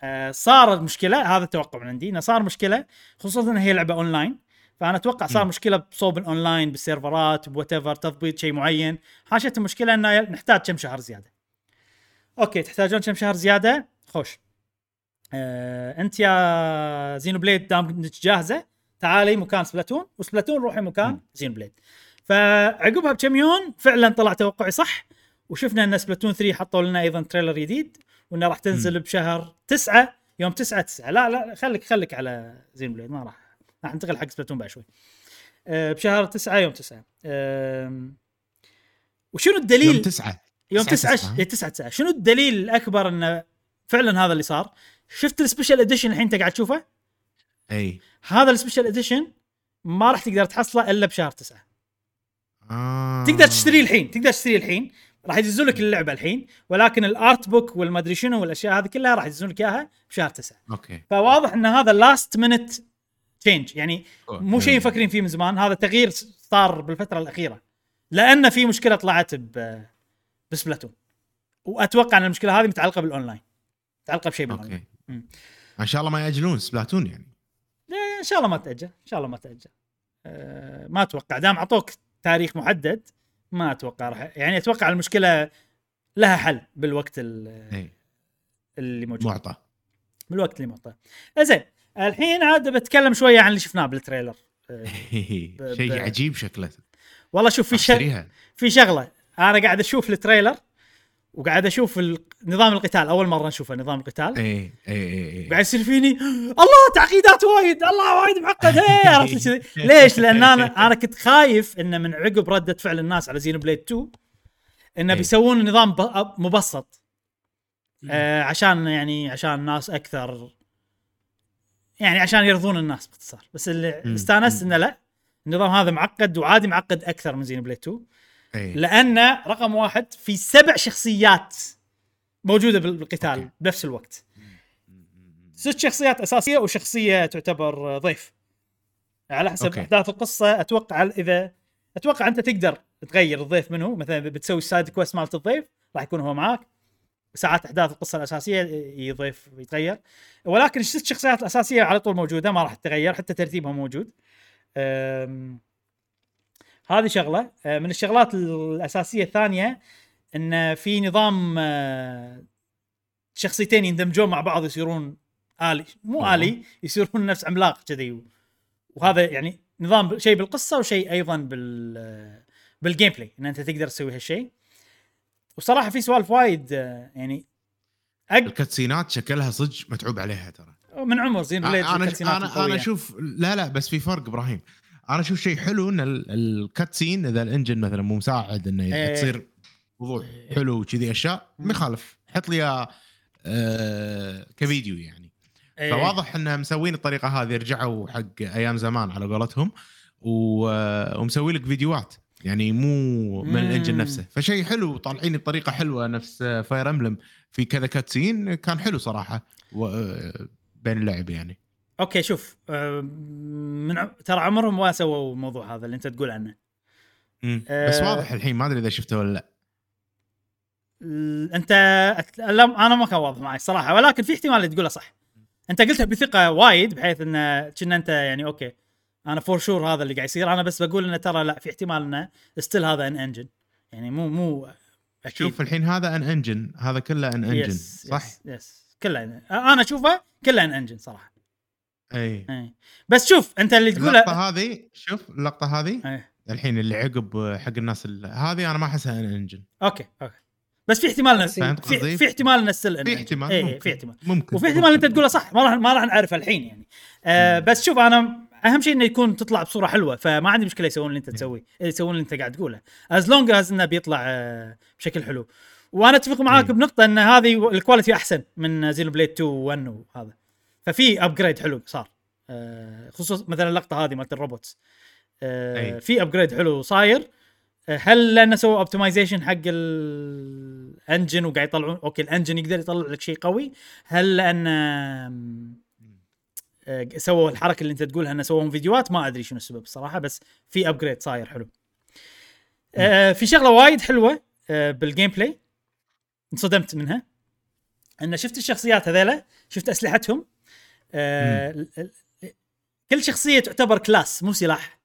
آه صار المشكلة هذا التوقع من عندي إنه صار مشكلة خصوصا انها هي لعبة اونلاين فأنا أتوقع صار مم. مشكلة بصوب ال online بال servers ب whatever تضبيط شيء معين. حاشت المشكلة إنه نحتاج كم شهر زيادة. أوكي تحتاجون كم شهر زيادة؟ خوش. آه أنت يا Xenoblade دام جاهزة تعالي مكان Splatoon و Splatoon روحي مكان. Xenoblade. فعقبها بكم يوم فعلا طلع توقعي صح وشفنا إن Splatoon 3 حطوا لنا أيضا trailer جديد وإنه راح تنزل بشهر 9 يوم 9 9 لا لا خليك خليك على Xenoblade ما راح. راح ننتقل حق Splatoon بعد شوي. أه بشهر 9 يوم 9 أه وشنو الدليل؟ يوم تسعة. يوم تسعة 9 تسعة. 9 9 شنو الدليل الأكبر انه فعلا هذا اللي صار؟ شفت ال special edition الحين أنت قاعد تشوفه؟ إي. هذا ال special edition ما راح تقدر تحصله إلا بشهر 9 آه. تقدر تشتريه الحين تقدر تشتريه الحين. راح يدزون لك اللعبة الحين ولكن ال art book والمدري شنو والأشياء هذه كلها راح يدزون لك إياها بشهر 9 أوكي. فواضح إن هذا last minute change يعني مو شيء. مفكرين فيه من زمان هذا تغيير صار بالفترة الأخيرة. لأن في مشكلة طلعت ب ب Splatoon. وأتوقع إن المشكلة هذه متعلقة بالأونلاين. متعلقة بشيء بالأونلاين. ان شاء الله ما يأجلون Splatoon يعني. إن شاء الله ما تأجل. إن شاء الله ما تأجل. أه ما أتوقع. دام أعطوك تاريخ محدد ما أتوقع راح يعني أتوقع المشكلة لها حل بالوقت ال- اي اللي موجود. معطى. بالوقت اللي معطى. زين الحين عاد بتكلم شوية عن اللي شفناه بال trailer. شيء عجيب شكله. والله شوف في اشتريها في شغلة. أنا قاعد أشوف ال trailer وقاعد أشوف نظام القتال. أول مرة نشوفه نظام القتال. اي اي اي قاعد يصير فيني الله تعقيدات وايد الله وايد معقد هي عرفت كذي ليش؟ لأن أنا أنا كنت خايف انه من عقب ردة فعل الناس على Xenoblade 2 إنه إيه. بيسوون نظام مبسط. آه عشان يعني عشان الناس أكثر يعني عشان يرضون الناس باختصار. بس اللي. استانست. إنه لا النظام هذا معقد وعادي معقد أكثر من Xenoblade 2 اي لأن رقم واحد في سبع شخصيات موجودة بال- بالقتال أوكي. بنفس الوقت. ست شخصيات أساسية وشخصية تعتبر ضيف. على حسب أوكي. أحداث القصة أتوقع إذا أتوقع أنت تقدر تغير الضيف منه. مثلا بتسوي ال side quest مالت الضيف راح يكون هو معاك. ساعات أحداث القصة الأساسية يضيف يتغير. ولكن الست شخصيات الأساسية على طول موجودة ما راح تتغير حتى ترتيبهم موجود. هذه شغلة. أه، من الشغلات الأساسية الثانية إن في نظام أه، شخصيتين يندمجون مع بعض يصيرون آلي. مو. آلي يصيرون نفس عملاق كذي. وهذا يعني نظام شيء بالقصة وشيء أيضا بال بال gameplay إن أنت تقدر تسوي هالشيء. وصراحة في سوالف وايد آه، يعني أق... ال cutscene ات شكلها صدق متعوب عليها ترى من عمر Xenoblade أنا أنا. أنا أشوف لا لا بس في فرق إبراهيم أنا أشوف شيء حلو إن ال- ال cutscene إذا ال engine مثلا مو مساعد إنه إيه. تصير وضوح حلو وكذي أشياء ما يخالف حط لي آه كفيديو يعني إيه. فواضح انهم مسوين الطريقة هذه رجعوا حق أيام زمان على قولتهم و- ومسوي لك فيديوهات يعني مو من. ال engine نفسه فشيء حلو طالعين بطريقة حلوة نفس Fire Emblem في كذا cutscene كان حلو صراحة و... بين اللعب يعني okay شوف آه، من ع- ترى عمرهم ما سووا الموضوع هذا اللي أنت تقول عنه. آه. بس واضح الحين ما أدري إذا شفته ولا لا أنت أنا ما كان واضح معي الصراحه ولكن في احتمال تقوله صح أنت قلتها بثقة وايد بحيث انه كنا أنت يعني okay أنا for sure هذا اللي قاعد يصير. أنا بس بقول إنه ترى لا في احتمال انه still هذا in engine يعني مو مو أكيد. شوف الحين هذا in engine هذا كله in engine yes صح؟ yes, yes. كله in- أنا أشوفه كله in engine صراحة. إي. إي. بس شوف أنت اللي تقوله اللقطة هذه شوف اللقطة هذه. الحين اللي عقب حق الناس اللي هذه أنا ما أحسها in engine okay okay. بس في احتمال في؟ في احتمال still في احتمال إي ممكن. في احتمال. ممكن وفي احتمال أنت تقوله صح ما راح ما راح نعرفه الحين يعني. آه. بس شوف أنا أهم شيء إنه يكون تطلع بصورة حلوة فما عندي مشكلة يسوون اللي أنت تسويه يسوون اللي أنت قاعد تقوله. as long as إنه بيطلع آه بشكل حلو. وأنا أتفق معاك مم. بنقطة إن هذه ال quality أحسن من Xenoblade 2 و1 وهذا. ففي upgrade حلو صار. آه خصوصا مثلا اللقطة هذه مالت ال robots. آه. في upgrade حلو صاير. هل لأنه سووا optimization حق ال engine وقاعد يطلعون؟ okay ال engine يقدر يطلع لك شيء قوي. هل لأن سووا الحركة اللي انت تقولها انه سووا فيديوهات ما أدري شنو السبب الصراحه بس في upgrade صاير حلو. آه، في شغلة وايد حلوة آه، بال gameplay انصدمت منها. إن شفت الشخصيات هذيلا شفت أسلحتهم. آه، كل شخصية تعتبر class مو سلاح.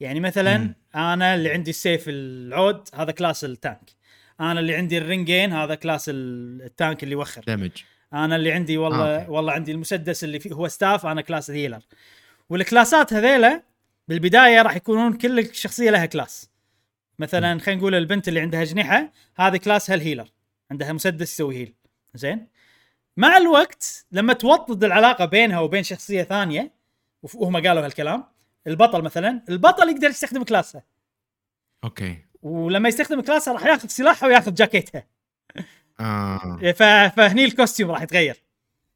يعني مثلا مم. أنا اللي عندي السيف العود هذا class ال tank. أنا اللي عندي ال ranged هذا class ال- ال tank اللي يوخر. damage أنا اللي عندي والله okay. والله عندي المسدس اللي فيه هو staff أنا class ال healer وال class ات هذيلا بالبداية راح يكونون كل شخصيه لها class مثلا خلينا نقول البنت اللي عندها اجنحه هذه class ها ال healer عندها مسدس يسوي heal زين؟ مع الوقت لما توطد العلاقة بينها وبين شخصية ثانية وهم قالوا هالكلام البطل مثلا البطل يقدر يستخدم class ه okay. ولما يستخدم class ه راح ياخذ سلاحها وياخذ جاكيتها. آه. ف... فهني ال costume راح يتغير.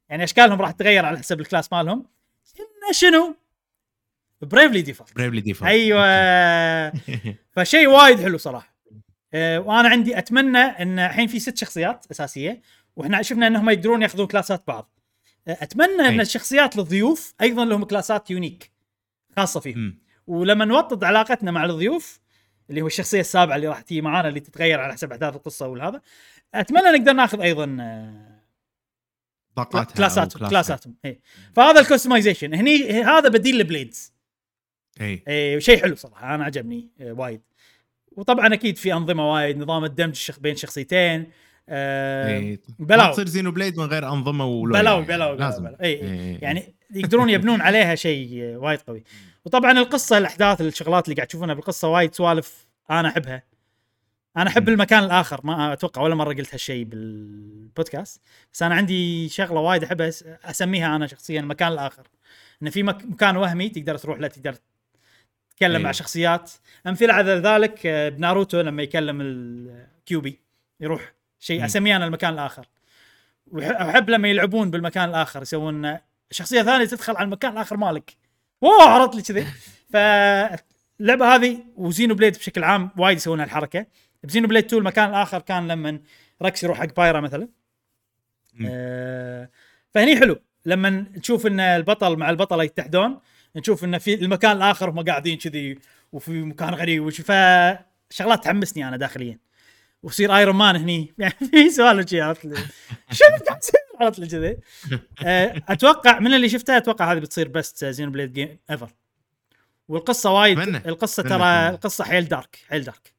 يعني أشكالهم راح تتغير على حسب ال class مالهم. شنو Bravely Default Bravely Default أيوه. فشيء وايد حلو صراحة. أه وأنا عندي أتمنى إن الحين في ست شخصيات أساسية وإحنا شفنا إنهم يقدرون يأخذون class ات بعض. أه أتمنى إن. الشخصيات الضيوف أيضا لهم class ات unique خاصة فيهم. ولما نوطد علاقتنا مع الضيوف اللي هو الشخصية السابعة اللي راح تيجي معانا اللي تتغير على حسب احداث القصة والهذا أتمنى نقدر ناخذ أيضا آه، طاقاتها أو class اتهم. class اتهم اي فهذا ال customization هني هذا بديل ال blades اي اي شيء حلو صراحة أنا عجبني آه، وايد وطبعا أكيد في أنظمة وايد نظام الدمج بين شخصيتين آه اي بلاوي. تصير Xenoblade من غير أنظمة ولويا بلاوي. بلاوي بلاوي لازم بلاوي. اي. إي. يعني يقدرون يبنون عليها شيء وايد قوي. وطبعا القصة الأحداث الشغلات اللي قاعد تشوفونها بالقصة وايد سوالف أنا أحبها. أنا أحب. المكان الآخر. ما أتوقع ولا مرة قلت هالشيء بالبودكاست. بس أنا عندي شغلة وايد أحبها أسميها أنا شخصيا المكان الآخر. إن في مك... مكان وهمي تقدر تروح له تقدر تتكلم أي. مع شخصيات. أمثلة على ذلك آه، بناروتو لما يكلم الكيوبي يروح شيء. أسميه أنا المكان الآخر. واحب لما يلعبون بالمكان الآخر يسوون شخصية ثانية تدخل على المكان الآخر مالك. wow عرفت لي كذي. فاللعبه هذه و Xenoblade بشكل عام وايد يسوون هالحركه ب Xenoblade 2 المكان الآخر كان لما ركس يروح حق بايرا مثلا. آه فهني حلو. لما تشوف إن البطل مع البطلة يتحدون نشوف إن في المكان الآخر هم قاعدين كذي وفي مكان غريب وش. فشغلات تحمسني أنا داخليا. ويصير Iron Man هني. يعني في سوالف شي عرفت شنو قاعد يصير عرفت لي كذي آه، أتوقع من اللي شفتها أتوقع هذه بتصير best Xenoblade game ever والقصة وايد أتمنى. القصة أتمنى ترى. القصة حيل dark حيل dark.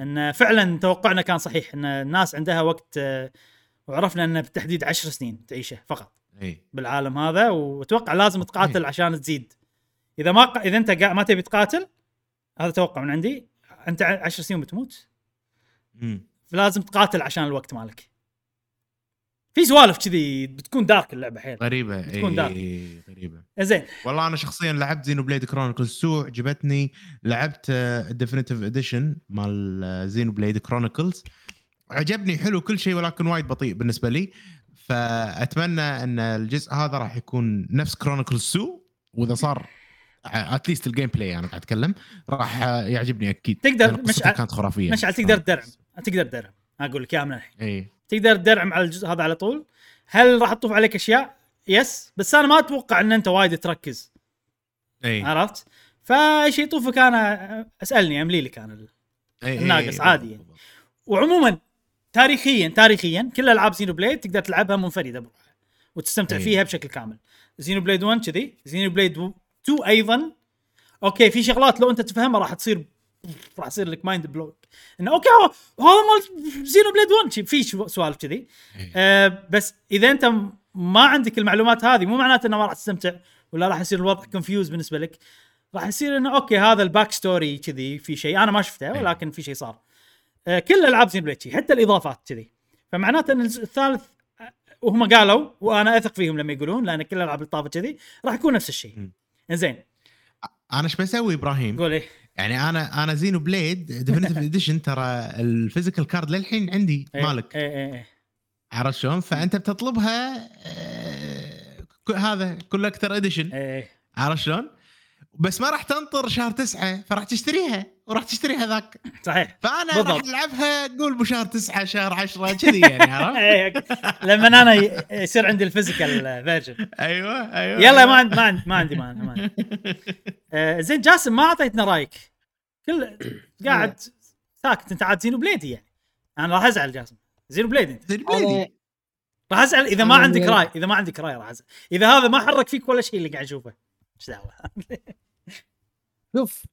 إن فعلا توقعنا كان صحيح إن الناس عندها وقت آه، وعرفنا إنه بالتحديد عشر سنين تعيشه فقط إي بالعالم هذا وأتوقع لازم تقاتل عشان تزيد إذا ما ق... إذا أنت. ما تبي تقاتل هذا توقع من عندي أنت عشر سنين بتموت مم. فلازم تقاتل عشان الوقت مالك في سوالف كذي بتكون dark اللعبة حيل. غريبة بتكون إي dark. إي، غريبة. زين. والله أنا شخصيا لعبت Xenoblade Chronicles 2 عجبتني. لعبت ال definitive edition مال آه، Xenoblade Chronicles عجبني حلو كل شيء ولكن وايد بطيء بالنسبة لي. فأتمنى أن الجزء هذا راح يكون نفس Chronicles 2 وإذا صار at least ال gameplay أنا قاعد أتكلم راح آه، يعجبني أكيد. تقدر مشعل- كانت خرافية. مشعل تقدر تدرعم تقدر تدرعم أقول لك إياها من الحين. إي. تقدر تدرعم على الجزء هذا على طول. هل راح تطوف عليك أشياء؟ yes بس أنا ما أتوقع إن أنت وايد تركز. إي. عرفت؟ فايش يطوفك أنا أسألني أملي لك أنا الناقص عادي يعني. وعموما تاريخيا تاريخيا كل ألعاب Xenoblade تقدر تلعبها منفردة بروحها وتستمتع أي. فيها بشكل كامل. Xenoblade 1 كذي Xenoblade 2 أيضا. أوكي في شغلات لو أنت تفهمها راح تصير راح يصير لك mind block إنه أوكي هذا مال Xenoblade 1 شي- في سوالف كذي إي. آه بس إذا أنت ما عندك المعلومات هذه مو معناته إنه ما راح تستمتع ولا راح يصير الوضع confuse بالنسبة لك راح يصير إنه أوكي هذا ال back story كذي في شيء أنا ما شفته إيه. ولكن في شيء صار آه كل الالعاب Xenoblade حتى الإضافات كذي فمعناته إن الثالث آه، وهم قالوا وأنا أثق فيهم لما يقولون لأن كل الألعاب اللي طافت كذي راح يكون نفس الشيء مم. زين أنا إيش بسوي إبراهيم؟ قول إيه يعني أنا أنا Xenoblade Definitive Edition ترى ال physical card للحين عندي إيه، مالك إيه إيه إيه عرفت شلون؟ فأنت بتطلبها آه، هذا collector edition إيه عرفت شلون؟ بس ما راح تنطر شهر تسعة فراح تشتريها وراح تشتريها ذاك. صحيح. فأنا بالضبط. راح ألعبها قول بشهر تسعة شهر عشرة كذي يعني عرفت؟ إيه، لما أنا يصير عندي ال physical version. أيوه أيوه يلا ما عندي ما عندي ما عندي ما عندي, ما عندي. آه زين جاسم ما أعطيتنا رأيك. كل قاعد ساكت أنت عاد Xenoblade ي يعني. أنا راح أزعل جاسم. Xenoblade أنت. Xenoblade ي. راح أزعل إذا ما عندك رأي إذا ما عندك رأي راح أزعل. إذا هذا ما حرك فيك ولا شيء اللي قاعد أشوفه. إيش دعوة؟ شوف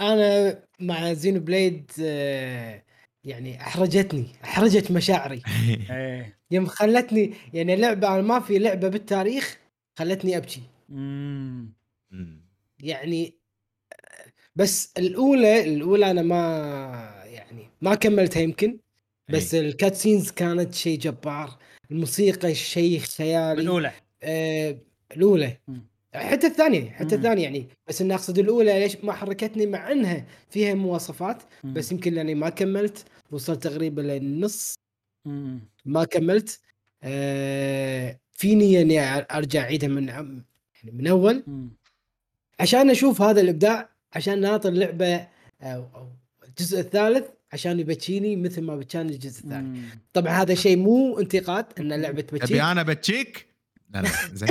أنا مع Xenoblade آه، يعني أحرجتني أحرجت مشاعري. إيه. يوم خلتني يعني لعبة أنا ما في لعبة بالتاريخ خلتني أبكي. يعني بس الأولى الأولى أنا ما يعني ما كملتها يمكن بس الكات سينز كانت شيء جبار الموسيقى شيء خيالي. الأولى. آه الأولى. مم. حتى الثانية حتى. الثانية يعني بس اني أقصد الأولى ليش ما حركتني مع أنها فيها مواصفات. بس يمكن لأني ما كملت وصلت تقريبا للنص. ما كملت آه فيني أني أرجع أعيدها من يعني من أول. عشان أشوف هذا الإبداع عشان ناطر لعبه أو, أو الجزء الثالث عشان يبكيني مثل ما بكاني الجزء الثاني. طبعا هذا شيء مو انتقاد إن اللعبة تبي تبكيك أنا بتشيك لا لا زين.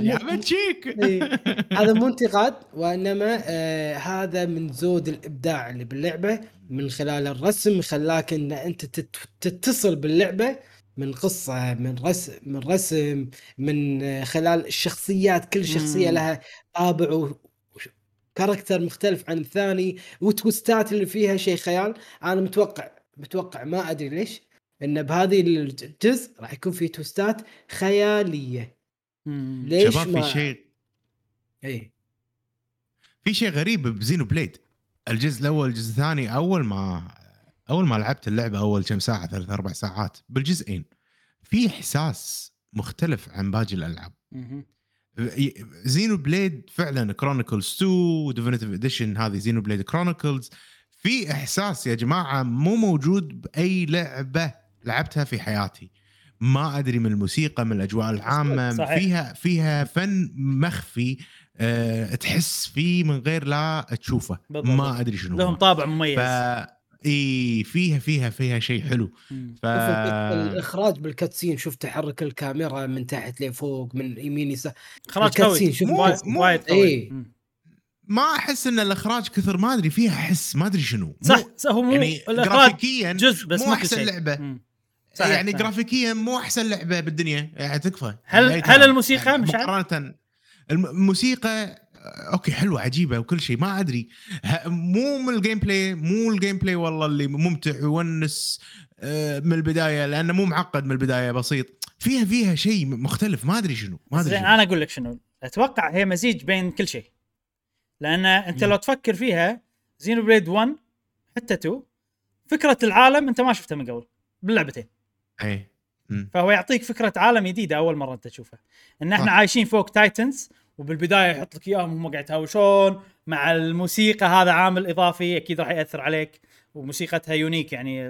يا بتشيك إيه. هذا مو انتقاد وإنما آه هذا من زود الإبداع اللي باللعبة من خلال الرسم خلاك إن أنت تت- تتصل باللعبة من قصة من رسم من رسم من آه، خلال الشخصيات كل شخصية. لها طابع كاركتر مختلف عن الثاني وتوستات اللي فيها شيء خيال. أنا متوقع متوقع ما أدري ليش. إن بهذه الجزء راح يكون في توستات خيالية. مم. ليش شباب ما في شيء اي في شيء غريب ب Xenoblade. الجزء الأول الجزء الثاني أول ما أول ما لعبت اللعبة أول كم ساعة ثلاث أربع ساعات بالجزئين. في إحساس مختلف عن باقي الألعاب. Xenoblade فعلا Chronicles 2 Definitive Edition هذه Xenoblade Chronicles في إحساس يا جماعة مو موجود بأي لعبة. لعبتها في حياتي ما أدري من الموسيقى من الأجواء العامة صحيح. فيها فيها فن مخفي أه تحس فيه من غير لا تشوفه بالضبط. ما أدري شنو لهم. طابع مميز ف إي فيها فيها فيها شيء حلو. ف الإخراج بالكاتسين شوف تحرك الكاميرا من تحت لفوق من يمين يسار إخراج قوي شوف مو- وايد مو- قوي. ما أحس إن الإخراج كثر ما أدري فيها حس ما أدري شنو مو- صح صح هو مو يعني الإخراج جزء بس مو مو أحسن شيء. لعبة مم. صحيح، يعني صحيح. جرافيكيا مو أحسن لعبة بالدنيا يعني تكفى هل- يعني هل. الموسيقى يعني مشعل؟ مقارنه الم- الموسيقى آه، أوكي حلوة عجيبة وكل شيء ما أدري مو من ال gameplay مو ال gameplay والله اللي ممتع ويونس آه، من البداية لأنه مو معقد من البداية بسيط فيها فيها شيء مختلف ما أدري شنو ما أدري. أنا أقول لك شنو أتوقع هي مزيج بين كل شيء لأن أنت. لو تفكر فيها Xenoblade 1 حتى 2 فكرة العالم أنت ما شفتها من قبل باللعبتين اي. فهو يعطيك فكرة عالم جديدة أول مرة أنت تشوفها إن إحنا صح. عايشين فوق titans وبالبداية يحط لك إياهم هم قاعد يتهاوشون مع الموسيقى هذا عامل إضافي أكيد راح يأثر عليك وموسيقتها unique يعني.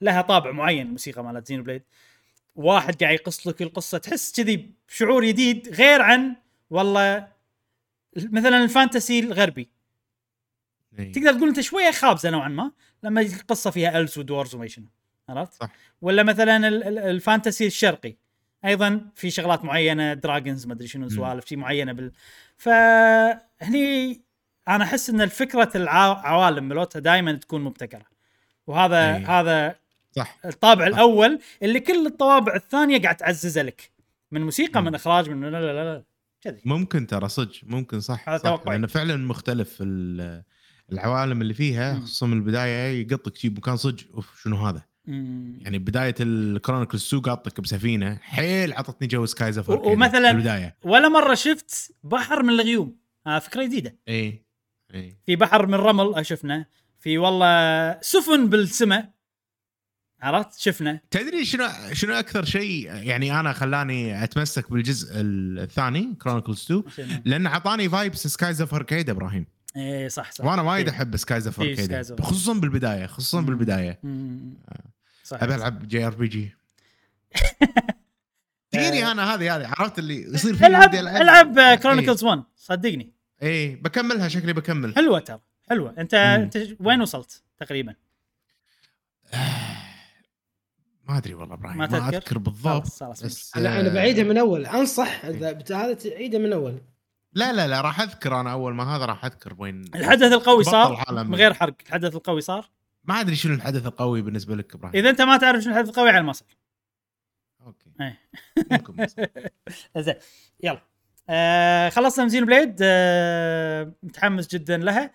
لها طابع معين الموسيقى مالت Xenoblade واحد قاعد يقص لك القصة تحس كذي بشعور جديد غير عن والله مثلا ال fantasy الغربي إي. تقدر تقول إنت شوية خابزة نوعا ما لما القصة فيها ال wizards وما شنو عرفت؟ صح. ولا مثلا ال- ال- ال fantasy الشرقي أيضا في شغلات معينة dragons ما أدري شنو سوالف شيء معينة بال فهني أنا أحس إن الفكرة العوالم مالتها دائما تكون مبتكرة وهذا أي. هذا صح الطابع الأول اللي كل الطوابع الثانية قاعد تعززه لك من موسيقى مم. من إخراج من لا لا لا, لا. كذي ممكن ترى صدق ممكن صح, هذا صح. لأنه فعلا مختلف ال- العوالم اللي فيها. خصوصا من البداية يقطك شي مكان صدق أوف شنو هذا. يعني بداية ال Chronicles 2 قاطك بسفينة حيل عطتني جو Skies of و- ومثلاً- البدايه ولا مرة شفت بحر من الغيوم. آه فكرة جديدة. اي اي في بحر من رمل شفنا. في والله سفن بالسماء. عرفت؟ شفنا. تدري شنو شنو أكثر شيء يعني أنا خلاني أتمسك بالجزء الثاني Chronicles 2 شنو؟ لأن اعطاني vibes Skies of Arcadia إبراهيم. إيه صح صح. وأنا وايد إيه. أحب Skies of إيه، Arcadia خصوصا بالبداية خصوصا. بالبداية. مم. صح أبي ألعب JRPG. فيني أنا هذه هذه. عرفت اللي يصير فيني العب ألعب؟ إيه. Chronicles 1 صدقني. إيه بكملها شكلي بكمل. حلوة ترى حلوة. انت مم. أنت وين وصلت تقريبا؟ ما أدري والله إبراهيم ما ما؟ أذكر بالضبط خلاص، خلاص، بس أنا أنا آه، بعيدها من أول. أنصح إذا بت- هذا تعيدها من أول. لا لا لا راح أذكر أنا أول ما هذا راح أذكر وين الحدث القوي صار. من غير حرق. الحدث القوي صار؟ ما أدري شنو الحدث القوي بالنسبة لك إبراهيم. إذا أنت ما تعرف شنو الحدث القوي على ما صار أوكي. إيه. ممكن. زين. يلا. آه خلصنا من Xenoblade آه متحمس جدا لها.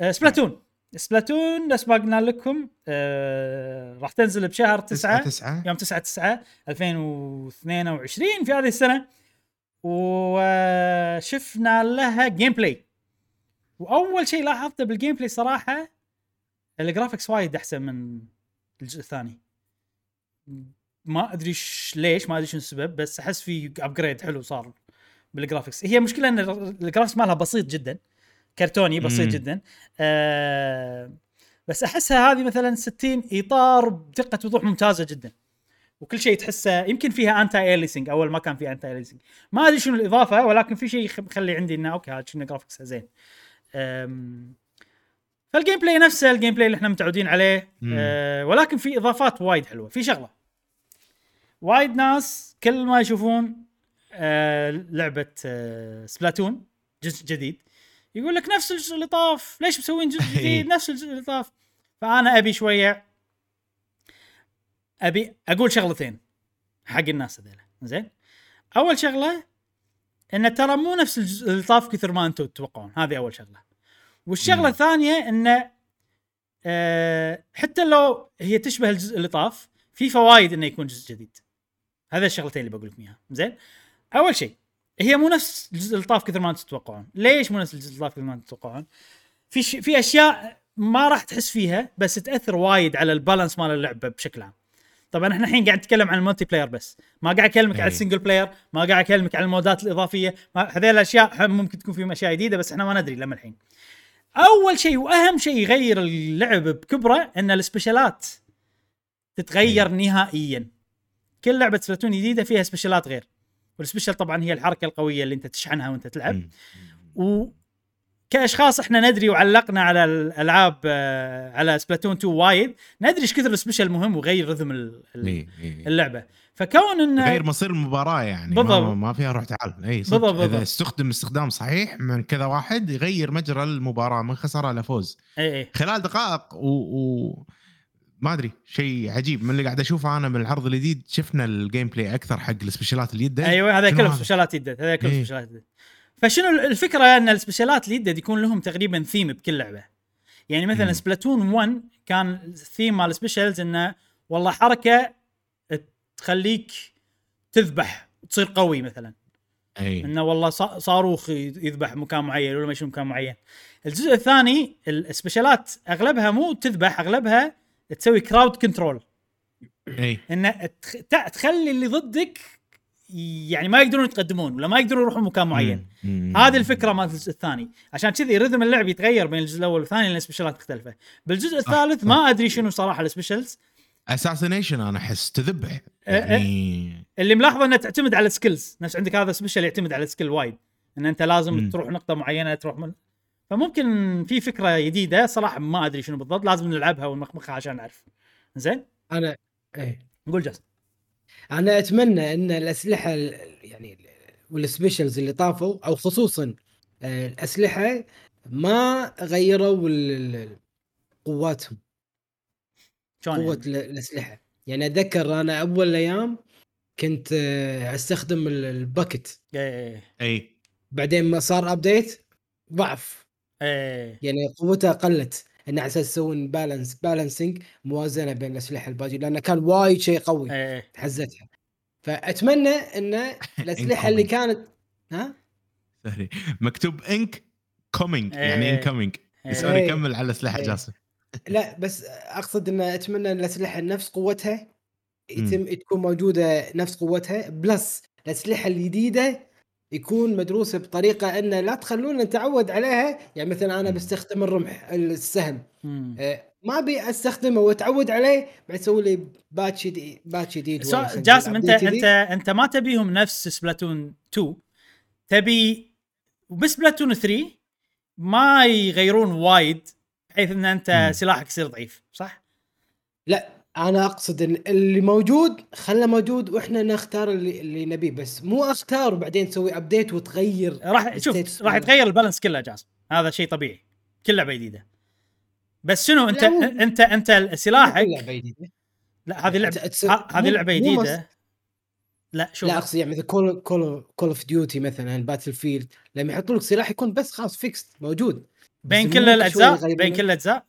آه Splatoon Splatoon نفس ما قلنا لكم آه راح تنزل بشهر 9 تسعة يوم 9 9 2022 في هذه السنة. وشفنا لها gameplay وأول شيء لاحظته بال gameplay صراحة ال graphics وايد أحسن من الجزء الثاني. ما أدري ليش ما أدري شنو السبب بس أحس في upgrade حلو صار بال graphics هي مشكلة إن ال graphics مالها بسيط جدا كرتوني بسيط مم. جدا. آه بس أحسها هذه مثلا 60 إطار بدقة وضوح ممتازة جدا. وكل شيء تحسه يمكن فيها anti-aliasing أول ما كان في anti-aliasing ما أدري شنو الإضافة ولكن في شيء مخلي عندي إنه أوكي هذا شنو graphics ها زين. فال gameplay نفسه ال gameplay اللي إحنا متعودين عليه. أه ولكن في إضافات وايد حلوة في شغلة. وايد ناس كل ما يشوفون آه لعبة آه سبلاتون جزء جديد يقول لك نفس الجزء اللي طاف ليش مسوين جزء جديد؟ نفس الجزء اللي طاف. فأنا أبي شوية أبي أقول شغلتين حق الناس هذيلا. زين؟ أول شغلة إن ترى مو نفس الجزء اللي طاف كثر ما أنتم تتوقعون. هذه أول شغلة. والشغلة مم. الثانية إنه آه حتى لو هي تشبه الجزء اللي طاف في فوائد إنه يكون جزء جديد. هذا الشغلتين اللي بقول لكم إياها. زين؟ أول شيء هي مو نفس الجزء اللي طاف كثر ما أنتم تتوقعون. ليش مو نفس الجزء اللي طاف كثر ما أنتم تتوقعون؟ في ش... في أشياء ما راح تحس فيها بس تأثر وايد على ال balance مال اللعبة بشكل عام. طبعا إحنا الحين قاعد نتكلم عن ال multiplayer بس. ما قاعد أكلمك أي. على ال single player ما قاعد أكلمك على ال mode ات الإضافية. ما- هذيل الأشياء ممكن تكون فيهم أشياء جديدة بس إحنا ما ندري لما الحين. أول شيء وأهم شيء يغير اللعب بكبره إن ال special ات تتغير نهائيا. كل لعبة سبلاتون جديدة فيها special ات غير. وال special طبعا هي الحركة القوية اللي أنت تشحنها وأنت تلعب. مم. وكاشخاص إحنا ندري وعلقنا على الالعاب آه، على سبلاتون 2 وايد ندري إيش كثر ال special مهم ويغير rhythm ال- ال-. اللعبة فكون انه غير مصير المباراة يعني بالضبط. ما, ما فيها روح تعال إي. بالضبط،. إذا استخدم استخدام صحيح من كذا واحد يغير مجرى المباراة من خسارة لفوز إي إي خلال دقائق و, و... ما أدري شيء عجيب من اللي قاعد أشوفه أنا من العرض الجديد شفنا ال gameplay أكثر حق ال special ات اليدد أيوه هذا كله؟ special ات يدد هذا كله. special ات يدد فشنو الفكرة أن ال special ات اليدد يكون لهم تقريبا ثيم بكل لعبة؟ يعني مثلا. سبلاتون 1 كان الثيم مال ال specials إنه والله حركة تخليك تذبح تصير قوي مثلا. أي. إنه والله صا- صاروخ يذبح مكان معين ولا ما يشوف مكان معين. الجزء الثاني ال special ات أغلبها مو تذبح أغلبها تسوي crowd control أي. ان تخ- تع- تخلي اللي ضدك يعني ما يقدرون يتقدمون ولا ما يقدرون يروحون مكان معين. هذه الفكرة مالت الجزء الثاني. عشان كذي rhythm اللعب يتغير بين الجزء الأول والثاني لأن ال special ات مختلفة. بالجزء الثالث. ما أدري شنو صراحة ال specials assassination أنا أحس تذبح. إيه، يعني اللي ملاحظه انها تعتمد على ال skills نفس عندك هذا special يعتمد على ال skill وايد. إن أنت لازم مم. تروح نقطة معينة تروح من فممكن في فكرة جديدة صراحة ما أدري شنو بالضبط. لازم نلعبها ونمخمخها عشان نعرف. زين؟ أنا إيه. قول جاسم أنا اتمنى ان الاسلحة ال- يعني ال- وال specials اللي طافوا أو خصوصا آه، الاسلحة ما غيروا قواتهم. شلون قوة يعني؟ ال- الاسلحة. يعني اتذكر أنا اول أيام كنت آه، استخدم ال- ال bucket. إيه إي. بعدين ما صار update ضعف. إيه يعني قوتها قلت. انه على أساس يسوون balance balancing موازنة بين الأسلحة الباقي لأنه كان وايد شيء قوي إيه حزتها فأتمنى إن الأسلحة اللي. كانت ها سوري مكتوب انك coming يعني. incoming إيه. سوري. كمل على الاسلحه إيه. جاسم لا بس أقصد إن أتمنى إن الأسلحة نفس قوتها يتم. تكون موجودة نفس قوتها plus الأسلحة الجديدة يكون مدروسة بطريقة إن لا تخلونا نتعود عليها يعني مثلا أنا. بستخدم الرمح السهم. آه، ما أبي أستخدمه وأتعود عليه بعد يسوي لي patch جديد patch جديد جاسم انت انت. أنت ما تبيهم نفس سبلاتون 2 تبي بسبلاتون 3 ما يغيرون وايد بحيث إن أنت مم. سلاحك يصير ضعيف صح؟ لا أنا أقصد إن اللي موجود خله موجود وإحنا نختار اللي, اللي نبيه. بس مو أختار وبعدين تسوي update وتغير راح شوف راح. يتغير ال balance كله جاسم. هذا شيء طبيعي. كل لعبه جديده بس شنو أنت أنت أنت سلاحك. لا هذه لعبه هذه لعبة جديدة. لا شوف. لا أقصد يعني مثل كول كول كول اوف ديوتي مثلا باتل فيلد لما يحطوا لك سلاح يكون بس خلاص فيكس موجود. بين كل الاجزاء. بين كل الأجزاء؟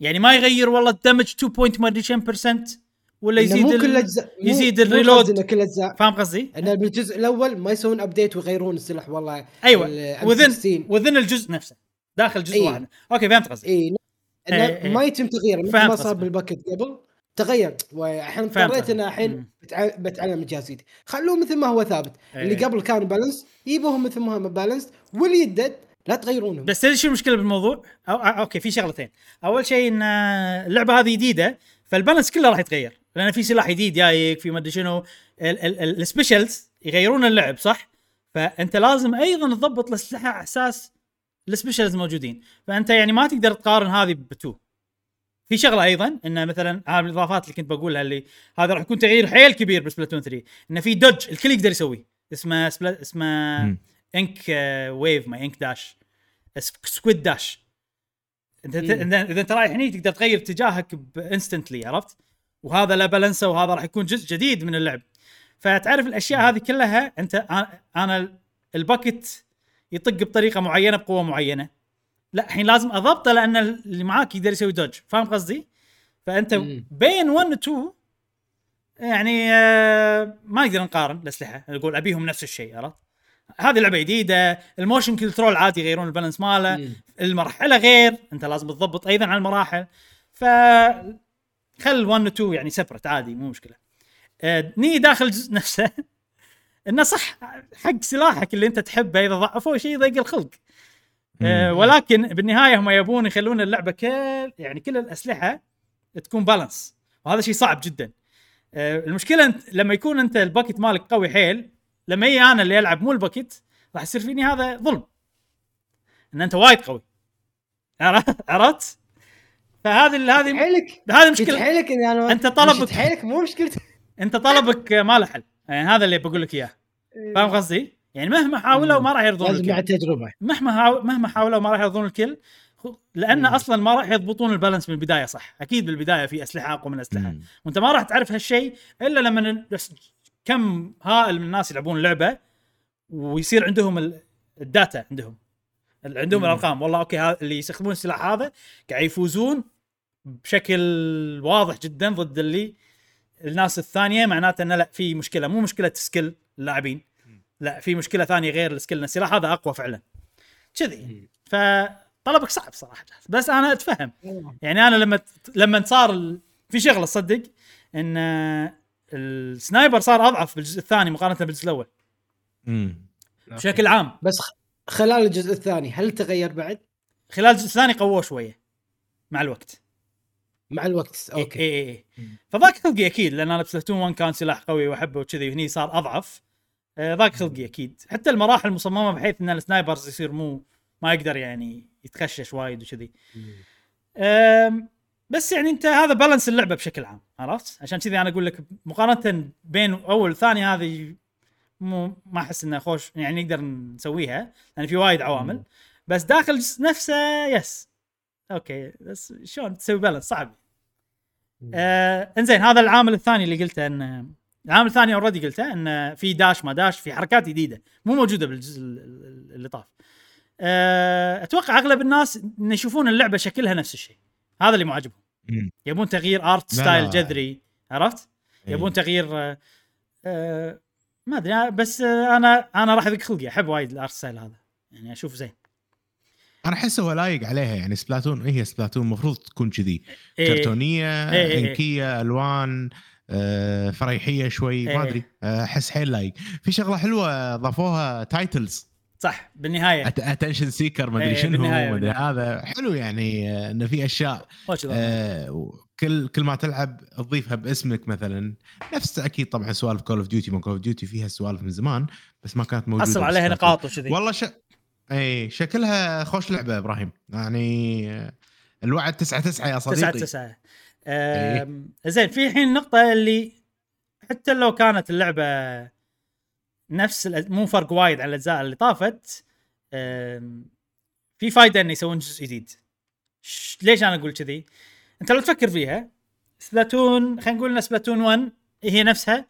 يعني ما يغير والله الدمج 2 بوينت ما أدري كم برسنت ولا يزيد مو كل اجزاء يزيد الريلود. كل أجزاء فاهم قصدي؟ ان بالجزء الأول ما يسوون ابديت ويغيرون السلاح والله أيوه وذن M16. وذن الجزء نفسه داخل جزء إيه. واحد أوكي فهمت قصدي اي إيه، إيه. ما يتم تغييره مثل فهمت ما صار. بالباكت قبل تغير والحين اضطريت قصدك. ان الحين بتعلم الجهاز جديد خلوه مثل ما هو ثابت اللي إيه. قبل كان بالانس يبوهم مثل ما هم بالانس واللي يدد لا تغيرونهم بس تدري شو المشكلة بالموضوع؟ أو أوكي في شغلتين. أول شيء إن اللعبة هذه جديدة فال balance كله راح يتغير. لأن في سلاح جديد جايك في ما أدري شنو. ال- ال- ال- ال specials يغيرون اللعب صح؟ فأنت لازم أيضا تضبط الاسلحه على أساس ال specials موجودين. فأنت يعني ما تقدر تقارن هذه ب two. في شغلة أيضا انه مثلا هذه الإضافات اللي كنت بقولها اللي هذا راح يكون تغيير حيل كبير بسبلاتون 3 انه في dodge الكل يقدر يسويه اسمه سبلا اسمه. ink wave ما ink dash squid dash انت. إذا أنت رايح هني تقدر تغير اتجاهك ب instantly عرفت؟ وهذا له balance ه وهذا راح يكون جزء جديد من اللعب فتعرف الأشياء هذه كلها أنت أنا ال bucket يطق بطريقة معينة بقوة معينة لا الحين لازم أضبطه لأن اللي معاك يقدر يسوي dodge فاهم قصدي؟ فأنت مم. بين 1 و 2 يعني آه، ما نقدر نقارن الأسلحة نقول أبيهم نفس الشيء عرفت؟ هذه لعبة جديدة ال motion control عادي يغيرون ال balance ماله. المرحلة غير انت لازم تضبط أيضا على المراحل. ف خل 1 و 2 يعني separate عادي مو مشكلة. آه، يعني داخل الجزء نفسه. إنه صح حق سلاحك اللي انت تحبه إذا ضعفوه شيء يضيق الخلق. آه،. ولكن بالنهاية هم يبون يخلون اللعبة كل يعني كل الأسلحة تكون balance وهذا شيء صعب جدا. آه، المشكلة أنت لما يكون أنت ال bucket مالك قوي حيل لما يجي أنا اللي ألعب مو ال bucket راح يصير فيني هذا ظلم. إن أنت وايد قوي. عرفت؟ فهذه هذه حيلك هذه مشكلة. حيلك اني أنا أنت طلبك- حيلك مو مشكلتي. أنت طلبك ما له حل. يعني هذا اللي بقول لك إياه. فاهم قصدي؟ يعني مهما حاولوا ما راح يرضون لازم الكل. التجربه مهما مهما حاولوا ما راح يرضون الكل. لأن. أصلا ما راح يضبطون ال balance من البداية صح؟ أكيد بالبداية في أسلحة أقوى من أسلحة. وأنت ما راح تعرف هالشيء إلا لما كم هائل من الناس يلعبون اللعبه ويصير عندهم ال- ال data عندهم. عندهم مم. الأرقام. والله okay هذا اللي يستخدمون السلاح هذا قاعد يفوزون بشكل واضح جدا ضد اللي الناس الثانية معناته إنه لا في مشكلة. مو مشكلة skill اللاعبين. لا في مشكلة ثانية غير ال skill السلاح هذا أقوى فعلا. كذي. فطلبك صعب صراحة. بس أنا أتفهم. يعني أنا لما لما صار. في شغلة تصدق إن ال sniper صار أضعف بالجزء الثاني مقارنة بالجزء الأول. مم. بشكل عام. بس خلال الجزء الثاني هل تغير بعد؟ خلال الجزء الثاني قووه شوية. مع الوقت. مع الوقت. okay. إي إي. اي فضاق خلقي أكيد لأن أنا بسبلاتون 1 كان سلاح قوي وأحبه وكذي وهني صار أضعف. ضاق خلقي أكيد. حتى المراحل مصممة بحيث إن ال snipers يصير مو ما يقدر يعني يتخشش وايد وكذي. بس يعني انت هذا balance اللعبة بشكل عام عرفت؟ عشان كذي أنا أقول لك مقارنة بين أول وثاني هذه مو ما أحس انه خوش يعني نقدر نسويها لأن في وايد عوامل. بس داخل الجزء نفسه yes okay بس شلون تسوي balance صعب. آه إنزين هذا العامل الثاني اللي قلته ان العامل الثاني already قلته إن في داش ما داش في حركات جديدة مو موجودة بالجزء ال- ال- اللي طاف. آه أتوقع أغلب الناس إن يشوفون اللعبة شكلها نفس الشيء. هذا اللي مو عاجبهم مم. يبون تغيير art style. جذري عرفت؟ إيه. يبون تغيير آه آه ما أدري بس آه أنا أنا راح يضيق خلقي أحب وايد ال art style هذا يعني أشوف زين أنا احسه هو لايق عليها يعني سبلاتون هي سبلاتون المفروض تكون كذي إيه. كرتونية إيه، إيه. إنكية ألوان آه، فريحية شوي إيه. ما ادري أحس حيل لايق في شغلة حلوة ضافوها titles صح بالنهاية. attention seeker ما إيه، ادري شنو بالنهاية، ما أدري. هذا حلو يعني آه، إنه في أشياء. آه، كل كل ما تلعب تضيفها باسمك مثلا. نفس أكيد طبعا سوالف كول اوف ديوتي ما كول اوف ديوتي فيها سوالف من زمان بس ما كانت موجودة حصل عليها. نقاط وكذي. والله ش... اي شكلها خوش لعبة إبراهيم. يعني آه، الوعد 9 9 يا صديقي. تسعة آم، زين في الحين النقطة اللي حتى لو كانت اللعبة نفس مو فرق وايد عن الأجزاء اللي طافت. في فايدة إنه يسوون جزء جديد. ليش أنا أقول كذي؟ أنت لو تفكر فيها سبلاتون خلينا نقول إن سبلاتون 1 هي نفسها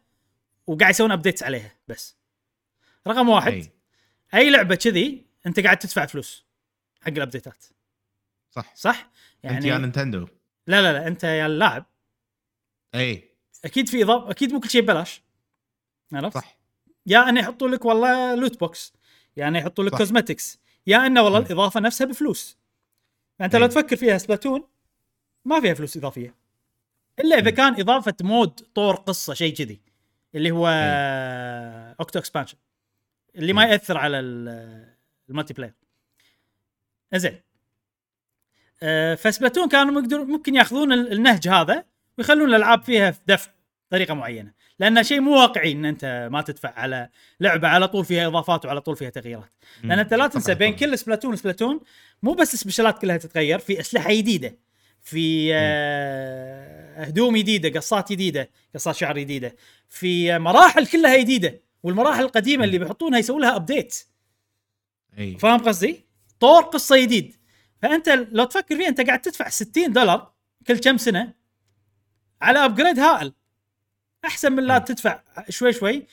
وقاعد يسوون updates عليها بس. رقم واحد أي. أي لعبة كذي أنت قاعد تدفع فلوس حق ال updateات صح. صح؟ يعني انت يعني يا نينتندو. لا لا لا أنت يا اللاعب. أي. أكيد في اضافه أكيد مو كل شيء ببلاش. عرفت؟ صح. يا انه يحطوا لك والله loot box يا انه يحطوا لك. cosmetics يا إنه والله. الإضافة نفسها بفلوس فانت لو. تفكر فيها سبلاتون ما فيها فلوس إضافية إلا إذا. كان إضافة mode طور قصة شيء كذي اللي هو أوكتو expansion اللي ما. يأثر على ال- ال multiplayer زين آه، فسبلاتون كانوا مقدر ممكن ياخذون ال- النهج هذا ويخلون الألعاب فيها في دفع بطريقه معينة. لأن شيء مو واقعي إن أنت ما تدفع على لعبة على طول فيها إضافات وعلى طول فيها تغييرات. لأن أنت لا تنسى بين. كل سبلاتون وسبلاتون مو بس ال specialات كلها تتغير في أسلحة جديده في آه، هدوم جديده قصات جديده قصات شعر جديده في مراحل كلها جديده والمراحل القديمة اللي بيحطونها يسوون لها update أي. فاهم قصدي؟ طور قصة جديد فأنت لو تفكر فيها أنت قاعد تدفع 60 دولار كل كم سنة على upgrade هائل. أحسن من لا. تدفع. شوي شوي.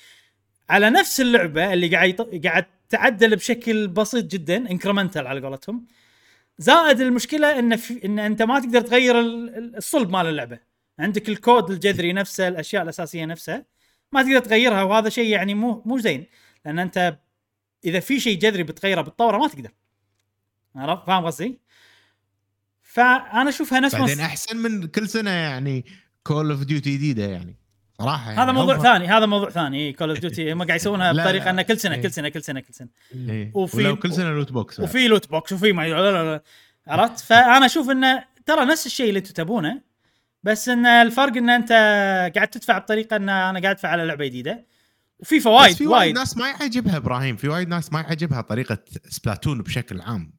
على نفس اللعبة اللي قاعد قاعد تعدل بشكل بسيط جدا incremental على قولتهم. زائد المشكلة إن في إن أنت ما تقدر تغير ال- ال- الصلب مال اللعبة. عندك الكود الجذري نفسه الأشياء الأساسية نفسها ما تقدر تغيرها وهذا شيء يعني مو مو زين. لأن أنت إذا في شيء جذري بتغيره بالطورة ما تقدر. عرفت فاهم قصدي؟ فأنا أشوفها نفس بعدين. أحسن من كل سنة يعني كول اوف ديوتي جديدة يعني. صراحة يعني هذا موضوع ثاني هذا موضوع ثاني. كول اوف ديوتي هم قاعد يسوونها بطريقة. انه كل سنه إيه. كل سنه كل سنه كل سنه إيه. وفي- ولو كل سنه loot box. وفي loot box وفي ما لا لا لا عرفت؟ فأنا أشوف إنه ترى نفس الشيء اللي أنتم تبونه بس إن الفرق إن أنت قاعد تدفع بطريقة إن أنا قاعد أدفع على لعبة جديدة. وفي بس فوائد في وايد ناس ما يعجبها إبراهيم في وايد ناس ما يعجبها طريقة سبلاتون بشكل عام.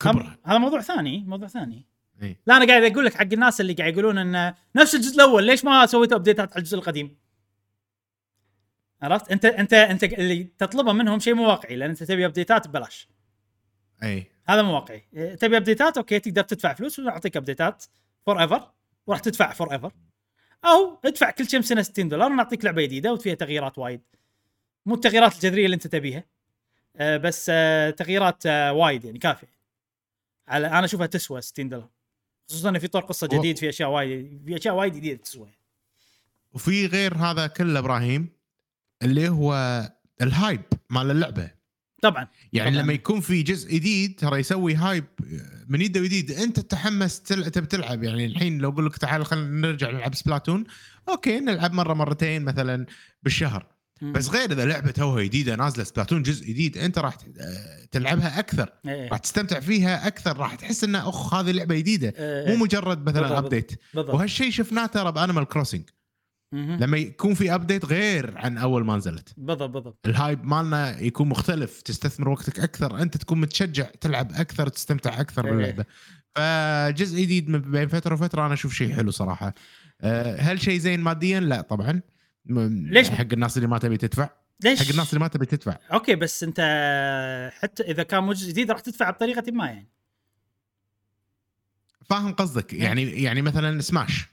كبره هذا موضوع ثاني موضوع ثاني. إيه. لا أنا قاعد أقول لك حق الناس اللي قاعد يقولون إن نفس الجزء الأول ليش ما سويتوا update ات على الجزء القديم؟ عرفت؟ أنت أنت أنت اللي تطلبه منهم شيء مو واقعي لأن أنت تبي update ات ببلاش. اي هذا مو واقعي. إيه، تبي update ات okay تقدر تدفع فلوس ونعطيك update ات forever وراح تدفع forever أو ادفع كل كم سنه 60 دولار ونعطيك لعبة جديدة وفيها تغييرات وايد. مو التغييرات الجذرية اللي أنت تبيها آه، بس آه، تغييرات آه، وايد يعني كافية. على أنا أشوفها تسوى 60 دولار. خصوصا في طور قصة جديد في أشياء وايد في أشياء وايد جديدة تسوى وفي غير هذا كله إبراهيم اللي هو ال hype مال اللعبة. طبعا. يعني طبعاً. لما يكون في جزء جديد ترى يسوي hype من يديد جديد أنت تتحمس تل... تبي تلعب. يعني الحين لو أقول لك تعال خلينا نرجع نلعب سبلاتون okay نلعب مرة مرتين مثلا بالشهر. بس غير إذا لعبة توها جديدة نازلة سبلاتون جزء جديد أنت راح آه، تلعبها أكثر. إيه، راح تستمتع فيها أكثر راح تحس إنه أخ هذه لعبة جديدة. إيه، مو مجرد مثلا. update وهالشيء شفناه ترى ب Animal Crossing. لما يكون في update غير عن أول ما نزلت. بالضبط بالضبط. ال hype مالها يكون مختلف تستثمر وقتك أكثر أنت تكون متشجع تلعب أكثر تستمتع أكثر إيه. باللعبة. فجزء جديد بين فترة وفترة أنا أشوف شيء حلو صراحة. أه، هل شيء زين ماديا؟ لا طبعا. ليش؟ حق الناس اللي ما تبي تدفع. ليش؟ حق الناس اللي ما تبي تدفع. okay بس أنت حتى إذا كان مو جزء جديد راح تدفع بطريقة ما يعني. فاهم قصدك. إيه. يعني يعني مثلا سماش.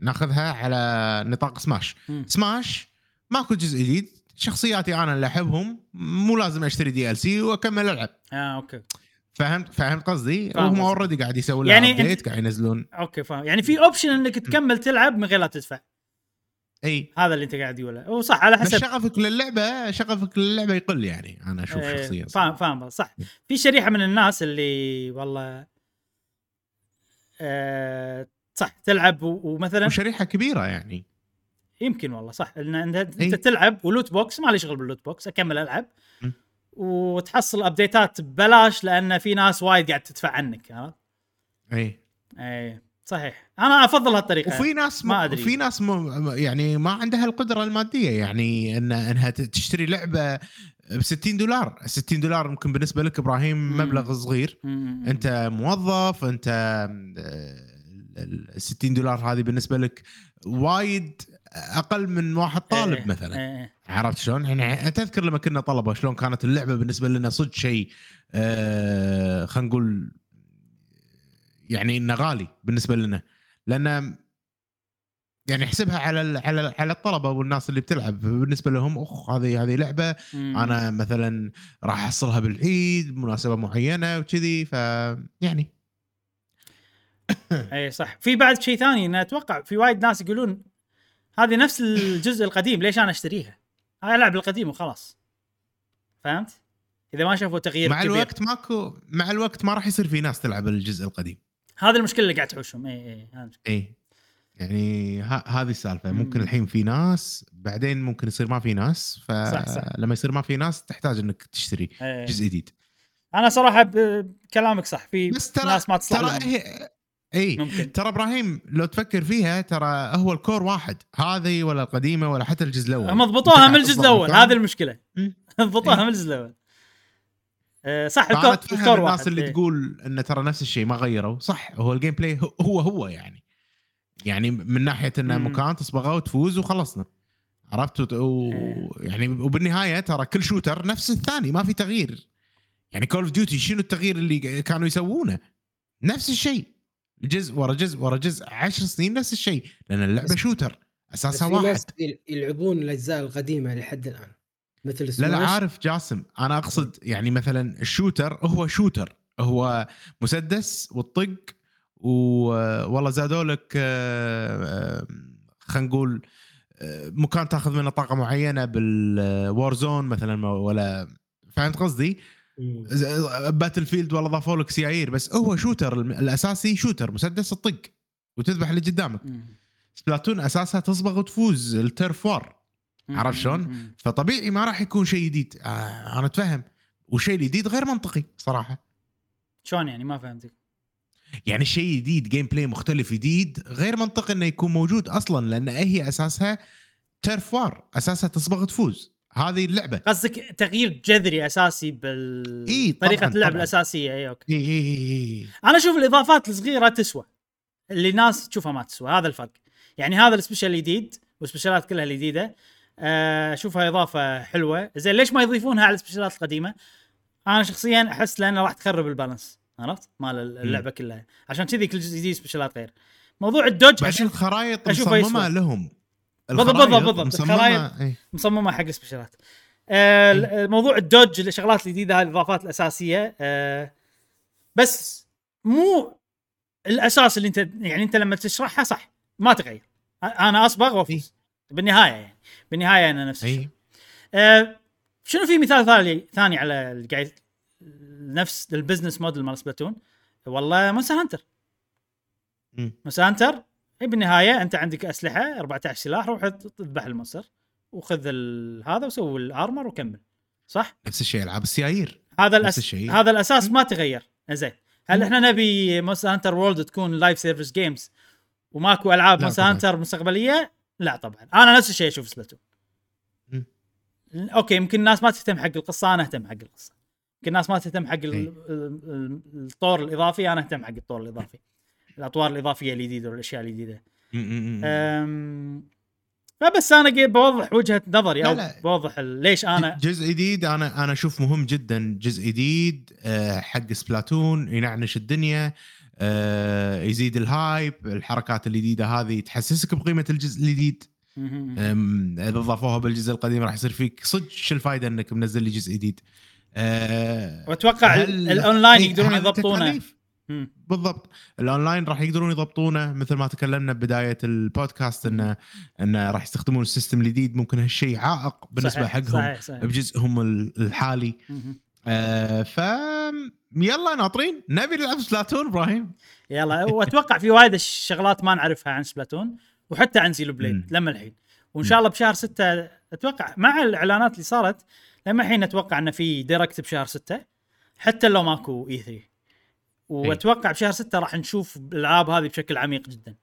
ناخذها على نطاق سماش. مم. سماش ماكو جزء جديد. شخصياتي أنا اللي أحبهم. مو لازم أشتري DLC وأكمل ألعب. آه okay. فهمت؟ فهمت قصدي؟ قصدك. already قاعد لها يعني قاعد ينزلون. okay فاهم. يعني في option إنك تكمل تلعب من غير لا تدفع. إي. هذا اللي انت قاعد تقوله. وصح على بس حسب. شغفك للعبة شغفك للعبة يقل يعني أنا أشوف إيه، شخصيا. فاهم فاهم صح. في شريحة من الناس اللي والله آه صح تلعب ومثلا وشريحة كبيرة يعني. يمكن والله صح. إن أنت أنت إي. تلعب و loot box ما لي شغل بال loot box أكمل ألعب. وتحصل update ات ببلاش لأن في ناس وايد قاعد تدفع عنك عرفت؟ إي. إي. صحيح أنا أفضل هالطريقة وفي ناس ما ما أدري. في ناس م... يعني ما عندها القدرة المادية يعني ان إنها تشتري لعبة ب 60 دولار 60 دولار ممكن بالنسبة لك إبراهيم مم. مبلغ صغير م- م- أنت موظف أنت آه، ال 60 دولار هذه بالنسبة لك وايد أقل من واحد طالب إيه، مثلا إيه، إيه. عرفت شلون؟ يعني تذكر لما كنا طلبة شلون كانت اللعبة بالنسبة لنا صدق شيء آه خلينا نقول يعني إنه غالي بالنسبة لنا. لأن يعني أحسبها على على على الطلبة والناس اللي بتلعب. بالنسبة لهم أخ هذه هذه لعبة. م- أنا مثلا راح أحصلها بالعيد بمناسبة معينة وكذي. ف يعني. اي صح. في بعد شيء ثاني إن أتوقع في وايد ناس يقولون هذه نفس الجزء القديم ليش أنا أشتريها؟ أنا ألعب القديم وخلاص. فهمت؟ إذا ما شافوا تغيير مع كبير. الوقت ماكو مع الوقت ما راح يصير في ناس تلعب الجزء القديم. هذه المشكلة اللي قاعد تحوشهم اي اي. اي يعني ه- هذه السالفة مم. ممكن الحين في ناس بعدين ممكن يصير ما في ناس. فلما يصير ما في ناس تحتاج إنك تشتري إيه. جزء جديد أنا صراحة ب- كلامك صح في بس ترى ناس ما تصلح ترى. هي اي ممكن ترى إبراهيم لو تفكر فيها ترى هو الكور واحد هذه ولا القديمة ولا حتى الجزء الأول هم ضبطوها من قاعد الجزء تصلح الأول. هذه المشكلة. ضبطوها إيه. من الجزء الأول صح فأنا الكور, الناس واحد اللي إيه. تقول انه ترى نفس الشيء ما غيروا. صح هو ال gameplay هو- هو هو يعني. يعني من ناحية إنه. مكان تصبغه وتفوز وخلصنا. عرفت؟ و... إيه. يعني وبالنهاية ترى كل shooter نفس الثاني ما في تغيير. يعني Call of Duty شنو التغيير اللي كانوا يسوونه؟ نفس الشيء. جزء ورا جزء ورا جزء عشر سنين نفس الشيء. لأن اللعبة shooter أساسها واحد. يلعبون الأجزاء القديمة لحد الآن. مثل لا سماش لا عارف جاسم أنا أقصد يعني مثلا ال shooter هو shooter هو مسدس وتطق والله زادوا لك آه، آه، خلينا نقول آه، مكان تاخذ منه طاقة معينة بال Warzone مثلا ولا فهمت قصدي؟ Battlefield والله ضافوا لك سيايير بس هو shooter الأساسي shooter مسدس تطق وتذبح اللي قدامك. سبلاتون أساسها تصبغ وتفوز ال Turf War. عرفت شلون؟ فطبيعي ما راح يكون شيء جديد. آه أنا أتفهم. والشيء الجديد غير منطقي صراحة. شلون يعني؟ ما فهمتك. يعني الشيء جديد gameplay مختلف جديد غير منطقي إنه يكون موجود أصلا لأن هي أساسها Turf War أساسها تصبغ تفوز. هذه اللعبة. قصدك تغيير جذري أساسي بال إي، طريقة طبعاً، اللعب طبعاً. الأساسية إي okay. إي إي إي. أنا أشوف الإضافات الصغيرة تسوى. اللي ناس تشوفها ما تسوى. هذا الفرق. يعني هذا ال special الجديد وال special ات كلها الجديدة. اشوفها إضافة حلوة. زين ليش ما يضيفونها على ال special ات القديمة؟ أنا شخصيا أحس لأنه راح تخرب ال balance عرفت؟ مال اللعبة كلها. عشان كذي كل جزء جديد special ات غير. موضوع ال dodge بعدين الخرائط مصممة. لهم. بالضبط، بالضبط، بالضبط. مصممة الخرايط- إيه. مصممة حق ال special ات. آه موضوع ال dodge الشغلات الجديدة هذه الإضافات الأساسية. آه بس مو الأساس اللي انت يعني أنت لما تشرحها صح ما تغير. أنا أصبغ وأفوز. بالنهاية يعني. بالنهاية أنا نفس الشيء. آه شنو في مثال ثاني ثاني على قاعد نفس ال business model مال سبلاتون؟ والله Monster Hunter. Monster Hunter بالنهاية أنت عندك أسلحة 14 سلاح روح اذبح ال monster. وخذ هذا وسوي ال armor وكمل. صح؟ نفس الشيء ألعاب السيايير. هذا الأس... الشيء. هذا الأساس ما تغير. زين هل إحنا نبي Monster Hunter World تكون live service games وماكو ألعاب Monster. Hunter مستقبلية؟ لا طبعا أنا نفس الشيء أشوف سبلاتون. okay يمكن الناس ما تهتم حق القصة أنا أهتم حق القصة يمكن الناس ما تهتم حق ال- إي. ال- ال- الطور الإضافي أنا أهتم حق الطور الإضافي الأطوار الإضافية الجديدة والأشياء الجديدة. فبس أنا بوضح وجهة نظري أو لا، لا. بوضح ليش أنا جزء جديد أنا أنا أشوف مهم جدا جزء جديد آه، حق سبلاتون ينعش الدنيا يزيد ال hype الحركات الجديدة هذه تحسسك بقيمة الجزء الجديد. إذا ضافوها بالجزء القديم راح يصير فيك صدق شو الفائده إنك منزل لي جزء جديد. أه وأتوقع هل- الأونلاين إيه، يقدرون يضبطونه. بالضبط. الأونلاين راح يقدرون يضبطونه. مثل ما تكلمنا بداية البودكاست انه انه راح يستخدمون ال system الجديد. ممكن هالشيء عائق بالنسبة صحيح، حقهم صحيح صحيح. بجزءهم ال- الحالي. آه ف يلا ناطرين. نبي نلعب سبلاتون إبراهيم. يلا وأتوقع في وايد شغلات ما نعرفها عن سبلاتون وحتى عن زينو بليد. لما الحين. وإن شاء الله بشهر ستة أتوقع مع الإعلانات اللي صارت لما الحين أتوقع إنه في direct بشهر ستة حتى لو ماكو E3 وأتوقع بشهر ستة راح نشوف الألعاب هذه بشكل عميق جدا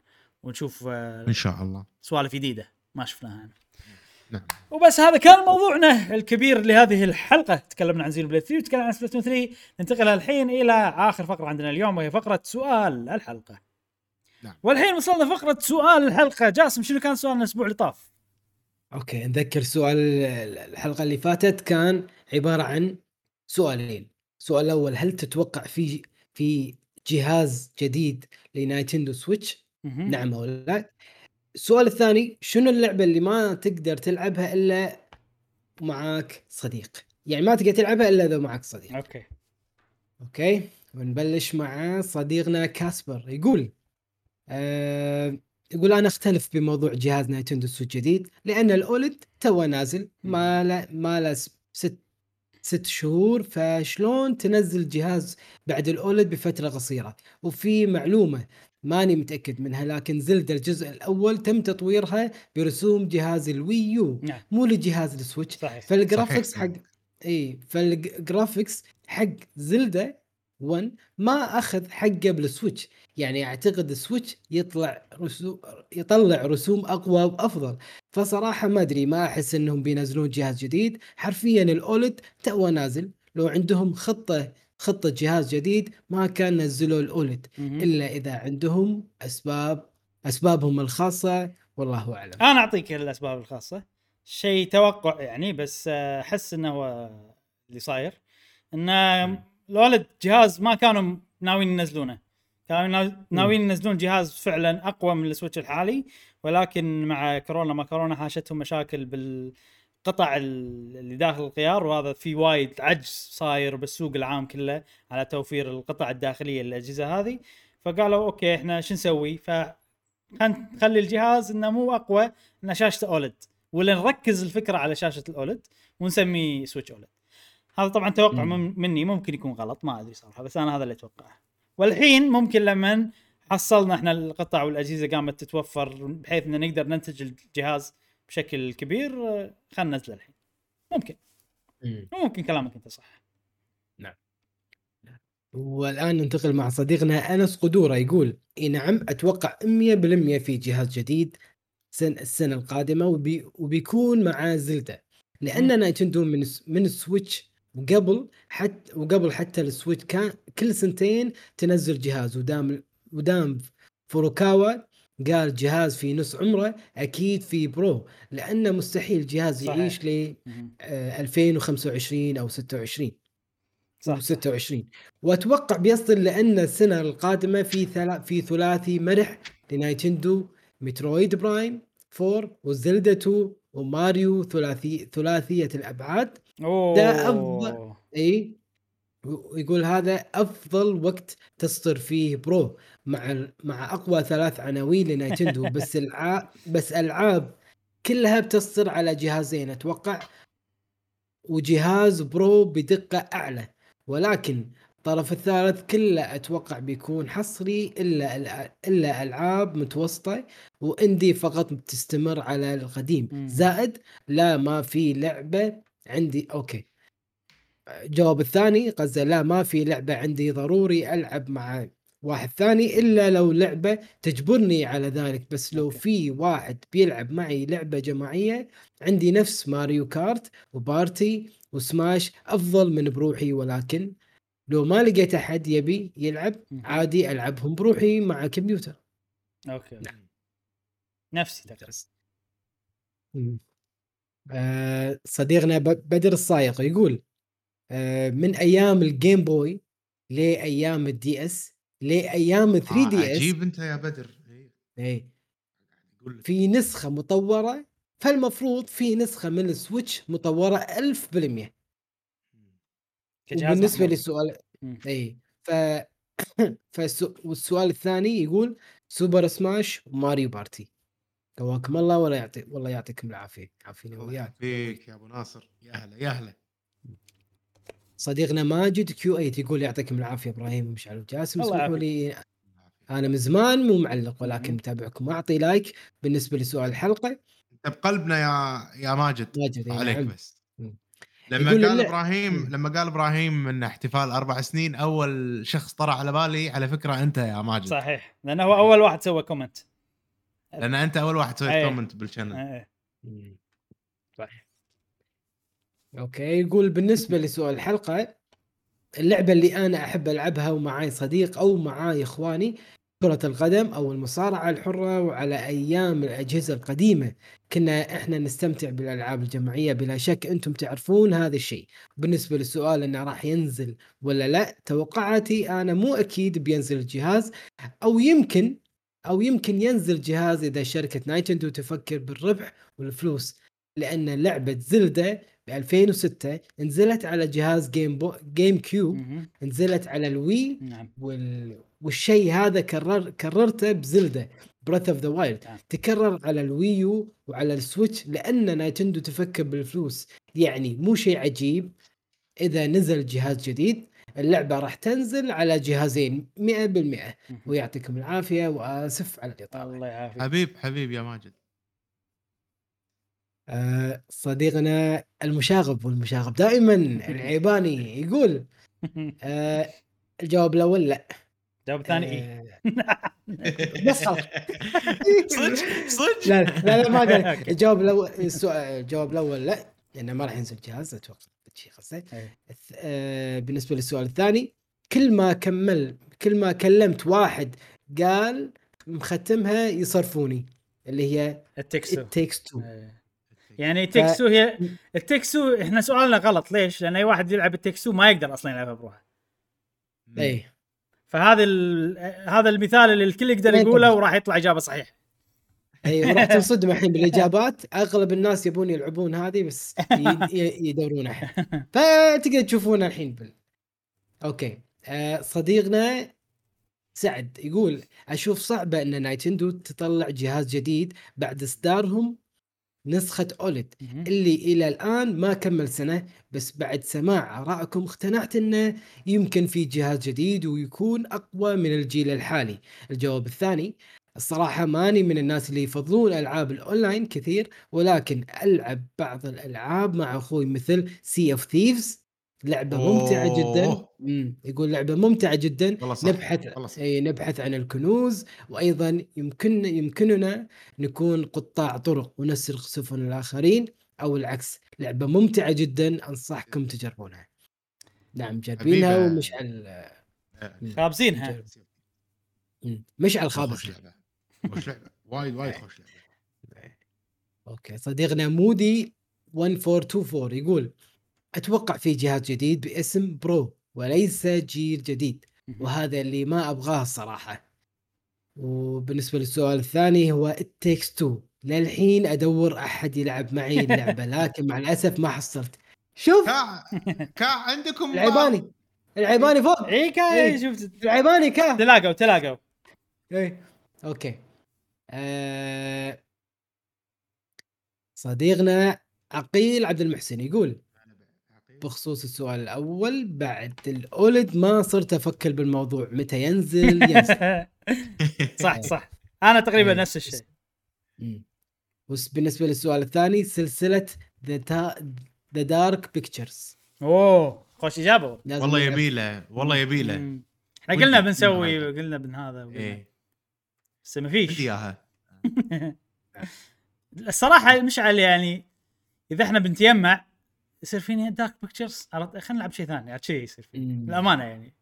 ونشوف آه، إن شاء الله. سوالف جديدة ما شفناها. يعني. نعم. وبس هذا كان موضوعنا الكبير لهذه الحلقة. تكلمنا عن زينو بليد 3 وتكلمنا عن سبلاتون 3 ننتقل الحين إلى آخر فقرة عندنا اليوم وهي فقرة سؤال الحلقة. نعم. والحين وصلنا فقره سؤال الحلقة. جاسم شنو كان سؤالنا الأسبوع اللي طاف؟ أوكي نذكر سؤال الحلقة اللي فاتت كان عبارة عن سؤالين. السؤال الأول هل تتوقع في في جهاز جديد لننتندو سويتش. نعم أو لا. السؤال الثاني شنو اللعبة اللي ما تقدر تلعبها إلا معاك صديق؟ يعني ما تقدر تلعبها إلا إذا معك صديق. أوكي. أوكي؟ ونبلش مع صديقنا كاسبر. يقول آه يقول أنا أختلف بموضوع جهاز ننتندو سويتش جديد لأن ال OLED تو نازل ما له ما له س- ست ست شهور فشلون تنزل جهاز بعد ال OLED بفترة قصيرة؟ وفي معلومة ماني متأكد منها لكن زلدا الجزء الأول تم تطويرها برسوم جهاز ال Wii U نعم. مو لجهاز السويتش. صحيح فال graphics. حق إي فال graphics حق زلدا 1 ما أخذ حقه بالسويتش. يعني أعتقد السويتش يطلع رسوم يطلع رسوم أقوى وأفضل. فصراحة ما أدري ما أحس إنهم بينزلون جهاز جديد. حرفيا ال OLED تو نازل. لو عندهم خطة خطة جهاز جديد ما كان نزلوا ال OLED. إلا إذا عندهم أسباب أسبابهم الخاصة والله أعلم. أنا أعطيك الأسباب الخاصة. شيء توقع يعني بس آه، أحس إنه هو اللي صاير. انه ال OLED جهاز ما كانوا ناويين ينزلونه. كانوا ناو- ناويين ينزلون جهاز فعلا أقوى من السويتش الحالي ولكن مع كورونا ما كورونا حاشتهم مشاكل بالقطع ال- اللي داخل الخيار وهذا في وايد عجز صاير بالسوق العام كله على توفير القطع الداخلية للاجهزه هذه. فقالوا أوكي إحنا شو نسوي؟ ف نخلي الجهاز إنه مو أقوى إنه شاشته OLED ولا نركز الفكرة على شاشة ال OLED ونسميه سويتش OLED هذا طبعا توقع مم. من مني ممكن يكون غلط ما أدري صراحة بس أنا هذا اللي أتوقعه. والحين ممكن لما حصلنا إحنا القطع والأجهزة قامت تتوفر بحيث إن نقدر ننتج الجهاز بشكل كبير خلينا ننزله الحين. ممكن. مم. ممكن كلامك أنت صح. والآن ننتقل مع صديقنا أنس قدورة يقول إي نعم أتوقع 100% في جهاز جديد سن السنة القادمة وبي وبيكون مع زلدة. لأن ننتندو من من السويتش وقبل حتى وقبل حتى السويتش كان كل سنتين تنزل جهاز. ودام ودام فوروكاوا قال جهاز في نص عمره أكيد في Pro لأنه مستحيل جهاز صحيح. يعيش ل مهم. آه، 2025 أو 26 صح, صح صح. 26 وأتوقع بيصل لأن السنة القادمة في ثلا في ثلاثي مرح لننتندو مترويد برايم 4 وزلدا 2 وماريو ثلاثي ثلاثية الأبعاد أوه ده أفضل. اي ويقول هذا أفضل وقت تصدر فيه Pro مع مع أقوى ثلاث عناوين لننتندو بس العاب بس ألعاب كلها بتصدر على جهازين أتوقع وجهاز Pro بدقة أعلى. ولكن الطرف الثالث كله أتوقع بيكون حصري إلا إلا ألعاب متوسطة و indie فقط بتستمر على القديم. زائد لا ما في لعبة عندي. أوكي. الجواب الثاني قصده لا ما في لعبة عندي ضروري ألعب مع واحد ثاني إلا لو لعبة تجبرني على ذلك بس لو. في واحد بيلعب معي لعبة جماعية عندي نفس ماريو كارت وبارتي وسماش أفضل من بروحي ولكن لو ما لقيت أحد يبي يلعب. عادي ألعبهم بروحي مع كمبيوتر أوكي نعم. نفسي مم. آه صديقنا ب- بدر الصايغ يقول من أيام ال Game Boy لأيام ال DS لأيام 3 آه DS عجيب أنت يا بدر. إيه، اي لك. في نسخة مطورة فالمفروض في نسخة من السويتش مطورة 1000% كجهاز وبالنسبة محمول. للسؤال. اي ف فالسو... والسؤال الثاني يقول Super Smash و Mario Party قواكم الله ولا يعطي والله يعطيكم العافية. عافيني الله وياك. يعافيك يا أبو ناصر. يا هلا يا هلا. صديقنا ماجد Q8 يقول يعطيكم العافية إبراهيم ومشعل وجاسم اسمحوا لي أنا من زمان مو معلق ولكن. متابعكم أعطي like بالنسبة لسؤال الحلقة أنت بقلبنا يا يا ماجد ماجد عليك نعم. بس. لما قال اللع- إبراهيم مم. لما قال إبراهيم إن احتفال أربع سنين أول شخص طرى على بالي على فكرة أنت يا ماجد صحيح لأنه هو أول واحد سوى comment لأن أنت أول واحد سويت أيه. comment بال channel إيه. أوكي يقول بالنسبة لسؤال الحلقة اللعبة اللي أنا أحب ألعبها ومعاي صديق أو معاي إخواني كرة القدم أو المصارعة الحرة وعلى أيام الأجهزة القديمة. كنا إحنا نستمتع بالألعاب الجماعية بلا شك أنتم تعرفون هذا الشيء. بالنسبة للسؤال إنه راح ينزل ولا لا توقعاتي أنا مو أكيد بينزل الجهاز أو يمكن أو يمكن ينزل جهاز إذا شركة نايتندو تفكر بالربح والفلوس لأن لعبة Zelda ب 2006 نزلت على جهاز Game بو GameCube. نزلت على ال Wii نعم. وال... والشيء هذا كرر كررته ب Zelda Breath of the Wild. تكرر على ال Wii U وعلى ال Switch لأن نايتندو تفكر بالفلوس. يعني مو شيء عجيب. إذا نزل جهاز جديد اللعبة راح تنزل على جهازين 100% مهم. ويعطيكم العافية وأسف على الاطاله الله يعافيك. حبيب حبيب يا ماجد. صديقنا المشاغب والمشاغب. دائما العيباني يقول آه الجواب الأول لا. الجواب الثاني اي آه خلاص صدق؟ صدق؟ لا لا ما قال. الجواب الأول الجواب الأول لا لأنه ما راح ينزل جهاز أتوقع شي قصه. الث- آه، بالنسبة للسؤال الثاني كل ما كمل كل ما كلمت واحد قال مختمها يصرفوني اللي هي two إيه. يعني تكسو هي التكسو إحنا سؤالنا غلط ليش؟ لأن أي واحد يلعب التكسو ما يقدر أصلا يلعبها بروحه. اي فهذا ال... هذا المثال اللي الكل يقدر يقوله. وراح يطلع إجابة صحيح اي وراح تنصدم الحين بالإجابات. أغلب الناس يبون يلعبون هذه بس ي- ي- يدورونها فتقدر تشوفونها الحين بال... أوكي. آه صديقنا سعد يقول أشوف صعبة إن نايتندو تطلع جهاز جديد بعد إصدارهم نسخة OLED اللي إلى الآن ما كمل سنة بس بعد سماع آرائكم اقتنعت إنه يمكن في جهاز جديد ويكون أقوى من الجيل الحالي. الجواب الثاني الصراحة ماني من الناس اللي يفضلون ألعاب الأونلاين كثير ولكن ألعب بعض الألعاب مع أخوي مثل Sea of Thieves لعبة ممتعة جدا. مم. يقول لعبة ممتعة جدا. نبحث. اي نبحث عن الكنوز. وأيضا يمكن يمكننا نكون قطاع طرق ونسرق سفن الآخرين أو العكس. لعبة ممتعة جدا. أنصحكم تجربونها. نعم جربينها. ومشعل آه، خابزينها. مشعل خوش خابز. لعبة. خوش لعبة. وايد وايد خوش لعبة. أوكي صديقنا مودي 1424 يقول أتوقع في جهاز جديد باسم Pro وليس جيل جديد وهذا اللي ما أبغاه الصراحه وبالنسبة للسؤال الثاني هو Takes Two. للحين أدور أحد يلعب معي اللعبة لكن مع الأسف ما حصلت. شوف! كا كا عندكم العيباني العيباني فوق. إي إيه. شفت. العيباني كا تلاقوا تلاقوا. إيه أوكي. آه... صديقنا عقيل عبد المحسن يقول بخصوص السؤال الأول بعد الأولد ما صرت أفكر بالموضوع. متى ينزل؟ ينزل. صح صح. أنا تقريبا إيه. نفس الشيء. بس بالنسبة للسؤال الثاني سلسلة The The Dark Pictures أوه خوش إجابة. والله يبيله والله يبيله. إحنا قلنا بنسوي قلنا بن هذا وقلنا. إيه. بس ما فيش. إياها. الصراحة مشعل يعني إذا إحنا بنتيمع يصير فيني Dark Pictures خلينا نلعب شيء ثاني عاد شيء يصير فيني. للأمانة يعني.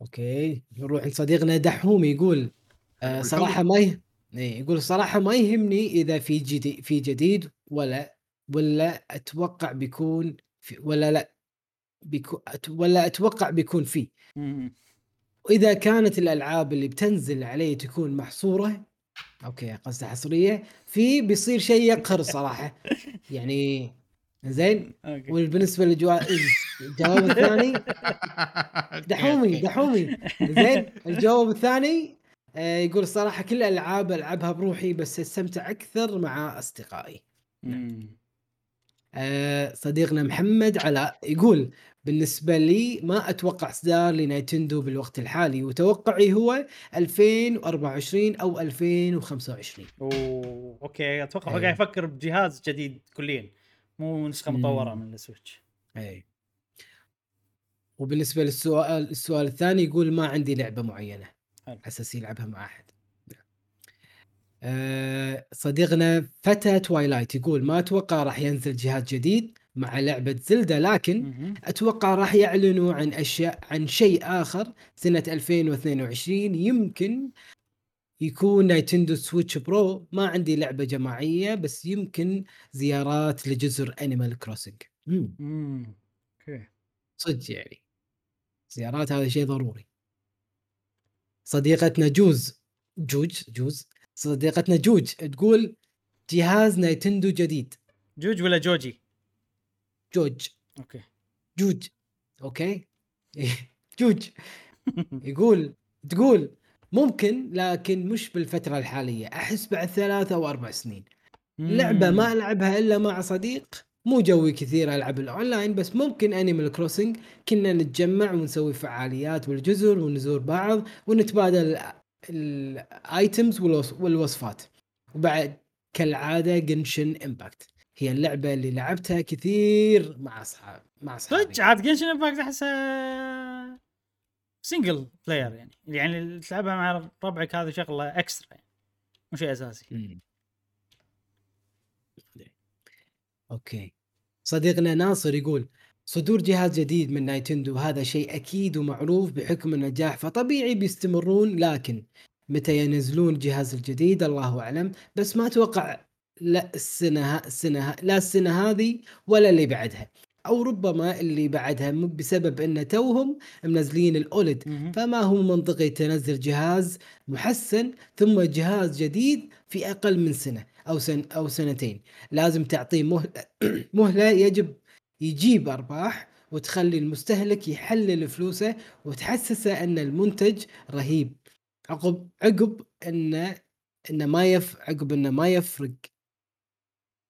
أوكي. نروح عند صديقنا دحوم يقول آه صراحة ما يه... إيه، يقول صراحة ما يهمني إذا في جديد في جديد ولا ولا أتوقع بيكون في ولا لا بيكون أت... ولا أتوقع بيكون في. مم. وإذا كانت الألعاب اللي بتنزل علي تكون محصورة أوكي قصدي حصرية. في بيصير شيء يقهر صراحة. يعني زين أوكي. وبالنسبة للجواب الجواب الثاني؟ دحومي دحومي. زين الجواب الثاني آه، يقول الصراحه كل الالعاب ألعبها بروحي بس أستمتع أكثر مع أصدقائي. مم. آه، صديقنا محمد علاء يقول بالنسبة لي ما أتوقع إصدار لنايتندو بالوقت الحالي وتوقعي هو 2024 أو 2025 أوه أوكي. أتوقع هو إيه. قاعد يفكر بجهاز جديد كليا مو نسخة. مطورة من ال Switch. اي وبالنسبة للسؤال السؤال الثاني يقول ما عندي لعبة معينة. على أساس يلعبها مع أحد. أه صديقنا فتى Twilight يقول ما أتوقع راح ينزل جهاز جديد. مع لعبة Zelda لكن مهم. أتوقع راح يعلنوا عن أشياء عن شيء آخر سنة 2022 يمكن يكون نايتندو Switch Pro ما عندي لعبة جماعية بس يمكن زيارات لجزر Animal Crossing صدق يعني. زيارات هذا شيء ضروري. صديقتنا جوز جوج جوز. صديقتنا جوج تقول جهاز نايتندو جديد. جوج ولا جوجي؟ جوج. أوكي. جوج. أوكي؟ جوج. يقول تقول ممكن لكن مش بالفترة الحالية. أحس بعد ثلاثة أو أربع سنين. لعبة ما ألعبها إلا مع صديق. مو جوي كثير ألعب الأونلاين بس ممكن Animal Crossing كنا نتجمع ونسوي فعاليات بالجزر ونزور بعض ونتبادل ال items والوصفات. وبعد كالعادة Genshin Impact هي اللعبة اللي لعبتها كثير مع أصحاب مع أصحابي. صدق عاد Genshin Impact احسها single player يعني. يعني تلعبها مع ربعك هذا شغلة extra يعني. مو شيء أساسي. مم. أوكي. صديقنا ناصر يقول صدور جهاز جديد من Nintendo هذا شيء أكيد ومعروف بحكم النجاح فطبيعي بيستمرون لكن متى ينزلون الجهاز الجديد؟ الله أعلم. بس ما أتوقع لا السنة ه- لا السنة هذه ولا اللي بعدها. أو ربما اللي بعدها بسبب أن توهم منزلين الأولد. فما هو منطقي تنزل جهاز محسن ثم جهاز جديد في أقل من سنة أو سن أو سنتين. لازم تعطيه مهله مهلة يجب يجيب أرباح وتخلي المستهلك يحلل فلوسه وتحسسه أن المنتج رهيب. عقب عقب انه انه ما يف عقب انه ما يفرق.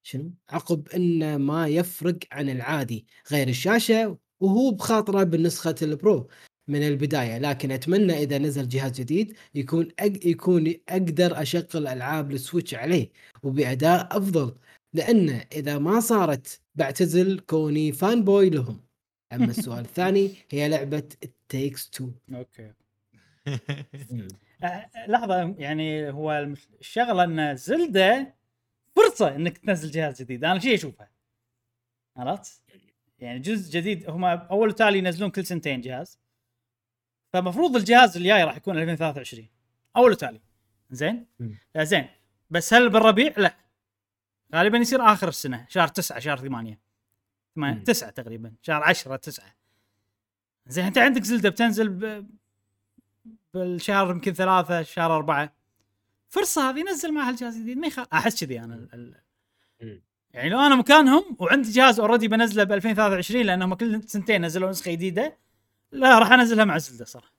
شنو؟ عقب انه ما يفرق عن العادي غير الشاشة وهو بخاطره بالنسخة ال Pro من البداية. لكن أتمنى إذا نزل جهاز جديد يكون أق... يكون أقدر أشغل ألعاب ال Switch عليه وبأداء أفضل. لأن إذا ما صارت بعتزل كوني fanboy لهم. أما السؤال الثاني هي لعبة Takes Two أوكي. لحظة يعني هو الشغلة إن زلدة فرصة إنك تنزل جهاز جديد. أنا شيء اشوفها عرفت؟ يعني جزء جديد هم أول تالي ينزلون كل سنتين جهاز. فمفروض الجهاز الجاي راح يكون 2023 أول تالي زين؟ آه زين. بس هل بالربيع؟ لا. غالبا يصير آخر السنة شهر 9 شهر 8 مم. 9 تقريبا. شهر 10 9 زين أنت عندك Zelda بتنزل ب... بالشهر يمكن ثلاثة شهر أربعة. فرصة هذه نزل معها الجهاز الجديد ما يخالف أحس كذي أنا ال-. يعني لو أنا مكانهم وعندي جهاز already بنزله ب 2023 لأنهم كل سنتين نزلوا نسخة جديدة لا راح أنزلها مع Zelda صراحة.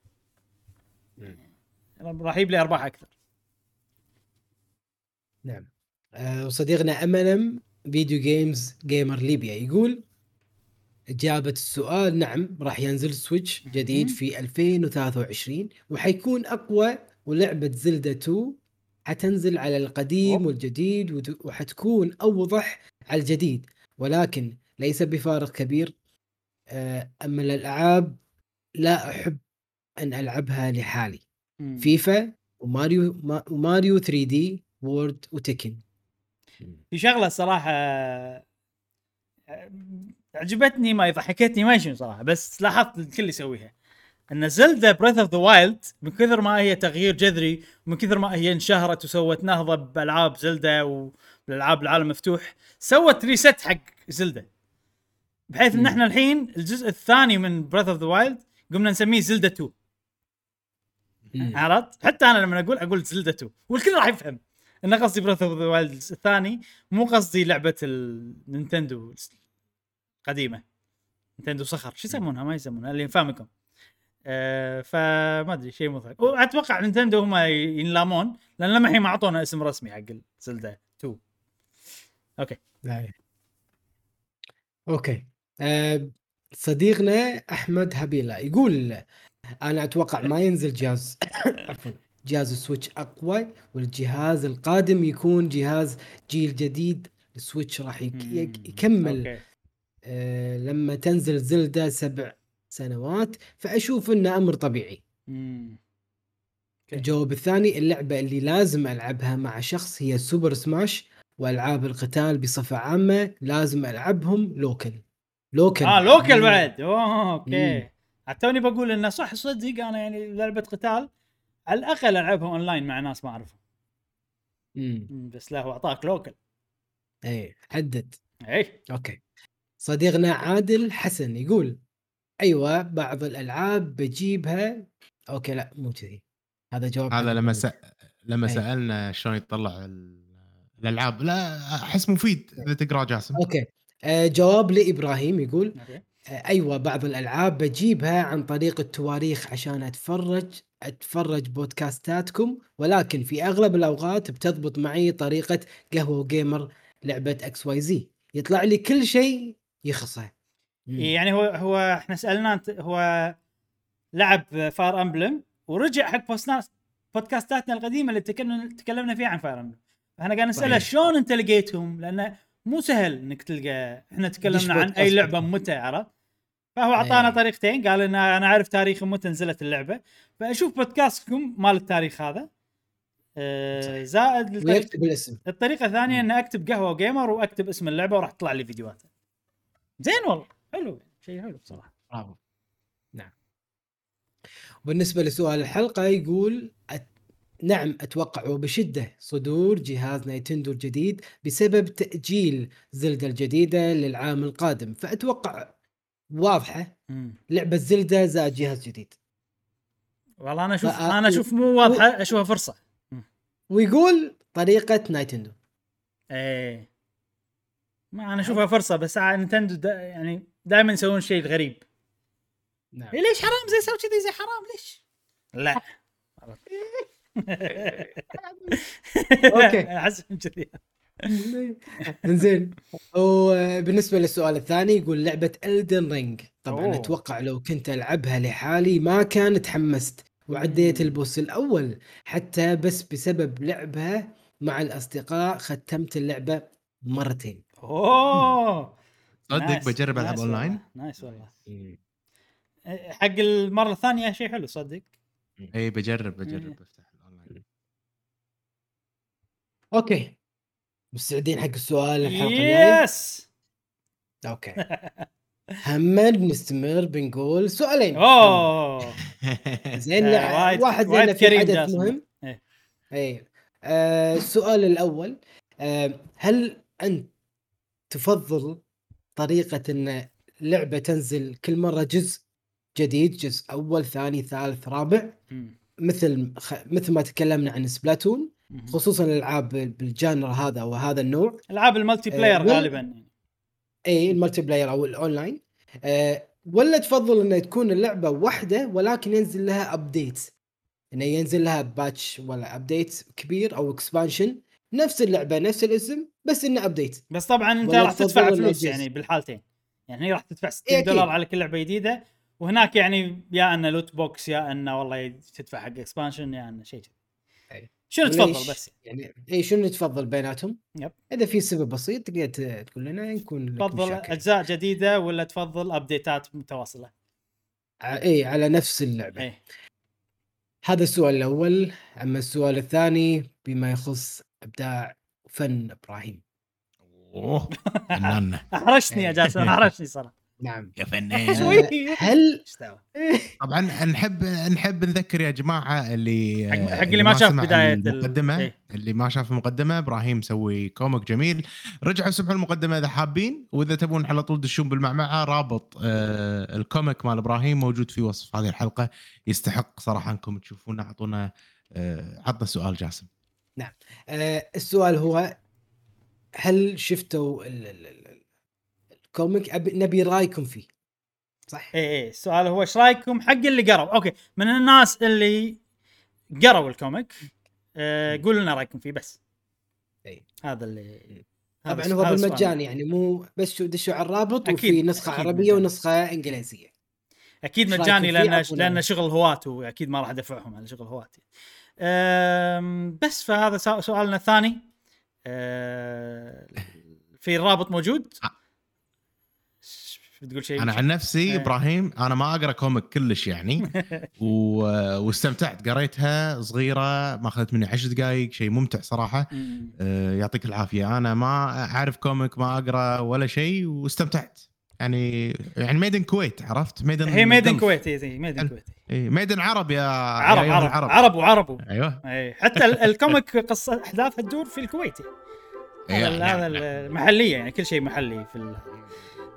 راح يجيب لي أرباح أكثر. نعم. آه، وصديقنا أمنم Video Games Gamer ليبيا يقول إجابة السؤال نعم راح ينزل Switch جديد. في 2023 وحيكون أقوى ولعبة Zelda 2 حتنزل على القديم. والجديد وحتكون أوضح على الجديد ولكن ليس بفارق كبير آه، أما الألعاب لا أحب أن ألعبها لحالي مم. FIFA و Mario ما- و Mario 3D World و Tekken في شغلة صراحة آه، عجبتني ما ضحكتني ما شنو صراحة بس لاحظت الكل يسويها أن Zelda Breath of the Wild من كثر ما هي تغيير جذري ومن كثر ما هي انشهرت وسوت نهضة بالالعاب Zelda وبالالعاب العالم مفتوح سوت reset حق Zelda. بحيث إن. إحنا الحين الجزء الثاني من Breath of the Wild قمنا نسميه Zelda 2 عرفت؟ حتى أنا لما أقول أقول Zelda 2 والكل راح يفهم إن قصدي Breath of the Wild الثاني مو قصدي لعبة ال Nintendo قديمه Nintendo صخر. شو يسمونها؟ ما يسمونها. ال Famicom آه فما أدري شيء مضحك. وأتوقع Nintendo هم ينلامون لأن لما الحين ما أعطونا اسم رسمي حق Zelda 2 أوكي. لا. أوكي. آه، صديقنا أحمد هبيله يقول أنا أتوقع ما ينزل جهاز جهاز ال Switch أقوى والجهاز القادم يكون جهاز جيل جديد. ال Switch راح يك- يك- يكمل. أوكي. آه لما تنزل Zelda سبع سنوات فأشوف إنه أمر طبيعي. مم. الجواب الثاني اللعبة اللي لازم ألعبها مع شخص هي Super Smash وألعاب القتال بصفة عامة لازم ألعبهم لوكل. local. آه local بعد. أوه أوكي. توني بقول إنه صح صدق أنا يعني لعبة قتال على الأقل ألعبها أونلاين مع ناس ما أعرفهم. امم مم، بس لا هو أعطاك local. اي حدد. اي أوكي. صديقنا عادل حسن يقول أيوه بعض الألعاب بجيبها أوكي لا مو كذي هذا جواب هذا لما. س... لما أي. سألنا شلون يطلع ال- الألعاب لا أحس مفيد إذا تقرأ جاسم أوكي آه جواب لإبراهيم يقول أوكي أيوه بعض الألعاب بجيبها عن طريق التواريخ عشان أتفرج أتفرج بودكاستاتكم ولكن في أغلب الأوقات بتضبط معي طريقة قهوة Gamer لعبة XYZ يطلع لي كل شيء يخصه. يعني هو هو إحنا سالناه هو لعب Fire Emblem ورجع حق بودكاستاتنا القديمة اللي تكلمنا تكلمنا فيها عن Fire Emblem فإحنا قاعد نسأله. شلون انت لقيتهم لأنه مو سهل إنك تلقى إحنا تكلمنا عن أي لعبة. متى عرفت فهو أعطانا أي. طريقتين قال إن أنا أعرف تاريخ متى نزلت اللعبة فأشوف بودكاستكم مال التاريخ هذا آه،. زائد الطريق- ويكتب الاسم الطريقة الثانية مم. ان أكتب قهوة جيمر وأكتب اسم اللعبة وراح تطلع لي فيديوهات زين والله حلو شيء حلو بصراحة. برافو. نعم. وبالنسبة لسؤال الحلقة يقول أت... نعم أتوقع وبشدة صدور جهاز Nintendo الجديد بسبب تأجيل Zelda الجديدة للعام القادم. فأتوقع واضحة مم. لعبة Zelda زائد جهاز جديد. والله أنا أشوف فأ- أنا أشوف مو واضحة أشوفها فرصة. ويقول طريقة Nintendo إيه. ما أنا أشوفها فرصة بس Nintendo دا يعني دائما يسوون شيء غريب. نعم. إيه ليش حرام؟ زي سوي كذي زي حرام ليش؟ لا. أوكي. احس كذي. زين. وبالنسبة للسؤال الثاني يقول لعبة Elden Ring طبعا أوه. أتوقع لو كنت ألعبها لحالي ما كان تحمست وعديت. ال boss الأول حتى بس بسبب لعبها مع الأصدقاء ختمت اللعبة مرتين. أوه. صدق بجرب ألعب والله، online. nice والله. إيه، حق المرة الثانية شيء حلو صدق؟ اي بجرب إيه. بجرب بفتح ال online. okay. مستعدين حق السؤال الحلقة الجاية؟ yes okay. هم نستمر بنقول سؤالين. أوه! زين واحد وايد لنا في كريم حدث. مهم. إيه. اي آه السؤال الأول آه هل أنت تفضل طريقة إن لعبة تنزل كل مرة جزء جديد جزء أول ثاني ثالث رابع. مثل خ... مثل ما تكلمنا عن Splatoon. خصوصا الألعاب بال genre هذا وهذا النوع. العاب ال multiplayer آه، غالبا. إي ال multiplayer أو الأونلاين. أه ولا تفضل انها تكون اللعبة واحدة ولكن ينزل لها update إنه ينزل لها patch ولا update كبير أو expansion نفس اللعبة نفس الاسم. بس إنه update بس طبعا أنت راح تدفع فلوس؟ يعني بالحالتين يعني هي راح تدفع إيه 60 أكيد. دولار على كل لعبة جديدة وهناك يعني يا أنه loot box يا أنه والله تدفع حق expansion يا أنه شيء كذي. أي. شنو؟ تفضل بس يعني اي شنو تفضل بيناتهم؟ yep. إذا في سبب بسيط تقدر تقول لنا نكون تفضل. أجزاء جديدة ولا تفضل updateات متواصلة ع- اي على نفس اللعبة إيه هذا السؤال الأول أما السؤال الثاني بما يخص إبداع وفن إبراهيم. أوه. فنان. احرجتني يا جاسم احرجني صراحة. نعم. يا فنان. شوي. هل طبعا نحب نحب نذكر يا جماعة اللي حق- حق اللي ما شاف ال- المقدمة إيه. اللي ما شاف المقدمة إبراهيم مسوي comic جميل. رجعوا سمعوا المقدمة إذا حابين وإذا تبون على طول تدشون بالمعمعة رابط آه ال comic مال إبراهيم موجود في وصف هذه الحلقة يستحق صراحة أنكم تشوفونه أعطونا آه عطنا سؤال جاسم. آه السؤال هو هل شفتوا ال- ال- ال- ال comic أبي نبي رأيكم فيه صح؟ إيه إيه السؤال هو إيش رأيكم حق اللي قروا okay من الناس اللي قروا ال comic آه قولوا لنا رأيكم فيه بس إيه. هذا اللي طبعا هو. بالمجان يعني مو بس شو دشوا على الرابط أكيد، وفي نسخة أكيد عربية مجاني. ونسخة إنجليزية أكيد مجاني؟ لأن. لأن شغل هواة واكيد ما راح أدفعهم على شغل هواة أم، بس فهذا سؤالنا الثاني أه، في الرابط موجود آه. بتقول شيء أنا عن نفسي إيه. إبراهيم أنا ما أقرأ comic كلش يعني و... واستمتعت قريتها صغيرة ما أخذت مني عشر دقائق شيء ممتع صراحة. آه، يعطيك العافية أنا ما أعرف comic ما أقرأ ولا شيء واستمتعت يعني يعني made in كويت عرفت؟ made in هي made in كويتي زي made in حلو. كويتي made in عرب يا عرب يا عرب العرب. عرب وعرب. أيوه. إي حتى ال- ال comic قصة أحداثها تدور في الكويت هذا هذا نعم. المحلية يعني كل شيء محلي في ال...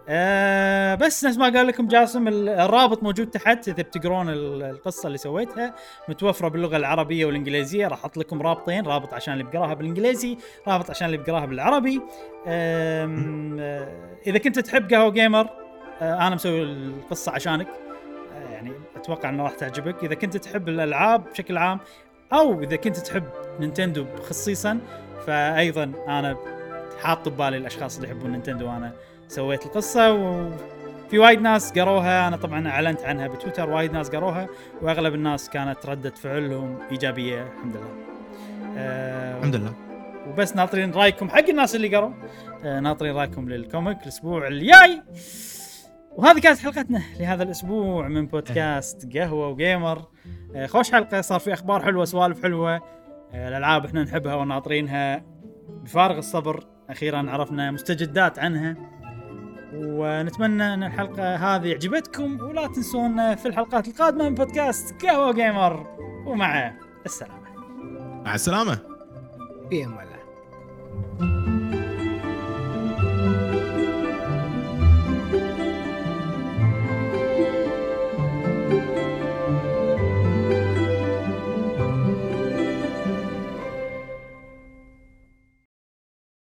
آه بس نفس ما قال لكم جاسم ال- الرابط موجود تحت إذا بتقرون ال- القصة اللي سويتها. متوفرة باللغة العربية والإنجليزية راح أحط لكم رابطين رابط عشان اللي بيقراها بالإنجليزي رابط عشان اللي بيقراها بالعربي. آه إذا كنت تحب قهوة gamer آه أنا مسوي القصة عشانك. يعني أتوقع إنه راح تعجبك. إذا كنت تحب الألعاب بشكل عام أو إذا كنت تحب نينتندو خصيصا فايضا أنا حاط ببالي الأشخاص اللي يحبون نينتندو وأنا سويت القصة وفي وايد ناس قروها. أنا طبعا أعلنت عنها بتويتر وايد ناس قروها وأغلب الناس كانت ردة فعلهم إيجابية الحمد لله. آه الحمد لله. وبس ناطرين رأيكم حق الناس اللي قروا. آه ناطرين رأيكم لل comic الأسبوع الجاي. وهذه كانت حلقتنا لهذا الأسبوع من بودكاست قهوة و gamer. آه خوش حلقة صار في أخبار حلوة سوالف حلوة. آه الألعاب إحنا نحبها وناطرينها بفارغ الصبر. أخيرا عرفنا مستجدات عنها. ونتمنى أن الحلقة هذه عجبتكم ولا تنسون في الحلقات القادمة من بودكاست قهوة gamer. ومع السلامة. مع السلامة. في أمان الله.